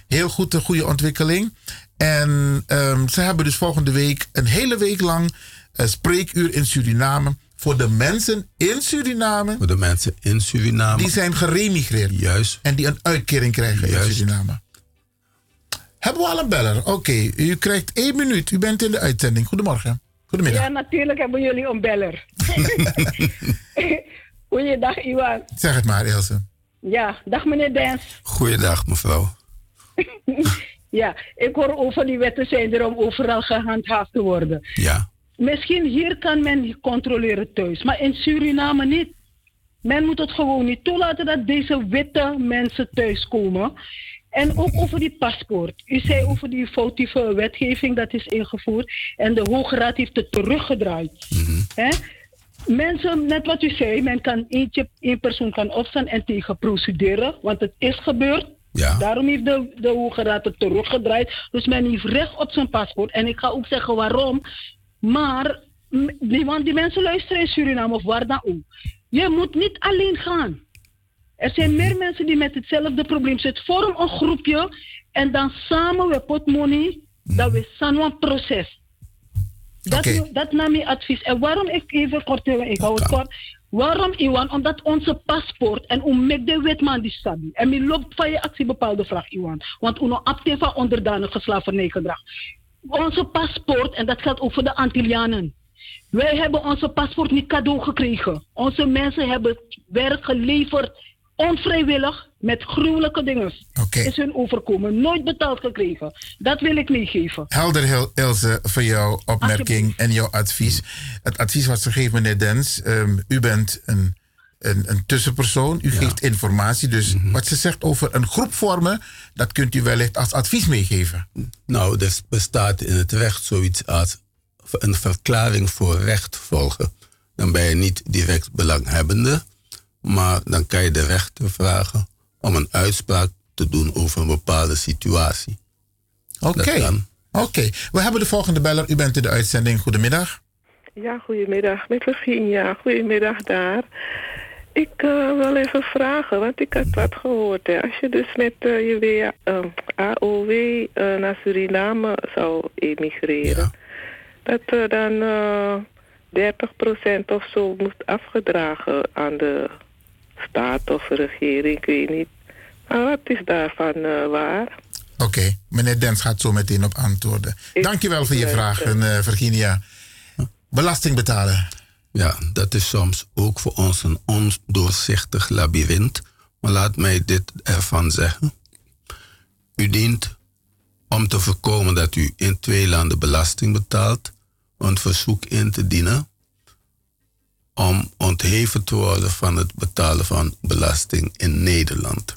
Heel goed, een goede ontwikkeling. En ehm, ze hebben dus volgende week een hele week lang een spreekuur in Suriname. Voor de mensen in Suriname. Voor de mensen in Suriname. Die zijn geremigreerd. Juist. En die een uitkering krijgen in. Suriname. Hebben we al een beller? Oké, u krijgt één minuut. U bent in de uitzending. Goedemorgen. Goedemiddag. Ja, natuurlijk hebben jullie een beller. [laughs] Goeiedag, Iwan. Zeg het maar, Ilse. Ja, dag meneer Dens. Goeiedag, mevrouw. [laughs] Ja, ik hoor over die wetten zijn er om overal gehandhaafd te worden. Ja. Misschien hier kan men controleren thuis, maar in Suriname niet. Men moet het gewoon niet toelaten dat deze witte mensen thuiskomen. En ook over die paspoort. U zei over die foutieve wetgeving dat is ingevoerd. En de Hoge Raad heeft het teruggedraaid. Hè? Mensen, net wat u zei, men kan eentje, één persoon kan opstaan en tegen procederen, want het is gebeurd. Daarom heeft de, de Hoge Raad het teruggedraaid. Dus men heeft recht op zijn paspoort. En ik ga ook zeggen waarom. Maar, want die mensen luisteren in Suriname of waar dan ook. Je moet niet alleen gaan. Er zijn meer mensen die met hetzelfde probleem zitten. Vorm een groepje en dan samen we pot money, dat we samen proces. Dat, dat nam mijn advies. En waarom ik even kort, ik hou het kort. Waarom, Iwan? Omdat onze paspoort en hoe met de wetman die stabi. En mi loopt van je actie bepaalde vraag, Iwan. Want uno apte van onderdanige slavernijgedrag. Onze paspoort, en dat geldt ook voor de Antillianen. Wij hebben onze paspoort niet cadeau gekregen. Onze mensen hebben werk geleverd, onvrijwillig, met gruwelijke dingen. Is hun overkomen, nooit betaald gekregen. Dat wil ik meegeven. Helder, heel, Ilse, voor jouw opmerking en jouw advies. Het advies wat ze geeft, meneer Dens. ehm, u bent een, een, een tussenpersoon. U geeft informatie. Dus wat ze zegt over een groep vormen, dat kunt u wellicht als advies meegeven. Nou, er bestaat in het recht zoiets als een verklaring voor recht volgen. Dan ben je niet direct belanghebbende, maar dan kan je de rechter vragen om een uitspraak te doen over een bepaalde situatie. Oké. Oké. We hebben de volgende beller. U bent in de uitzending. Goedemiddag. Ja, goedemiddag. Met Virginia. Goedemiddag daar. Ik eh, wil even vragen, want ik had wat gehoord. Hè. Als je dus met eh, je WA, eh, AOW eh, naar Suriname zou emigreren, dat er dan eh 30% of zo moet afgedragen aan de staat of regering, ik weet niet. Maar wat is daarvan eh, waar? Oké, meneer Dens gaat zo meteen op antwoorden. Dankjewel voor je vraag, eh, Virginia. Belasting betalen. Ja, dat is soms ook voor ons een ondoorzichtig labyrint. Maar laat mij dit ervan zeggen. U dient, om te voorkomen dat u in twee landen belasting betaalt, een verzoek in te dienen om ontheven te worden van het betalen van belasting in Nederland.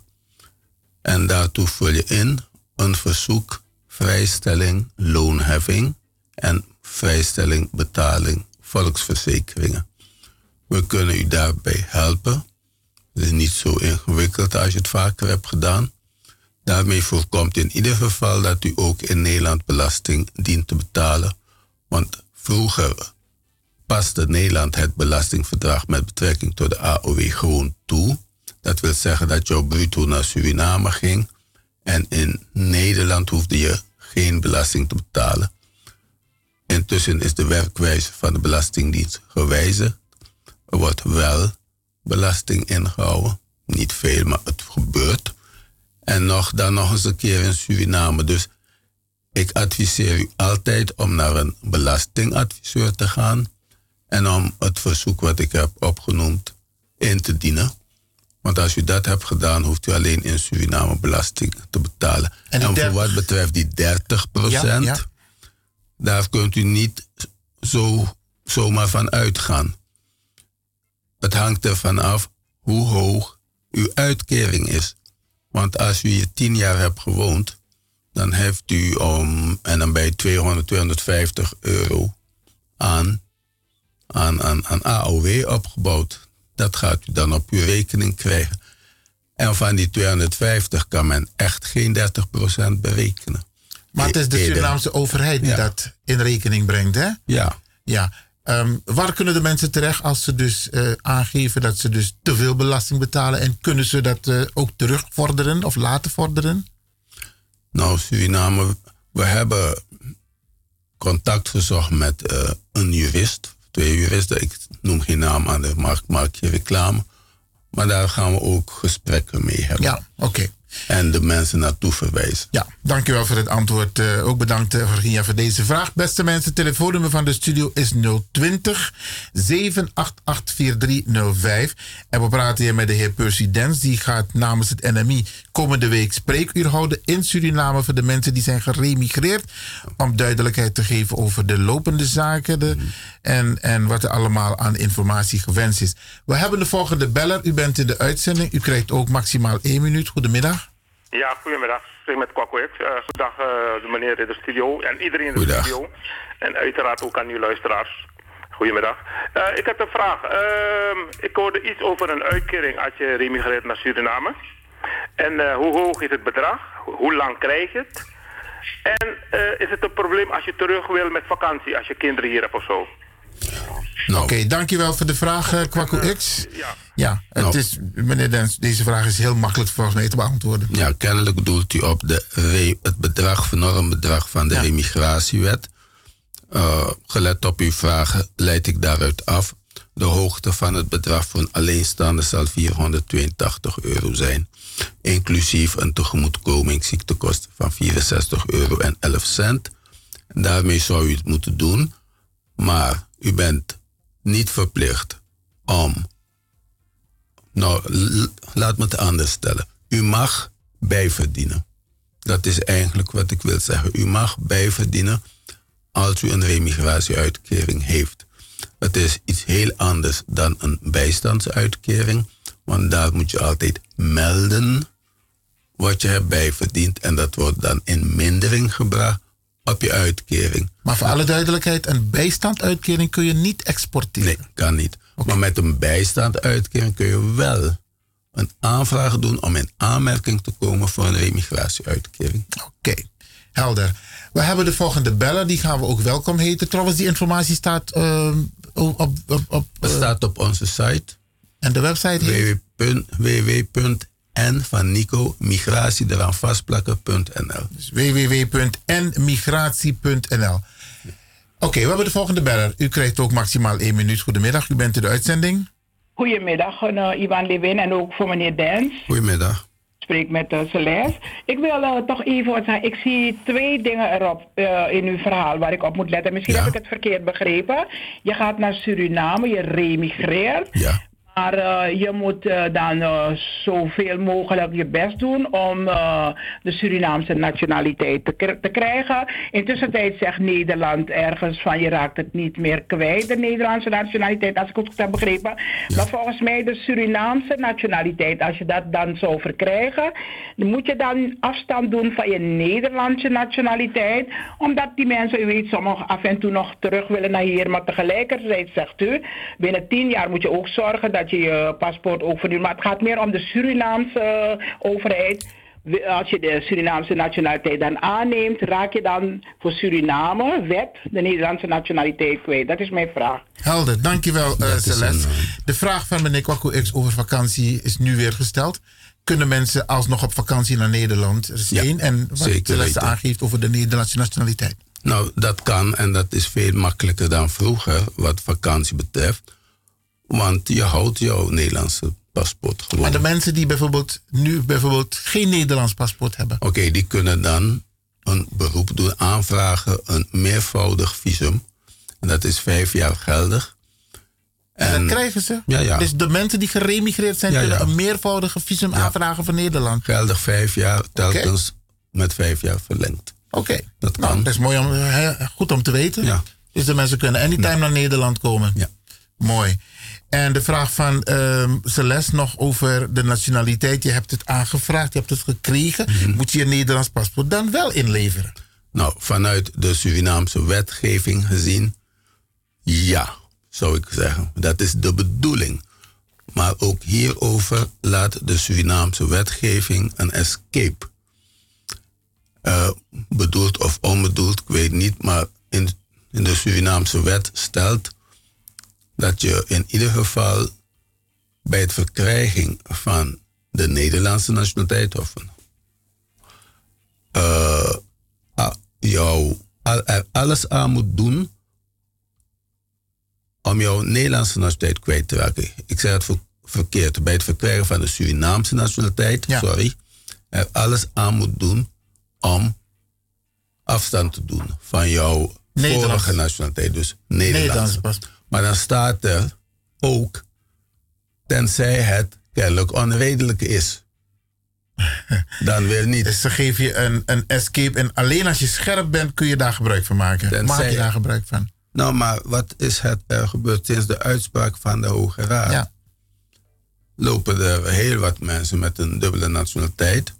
En daartoe vul je in een verzoek vrijstelling loonheffing en vrijstelling betaling volksverzekeringen. We kunnen u daarbij helpen. Het is niet zo ingewikkeld als je het vaker hebt gedaan. Daarmee voorkomt in ieder geval dat u ook in Nederland belasting dient te betalen. Want vroeger paste Nederland het belastingverdrag met betrekking tot de AOW gewoon toe. Dat wil zeggen dat jouw bruto naar Suriname ging. En in Nederland hoefde je geen belasting te betalen. Intussen is de werkwijze van de Belastingdienst gewijzigd. Er wordt wel belasting ingehouden. Niet veel, maar het gebeurt. En nog, dan nog eens een keer in Suriname. Dus ik adviseer u altijd om naar een belastingadviseur te gaan. En om het verzoek wat ik heb opgenoemd in te dienen. Want als u dat hebt gedaan, hoeft u alleen in Suriname belasting te betalen. En, voor wat betreft die 30 Ja, ja. daar kunt u niet zo, zomaar van uitgaan. Het hangt ervan af hoe hoog uw uitkering is. Want als u hier 10 jaar hebt gewoond, dan heeft u om, en dan bij 200, 250 euro aan, aan, aan, aan AOW opgebouwd. Dat gaat u dan op uw rekening krijgen. En van die 250 kan men echt geen 30% berekenen. Maar het is de Eerder. Surinaamse overheid die Ja. dat in rekening brengt, hè? Ja. Ja. Ehm, waar kunnen de mensen terecht als ze dus eh, aangeven dat ze dus te veel belasting betalen? En kunnen ze dat eh, ook terugvorderen of laten vorderen? Nou, Suriname, we hebben contact gezocht met eh, een jurist, twee juristen. Ik noem geen naam aan de markt, maak je reclame. Maar daar gaan we ook gesprekken mee hebben. Ja, oké. En de mensen naartoe verwijzen. Ja, dankjewel voor het antwoord. Eh, ook bedankt eh, Virginia voor deze vraag. Beste mensen, telefoonnummer van de studio is 020 788 4305. En we praten hier met de heer Percy Dens. Die gaat namens het NMI komende week spreekuur houden in Suriname voor de mensen die zijn geremigreerd. Om duidelijkheid te geven over de lopende zaken de, en, en wat er allemaal aan informatie gewenst is. We hebben de volgende beller. U bent in de uitzending. U krijgt ook maximaal één minuut. Goedemiddag. Ja, goedemiddag. Ik spreek met Kwakko X. Eh, goedendag eh, de meneer in de studio en iedereen in de Goedendag. studio. En uiteraard ook aan uw luisteraars. Goedemiddag. Eh, ik heb een vraag. Ehm, ik hoorde iets over een uitkering als je remigreert naar Suriname. En eh, hoe hoog is het bedrag? Ho- Hoe lang krijg je het? En eh, is het een probleem als je terug wil met vakantie, als je kinderen hier hebt of zo? Oké, dankjewel voor de vraag, eh, Kwakko X. Ja. Ja, het Nou. is, meneer Dens, deze vraag is heel makkelijk volgens mij te beantwoorden. Ja, kennelijk doelt u op de re- het bedrag, normbedrag van de remigratiewet. Eh, gelet op uw vragen leid ik daaruit af. De hoogte van het bedrag voor een alleenstaande zal 482 euro zijn. Inclusief een tegemoetkoming ziektekosten van 64 euro en 11 cent. En daarmee zou u het moeten doen. Maar u bent niet verplicht om nou, laat me het anders stellen. U mag bijverdienen. Dat is eigenlijk wat ik wil zeggen. U mag bijverdienen als u een remigratieuitkering heeft. Het is iets heel anders dan een bijstandsuitkering. Want daar moet je altijd melden wat je hebt bijverdiend. En dat wordt dan in mindering gebracht op je uitkering. Maar voor alle duidelijkheid, een bijstandsuitkering kun je niet exporteren. Nee, kan niet. Maar met een bijstandsuitkering kun je wel een aanvraag doen om in aanmerking te komen voor een remigratieuitkering. Oké, helder. We hebben de volgende beller, die gaan we ook welkom heten. Trouwens, die informatie staat ehm, op... op, op eh, staat op onze site En de website heet? www.n van Nico migratie eraan vastplakken.nl. Dus www.nmigratie.nl. Oké, we hebben de volgende beller. U krijgt ook maximaal één minuut. Goedemiddag, u bent in de uitzending. Goedemiddag, uh, Ivan Lewin en ook voor meneer Dens. Goedemiddag. Ik spreek met uh, Celeste. Ik wil uh, toch even wat zeggen. Ik zie twee dingen erop uh, in uw verhaal waar ik op moet letten. Misschien heb ik het verkeerd begrepen. Je gaat naar Suriname, je remigreert. Ja. Maar uh, je moet uh, dan uh, zoveel mogelijk je best doen om de Surinaamse nationaliteit te, te, krijgen. Intussen zegt Nederland ergens van je raakt het niet meer kwijt, de Nederlandse nationaliteit, als ik het goed heb begrepen. Ja. Maar volgens mij de Surinaamse nationaliteit, als je dat dan zou verkrijgen, dan moet je dan afstand doen van je Nederlandse nationaliteit. Omdat die mensen, u weet, sommigen af en toe nog terug willen naar hier. Maar tegelijkertijd zegt u, binnen tien jaar moet je ook zorgen dat je je paspoort ook vernieuwt. Maar het gaat meer om de Surinaamse uh, overheid. Als je de Surinaamse nationaliteit dan aanneemt, raak je dan voor Suriname, wet, de Nederlandse nationaliteit kwijt? Dat is mijn vraag. Helder, dankjewel uh, Celeste. eh, De vraag van meneer Kwaku X over vakantie is nu weer gesteld. Kunnen mensen alsnog op vakantie naar Nederland? Dat is Ja, één. En wat Celeste weten. aangeeft over de Nederlandse nationaliteit. Nou, dat kan en dat is veel makkelijker dan vroeger wat vakantie betreft. Want je houdt jouw Nederlandse paspoort gewoon. Maar de mensen die bijvoorbeeld nu bijvoorbeeld geen Nederlands paspoort hebben. Oké, die kunnen dan een beroep doen, aanvragen, een meervoudig visum. En dat is vijf jaar geldig. En, dat krijgen ze. Ja, ja. Dus de mensen die geremigreerd zijn, Ja, kunnen een meervoudige visum aanvragen voor Nederland. Geldig vijf jaar, telkens met vijf jaar verlengd. Oké. Dat Nou, kan. dat is mooi om, goed om te weten. Dus de mensen kunnen anytime naar Nederland komen. Ja. Mooi. En de vraag van ehm, Celeste nog over de nationaliteit. Je hebt het aangevraagd, je hebt het gekregen. Mhm. Moet je je Nederlands paspoort dan wel inleveren? Nou, vanuit de Surinaamse wetgeving gezien, ja, zou ik zeggen. Dat is de bedoeling. Maar ook hierover laat de Surinaamse wetgeving een escape. Eh, bedoeld of onbedoeld, ik weet niet, maar in, in de Surinaamse wet stelt dat je in ieder geval bij het verkrijging van de Nederlandse nationaliteit of a- jou al- er alles aan moet doen om jouw Nederlandse nationaliteit kwijt te raken. Ik zeg het ver- verkeerd. Bij het verkrijgen van de Surinaamse nationaliteit, sorry, er alles aan moet doen om afstand te doen van jouw Nederlands. vorige nationaliteit, dus Nederlands Nederlands. Maar dan staat er ook, tenzij het kennelijk onredelijk is. [laughs] Dan weer niet. Dus ze geven je een, een escape. En alleen als je scherp bent, kun je daar gebruik van maken. Maak je daar gebruik van. Nou, maar wat is het er gebeurd sinds de uitspraak van de Hoge Raad? Ja. Lopen er heel wat mensen met een dubbele nationaliteit.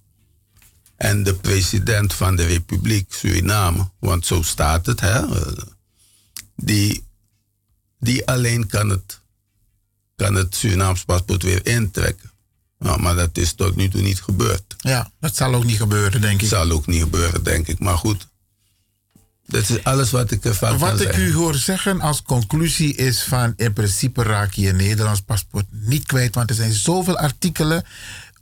En de president van de Republiek Suriname, want zo staat het, hè, eh, die, die alleen kan het, kan het Surinaams paspoort weer intrekken. Nou, maar dat is tot nu toe niet gebeurd. Ja, dat zal ook niet gebeuren, denk ik. Zal ook niet gebeuren, denk ik. Maar goed, dat is alles wat ik ervan kan Wat ik zeggen. u hoor zeggen als conclusie is van in principe raak je je Nederlands paspoort niet kwijt. Want er zijn zoveel artikelen,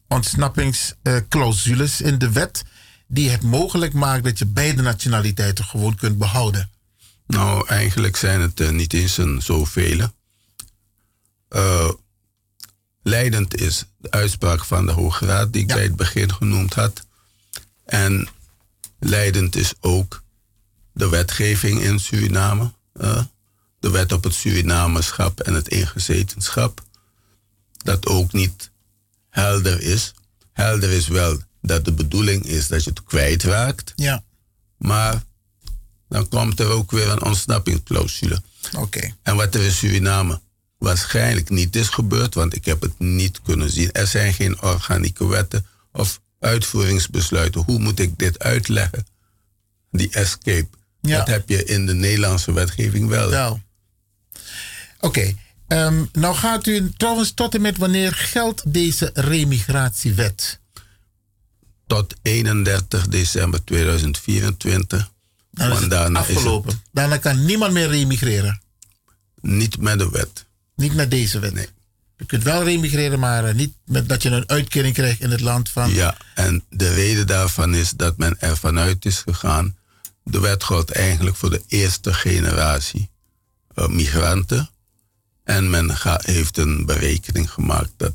ontsnappingsclausules in de wet die het mogelijk maken dat je beide nationaliteiten gewoon kunt behouden. Nou, eigenlijk zijn het er niet eens een zoveel. Eh leidend is de uitspraak van de Hoge Raad die ik bij het begin genoemd had. En leidend is ook de wetgeving in Suriname. eh, de wet op het Surinamerschap en het ingezetenschap. Dat ook niet helder is. Helder is wel dat de bedoeling is dat je het kwijtraakt. Ja. Maar dan komt er ook weer een ontsnappingsclausule. Oké. En wat er in Suriname waarschijnlijk niet is gebeurd, want ik heb het niet kunnen zien. Er zijn geen organieke wetten of uitvoeringsbesluiten. Hoe moet ik dit uitleggen? Die escape. Ja. Dat heb je in de Nederlandse wetgeving wel. Wel. Oké. ehm, nou gaat u trouwens tot en met wanneer geldt deze remigratiewet? Tot 31 december 2024. Dan is Want het daarna is het afgelopen. Daarna kan niemand meer remigreren. niet met de wet. Niet met deze wet. Nee. Je kunt wel remigreren, maar eh, niet met dat je een uitkering krijgt in het land van. Ja, en de reden daarvan is dat men ervan uit is gegaan. De wet geldt eigenlijk voor de eerste generatie eh, migranten. En men ga- heeft een berekening gemaakt dat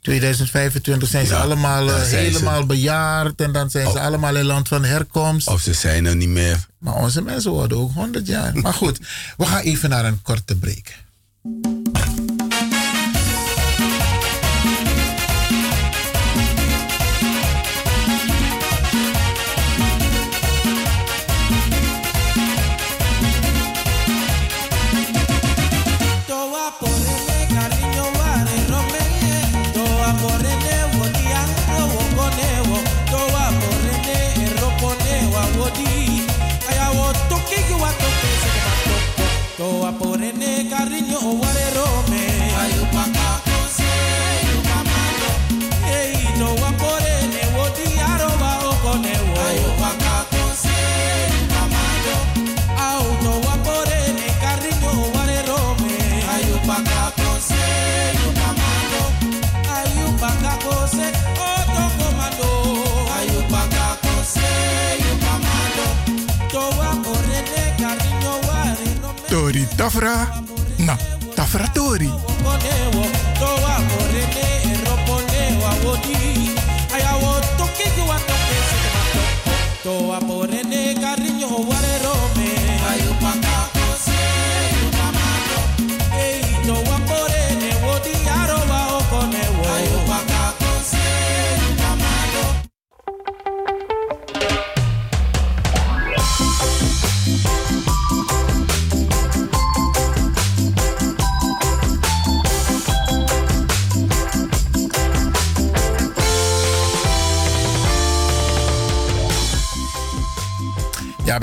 2025 zijn ze Ja, allemaal eh, ze- helemaal bejaard en dan zijn ze allemaal in land van herkomst. Of ze zijn er niet meer. Maar onze mensen worden ook 100 jaar. Maar goed, we gaan even naar een korte break.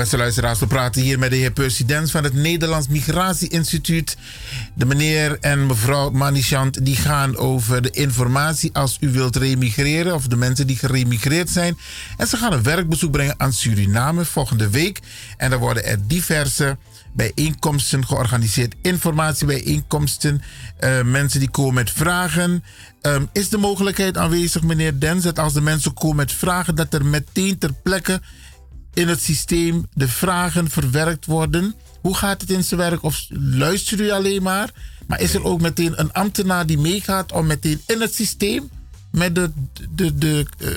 Beste we praten hier met de heer Percy Dens van het Nederlands Migratie Instituut. De meneer en mevrouw Manichant die gaan over de informatie als u wilt remigreren of de mensen die geremigreerd zijn. En ze gaan een werkbezoek brengen aan Suriname volgende week. En dan worden er diverse bijeenkomsten georganiseerd, informatiebijeenkomsten, eh, mensen die komen met vragen. Ehm, is de mogelijkheid aanwezig, meneer Dens, dat als de mensen komen met vragen, dat er meteen ter plekke in het systeem de vragen verwerkt worden? Hoe gaat het in zijn werk? Of luistert u alleen maar? Maar is er ook meteen een ambtenaar die meegaat om meteen in het systeem met de, de, de, eh,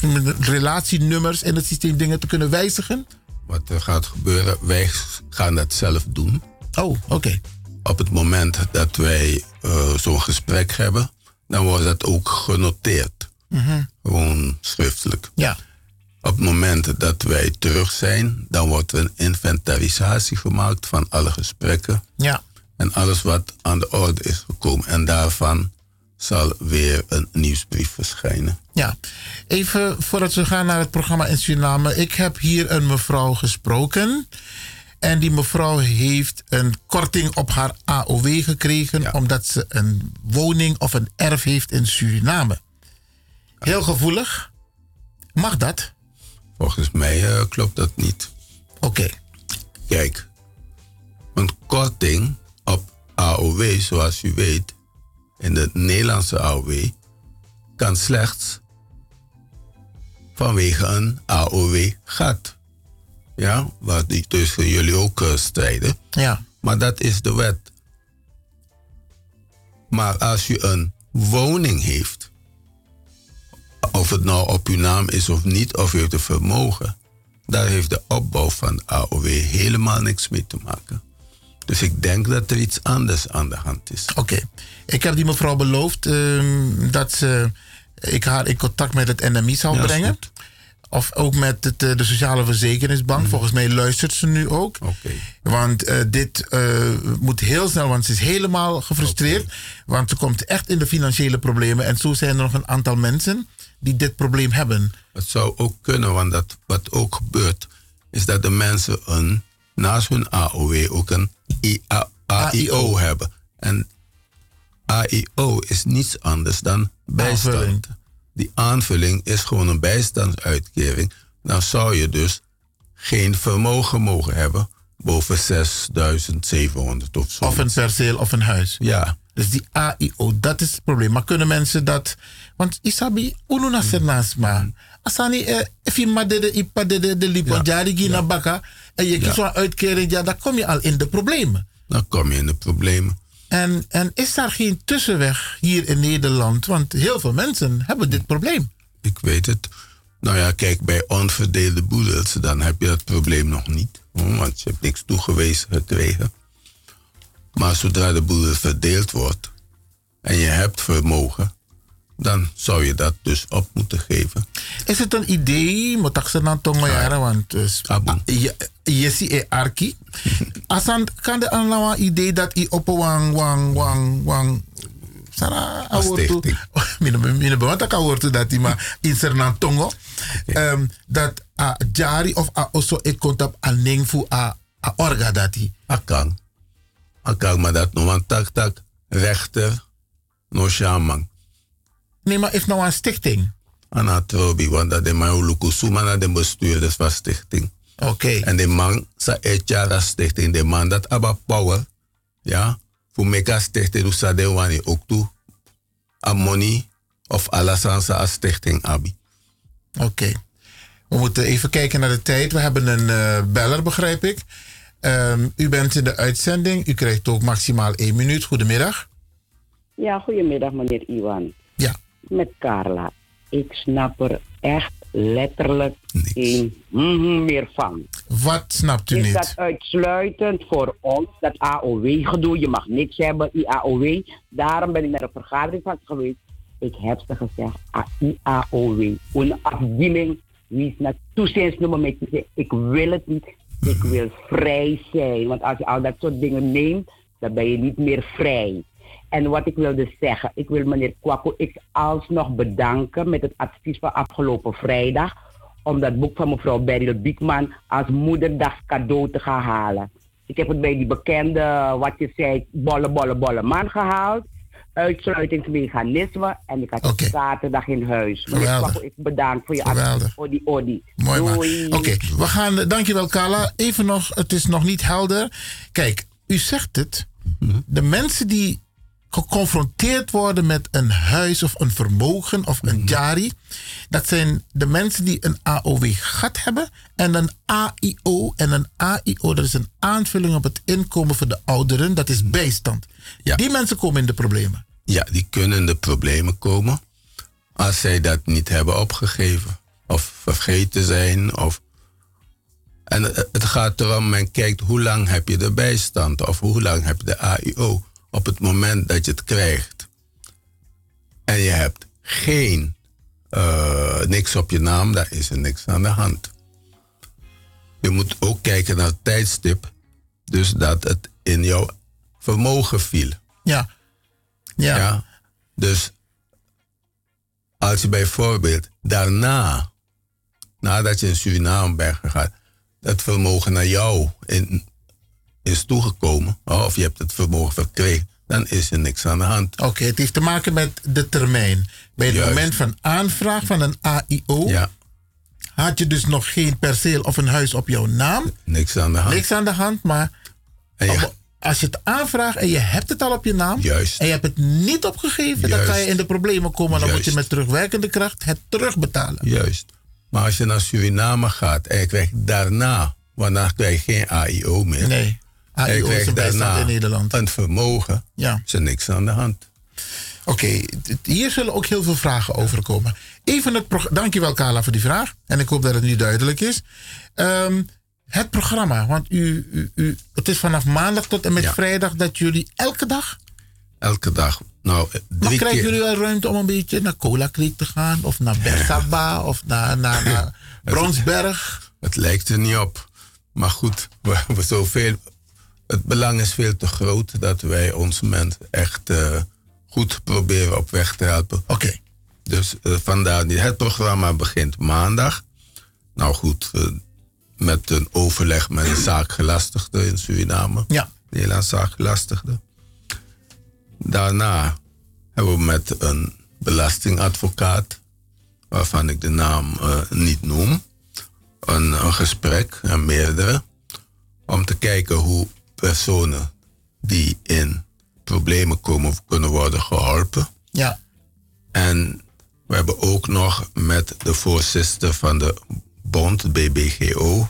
de relatienummers in het systeem dingen te kunnen wijzigen? Wat er gaat gebeuren, wij gaan dat zelf doen. Oh, oké. Op het moment dat wij eh, zo'n gesprek hebben, dan wordt dat ook genoteerd. Mhm. Gewoon schriftelijk. Ja. Op het moment dat wij terug zijn, dan wordt er een inventarisatie gemaakt van alle gesprekken. Ja. En alles wat aan de orde is gekomen. En daarvan zal weer een nieuwsbrief verschijnen. Ja, even voordat we gaan naar het programma in Suriname. Ik heb hier een mevrouw gesproken. En die mevrouw heeft een korting op haar AOW gekregen. Omdat ze een woning of een erf heeft in Suriname. Heel gevoelig. Mag dat? Volgens mij eh, klopt dat niet. Oké. Kijk, een korting op AOW, zoals u weet, in de Nederlandse AOW, kan slechts vanwege een AOW-gat. Ja, waar die tussen jullie ook eh, strijden. Ja. Maar dat is de wet. Maar als je een woning heeft, of het nou op uw naam is of niet, of u heeft een vermogen, daar heeft de opbouw van AOW helemaal niks mee te maken. Dus ik denk dat er iets anders aan de hand is. Oké. Ik heb die mevrouw beloofd ehm, dat ze, ik haar in contact met het NMI Ja, is brengen. Of ook met het, eh, de Sociale Verzekeringsbank. Mhm. Volgens mij luistert ze nu ook. Want eh, dit eh, moet heel snel, want ze is helemaal gefrustreerd. Want ze komt echt in de financiële problemen. En zo zijn er nog een aantal mensen die dit probleem hebben. Het zou ook kunnen, want dat, wat ook gebeurt, is dat de mensen een, naast hun AOW ook een IA AIO hebben. En AIO is niets anders dan bijstand. Aanvulling. Die aanvulling is gewoon een bijstandsuitkering. Dan zou je dus geen vermogen mogen hebben boven 6700 of zo. Of een perceel of een huis. Ja. Dus die AIO, dat is het probleem. Maar kunnen mensen dat... Want isabi, unu na sernasma. Asani, eh, if de, de, ipa de, de, de lipo, jari gina baka. En je kiest zo'n uitkering, ja, dan kom je al in de problemen. Dan kom je in de problemen. En, en is daar geen tussenweg hier in Nederland? Want heel veel mensen hebben dit probleem. Ik weet het. Nou ja, kijk, bij onverdeelde boedels, dan heb je dat probleem nog niet. Want je hebt niks toegewezen gekregen. Maar zodra de boedel verdeeld wordt en je hebt vermogen, dan zou je dat dus op moeten geven. Is het een idee, moet ik ze dan jaren, want uh, je, je ziet e arki. [laughs] Asan kan de een idee dat i op wang wang wang wang Sara awortu. [laughs] Mine bewata ka awortu dat i maar [laughs] in Sernan Tongo. Um, dat a jari of a oso e kontap a ning fu a, a orga dat i. A kan. A kan maar dat no want tak tak rechter no shaman. Nee, maar is nou een stichting? Anatrobi, want dat de man luku suma na de bestuurders van stichting. Oké. En de man sa etjara stichting, de man dat aba power, ja, voor meka stichting, dus sa de wani ook toe, a money of alasansa a stichting abi. Oké. We moeten even kijken naar de tijd. We hebben een eh, beller, begrijp ik. Ehm, u bent in de uitzending. U krijgt ook maximaal één minuut. Goedemiddag. Ja, goedemiddag meneer Iwan. Met Carla. Ik snap er echt letterlijk geen mhm meer van. Wat snapt u Is niet? dat uitsluitend voor ons, dat AOW-gedoe? Je mag niks hebben, IAOW. Daarom ben ik naar een vergadering van geweest. Ik heb ze gezegd, IAOW, een afdiening, wie is naar toeziensnummer met je. Ik wil het niet. Ik wil vrij zijn. Want als je al dat soort dingen neemt, dan ben je niet meer vrij. En wat ik wilde zeggen, ik wil meneer Kwakko ik alsnog bedanken met het advies van afgelopen vrijdag. Om dat boek van mevrouw Beryl Biekman als moederdag cadeau te gaan halen. Ik heb het bij die bekende, wat je zei, bolle, bolle, bolle man gehaald. Uitsluitingsmechanisme. En ik had het zaterdag in huis. Meneer Geweldig. Kwakko, ik bedank voor je Geweldig. advies. Odi, odi. Mooi. Doei. Oké, we gaan. eh, Dankjewel, Carla. Even nog, het is nog niet helder. Kijk, u zegt het. De mensen die geconfronteerd worden met een huis of een vermogen of een jari, dat zijn de mensen die een AOW-gat hebben en een AIO. En een AIO, dat is een aanvulling op het inkomen voor de ouderen, dat is bijstand. Die mensen komen in de problemen. Ja, die kunnen in de problemen komen als zij dat niet hebben opgegeven. Of vergeten zijn. Of... En het het gaat erom, men kijkt hoe lang heb je de bijstand of hoe lang heb je de AIO. Op het moment dat je het krijgt en je hebt geen eh, niks op je naam, daar is er niks aan de hand. Je moet ook kijken naar het tijdstip, dus dat het in jouw vermogen viel. Ja. Ja. Dus als je bijvoorbeeld daarna, nadat je in Suriname bent gegaan, het vermogen naar jou in, is toegekomen, of je hebt het vermogen verkregen, dan is er niks aan de hand. Oké, het heeft te maken met de termijn. Bij het Juist. moment van aanvraag van een AIO had je dus nog geen perceel of een huis op jouw naam. Niks aan de hand. Niks aan de hand, maar als je het aanvraagt en je hebt het al op je naam Juist. en je hebt het niet opgegeven, dan ga je in de problemen komen. Dan moet je met terugwerkende kracht het terugbetalen. Juist. Maar als je naar Suriname gaat en je krijgt daarna, want dan krijg je geen AIO meer. Nee, AIO is krijgt daarna in Nederland. een vermogen, Ja. is er niks aan de hand. Oké, hier zullen ook heel veel vragen over komen. Even het programma. Dankjewel, Carla, voor die vraag. En ik hoop dat het nu duidelijk is. Ehm, het programma, want u, u, u, het is vanaf maandag tot en met vrijdag dat jullie elke dag. Elke dag. Nou, eh, Maar drie krijgen keer. jullie wel ruimte om een beetje naar Cola Creek te gaan? Of naar Bersaba? [laughs] of naar, naar, naar [laughs] Bronsberg? Het lijkt er niet op. Maar goed, we, we zoveel, het belang is veel te groot dat wij ons mensen echt eh, goed proberen op weg te helpen. Oké. Dus eh, vandaar, het programma begint maandag. Nou goed, eh, met een overleg met een zaakgelastigde in Suriname. Ja. Nederlands zaakgelastigde. Daarna hebben we met een belastingadvocaat, waarvan ik de naam niet noem, een, een gesprek, en meerdere, om te kijken hoe personen die in problemen komen, kunnen worden geholpen. Ja. En we hebben ook nog met de voorzitter van de bond, BBGO,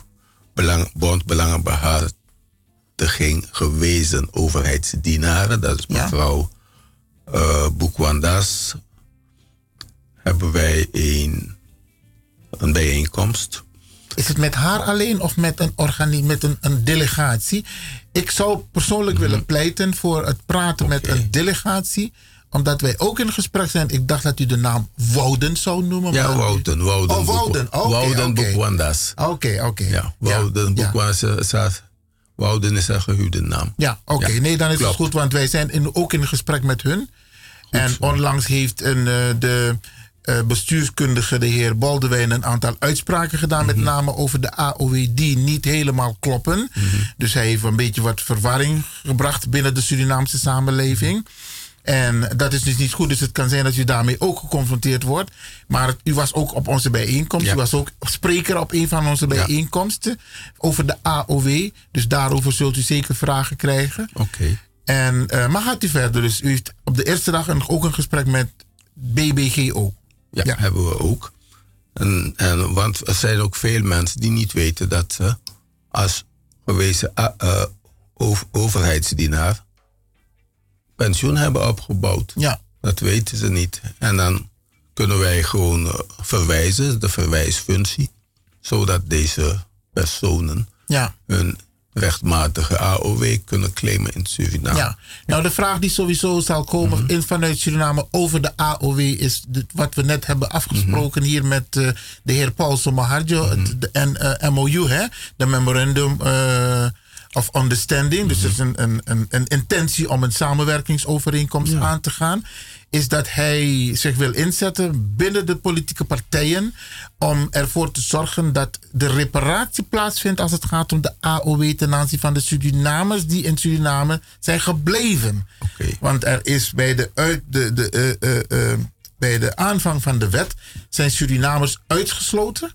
belang, Bond Belangenbehartiging gewezen overheidsdienaren. Dat is mevrouw eh Boekwandas. Hebben wij een, een bijeenkomst. Is het met haar alleen of met een, organi met een, een delegatie? Ik zou persoonlijk Mhm. willen pleiten voor het praten met een delegatie. Omdat wij ook in gesprek zijn. Ik dacht dat u de naam Wouden zou noemen. Ja, maar- Wouden. Wouden, Oh, Wouden. Oké, Wouden oké. Boekwandas. Oké, oké. Ja, Wouden Boekwandas. is haar- Wouden is haar gehuwde naam. Ja, oké. Ja, nee, dan is klopt. het goed, want wij zijn in, ook in gesprek met hun. en onlangs heeft een, eh, de eh, bestuurskundige, de heer Baldewijn, een aantal uitspraken gedaan. Met name over de AOW die niet helemaal kloppen. Dus hij heeft een beetje wat verwarring gebracht binnen de Surinaamse samenleving. En dat is dus niet goed. Dus het kan zijn dat u daarmee ook geconfronteerd wordt. Maar u was ook op onze bijeenkomst. Ja. U was ook spreker op een van onze bijeenkomsten. Over de AOW. Dus daarover zult u zeker vragen krijgen. Oké. En, eh, maar gaat u verder. Dus u heeft op de eerste dag een, ook een gesprek met BBGO. Ja, hebben we ook. En, en, want er zijn ook veel mensen die niet weten dat ze als gewezen eh, over- overheidsdienaar pensioen hebben opgebouwd. Ja. Dat weten ze niet. En dan kunnen wij gewoon eh, verwijzen, de verwijsfunctie, zodat deze personen Ja. hun rechtmatige AOW kunnen claimen in Suriname. Ja, nou de vraag die sowieso zal komen in, vanuit Suriname over de AOW is de- wat we net hebben afgesproken hier met eh, de heer Paulson Maharjo het- de, en eh, MOU, hè, de Memorandum eh, of Understanding. Dus het is een, een, een, een intentie om een samenwerkingsovereenkomst aan te gaan. Is dat hij zich wil inzetten binnen de politieke partijen om ervoor te zorgen dat de reparatie plaatsvindt als het gaat om de AOW ten aanzien van de Surinamers die in Suriname zijn gebleven. Want er is bij de, uit, de, de, eh, eh, eh, bij de aanvang van de wet zijn Surinamers uitgesloten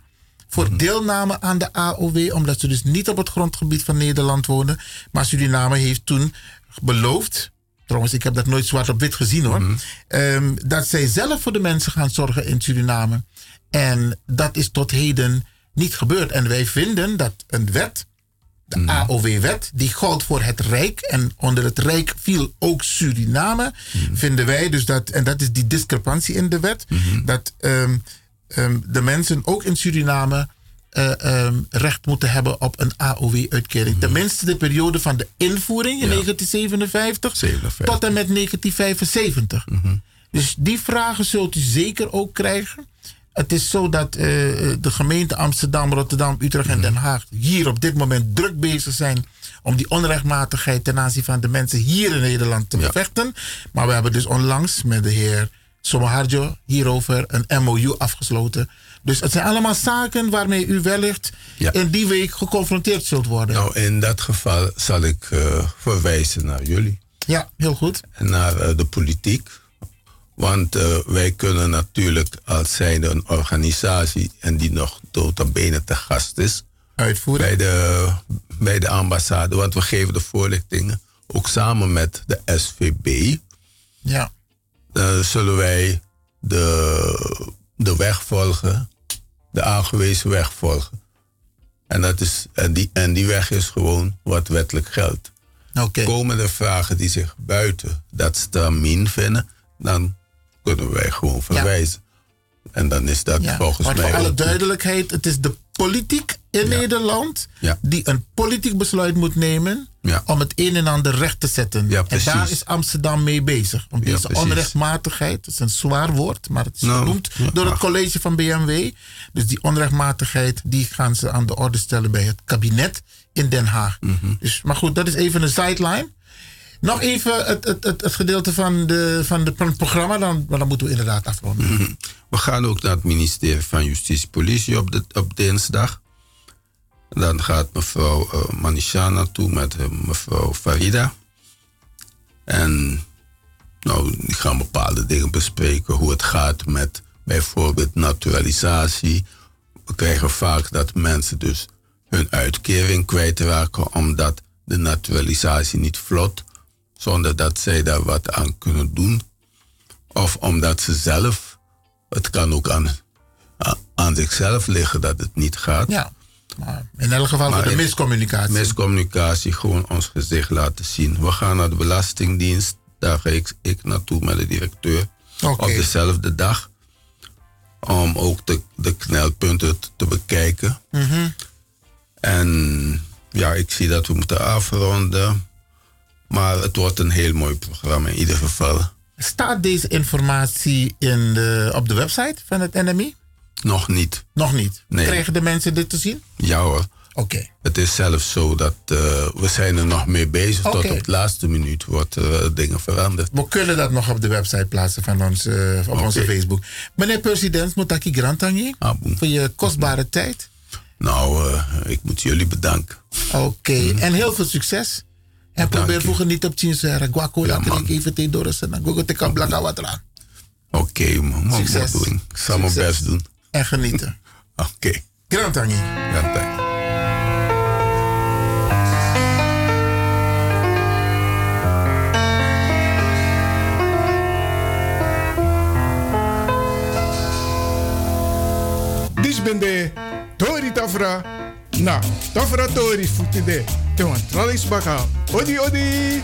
voor deelname aan de AOW, omdat ze dus niet op het grondgebied van Nederland wonen. Maar Suriname heeft toen beloofd, trouwens ik heb dat nooit zwart op wit gezien hoor, ehm, dat zij zelf voor de mensen gaan zorgen in Suriname. En dat is tot heden niet gebeurd. En wij vinden dat een wet, de AOW-wet, die geldt voor het Rijk. En onder het Rijk viel ook Suriname. Vinden wij dus dat, en dat is die discrepantie in de wet, dat ehm, ehm, de mensen ook in Suriname eh, ehm, recht moeten hebben op een AOW-uitkering. Tenminste de periode van de invoering in 1957 tot en met 1975. Dus die vragen zult u zeker ook krijgen. Het is zo dat eh, de gemeente Amsterdam, Rotterdam, Utrecht en Den Haag hier op dit moment druk bezig zijn om die onrechtmatigheid ten aanzien van de mensen hier in Nederland te bevechten. Maar we hebben dus onlangs met de heer Somaharjo hierover een MOU afgesloten. Dus het zijn allemaal zaken waarmee u wellicht in die week geconfronteerd zult worden. Nou, in dat geval zal ik eh, verwijzen naar jullie. Ja, heel goed. En naar eh, de politiek. Want eh, wij kunnen natuurlijk als zijnde een organisatie en die nog nota bene te gast is. Uitvoeren. Bij de, bij de ambassade. Want we geven de voorlichtingen ook samen met de SVB. Ja. Dan zullen wij de, de weg volgen. De aangewezen weg volgen. En, dat is, en, die, en die weg is gewoon wat wettelijk geldt. Komen er vragen die zich buiten dat stramien vinden, dan kunnen wij gewoon verwijzen. En dan is dat Ja, volgens maar mij. voor alle duidelijkheid, het is de politiek in Nederland die een politiek besluit moet nemen Ja. om het een en ander recht te zetten. en daar is Amsterdam mee bezig. Om deze onrechtmatigheid, dat is een zwaar woord, maar het is Nou, genoemd door het college van BMW. Dus die onrechtmatigheid, die gaan ze aan de orde stellen bij het kabinet in Den Haag. Mhm. dus, maar goed, dat is even een sideline. Nog even het, het, het, het gedeelte van, de, van, de, van het programma, dan, maar dan moeten we inderdaad afronden. Mhm. We gaan ook naar het ministerie van Justitie en Politie op, de, op dinsdag. Dan gaat mevrouw eh, Manisha naartoe met eh, mevrouw Farida. En nou, die gaan bepaalde dingen bespreken. Hoe het gaat met bijvoorbeeld naturalisatie. We krijgen vaak dat mensen dus hun uitkering kwijtraken omdat de naturalisatie niet vlot zonder dat zij daar wat aan kunnen doen. Of omdat ze zelf, het kan ook aan, aan zichzelf liggen dat het niet gaat. Ja. Maar in elk geval voor de miscommunicatie. Miscommunicatie, gewoon ons gezicht laten zien. We gaan naar de Belastingdienst, daar ga ik, ik naartoe met de directeur. Op dezelfde dag. Om ook de, de knelpunten te bekijken. Mhm. En ja, ik zie dat we moeten afronden. Maar het wordt een heel mooi programma in ieder geval. Staat deze informatie in de, op de website van het NMI? Nog niet. Nog niet. Nee. Krijgen de mensen dit te zien? Ja hoor. Oké. Het is zelfs zo dat eh, we zijn er nog mee bezig. Tot op de laatste minuut wordt eh, dingen veranderd. We kunnen dat nog op de website plaatsen van ons, eh, op onze Facebook. Meneer president, moet ik je grantangi voor je kostbare tijd. Nou, ik moet jullie bedanken. Oké, en heel veel succes. En probeer vroeger niet op Chinsera. Guaco, ja, drink even thee door en dan gogo te kan blakka wat eraan. Oké, man. Ik Succes. Ik mijn best doen. En genieten. [laughs] Oké. Grantangi. Grantangi. Dis ben de Tori Tafra. Na, Tafra Tori futi de. Te wan tralis baka. Odi odi.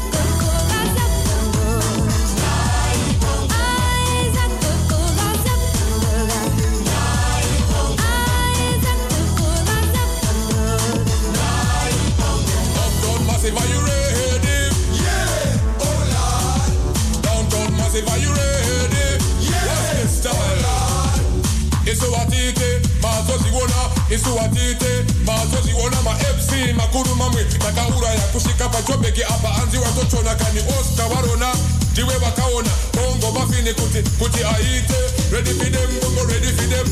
Isuwatite, mazoziona ma MC makuru mamwe takaura ya kusika pachobeki apa anzi watochona kani Oscar varona ndiwe vakaona bongo mafini kuti kuti aite. Ready for them bongo ready for them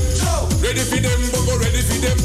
ready for them bongo ready for them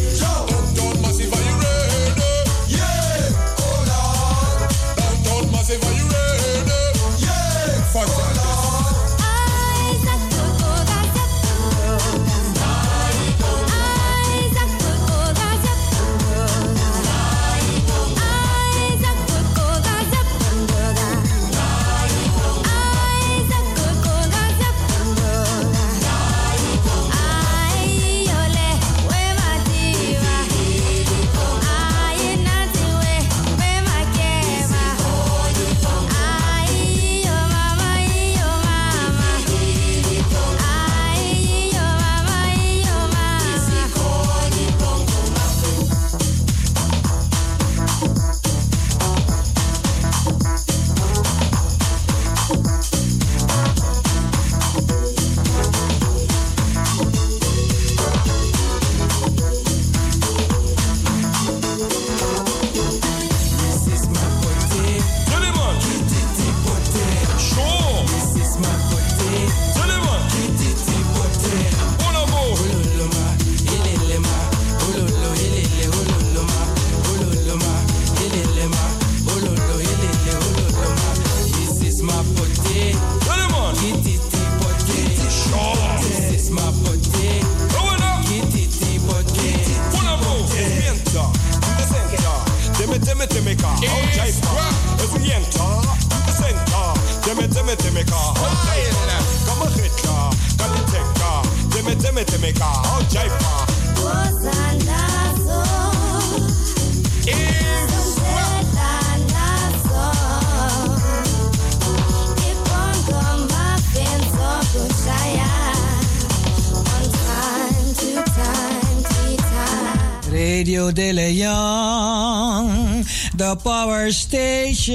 Power station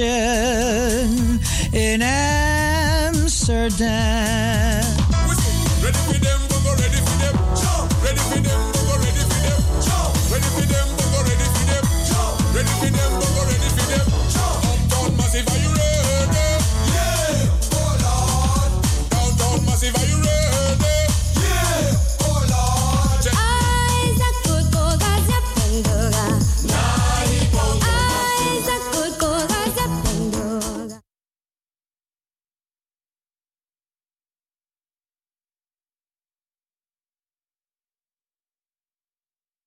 in Amsterdam.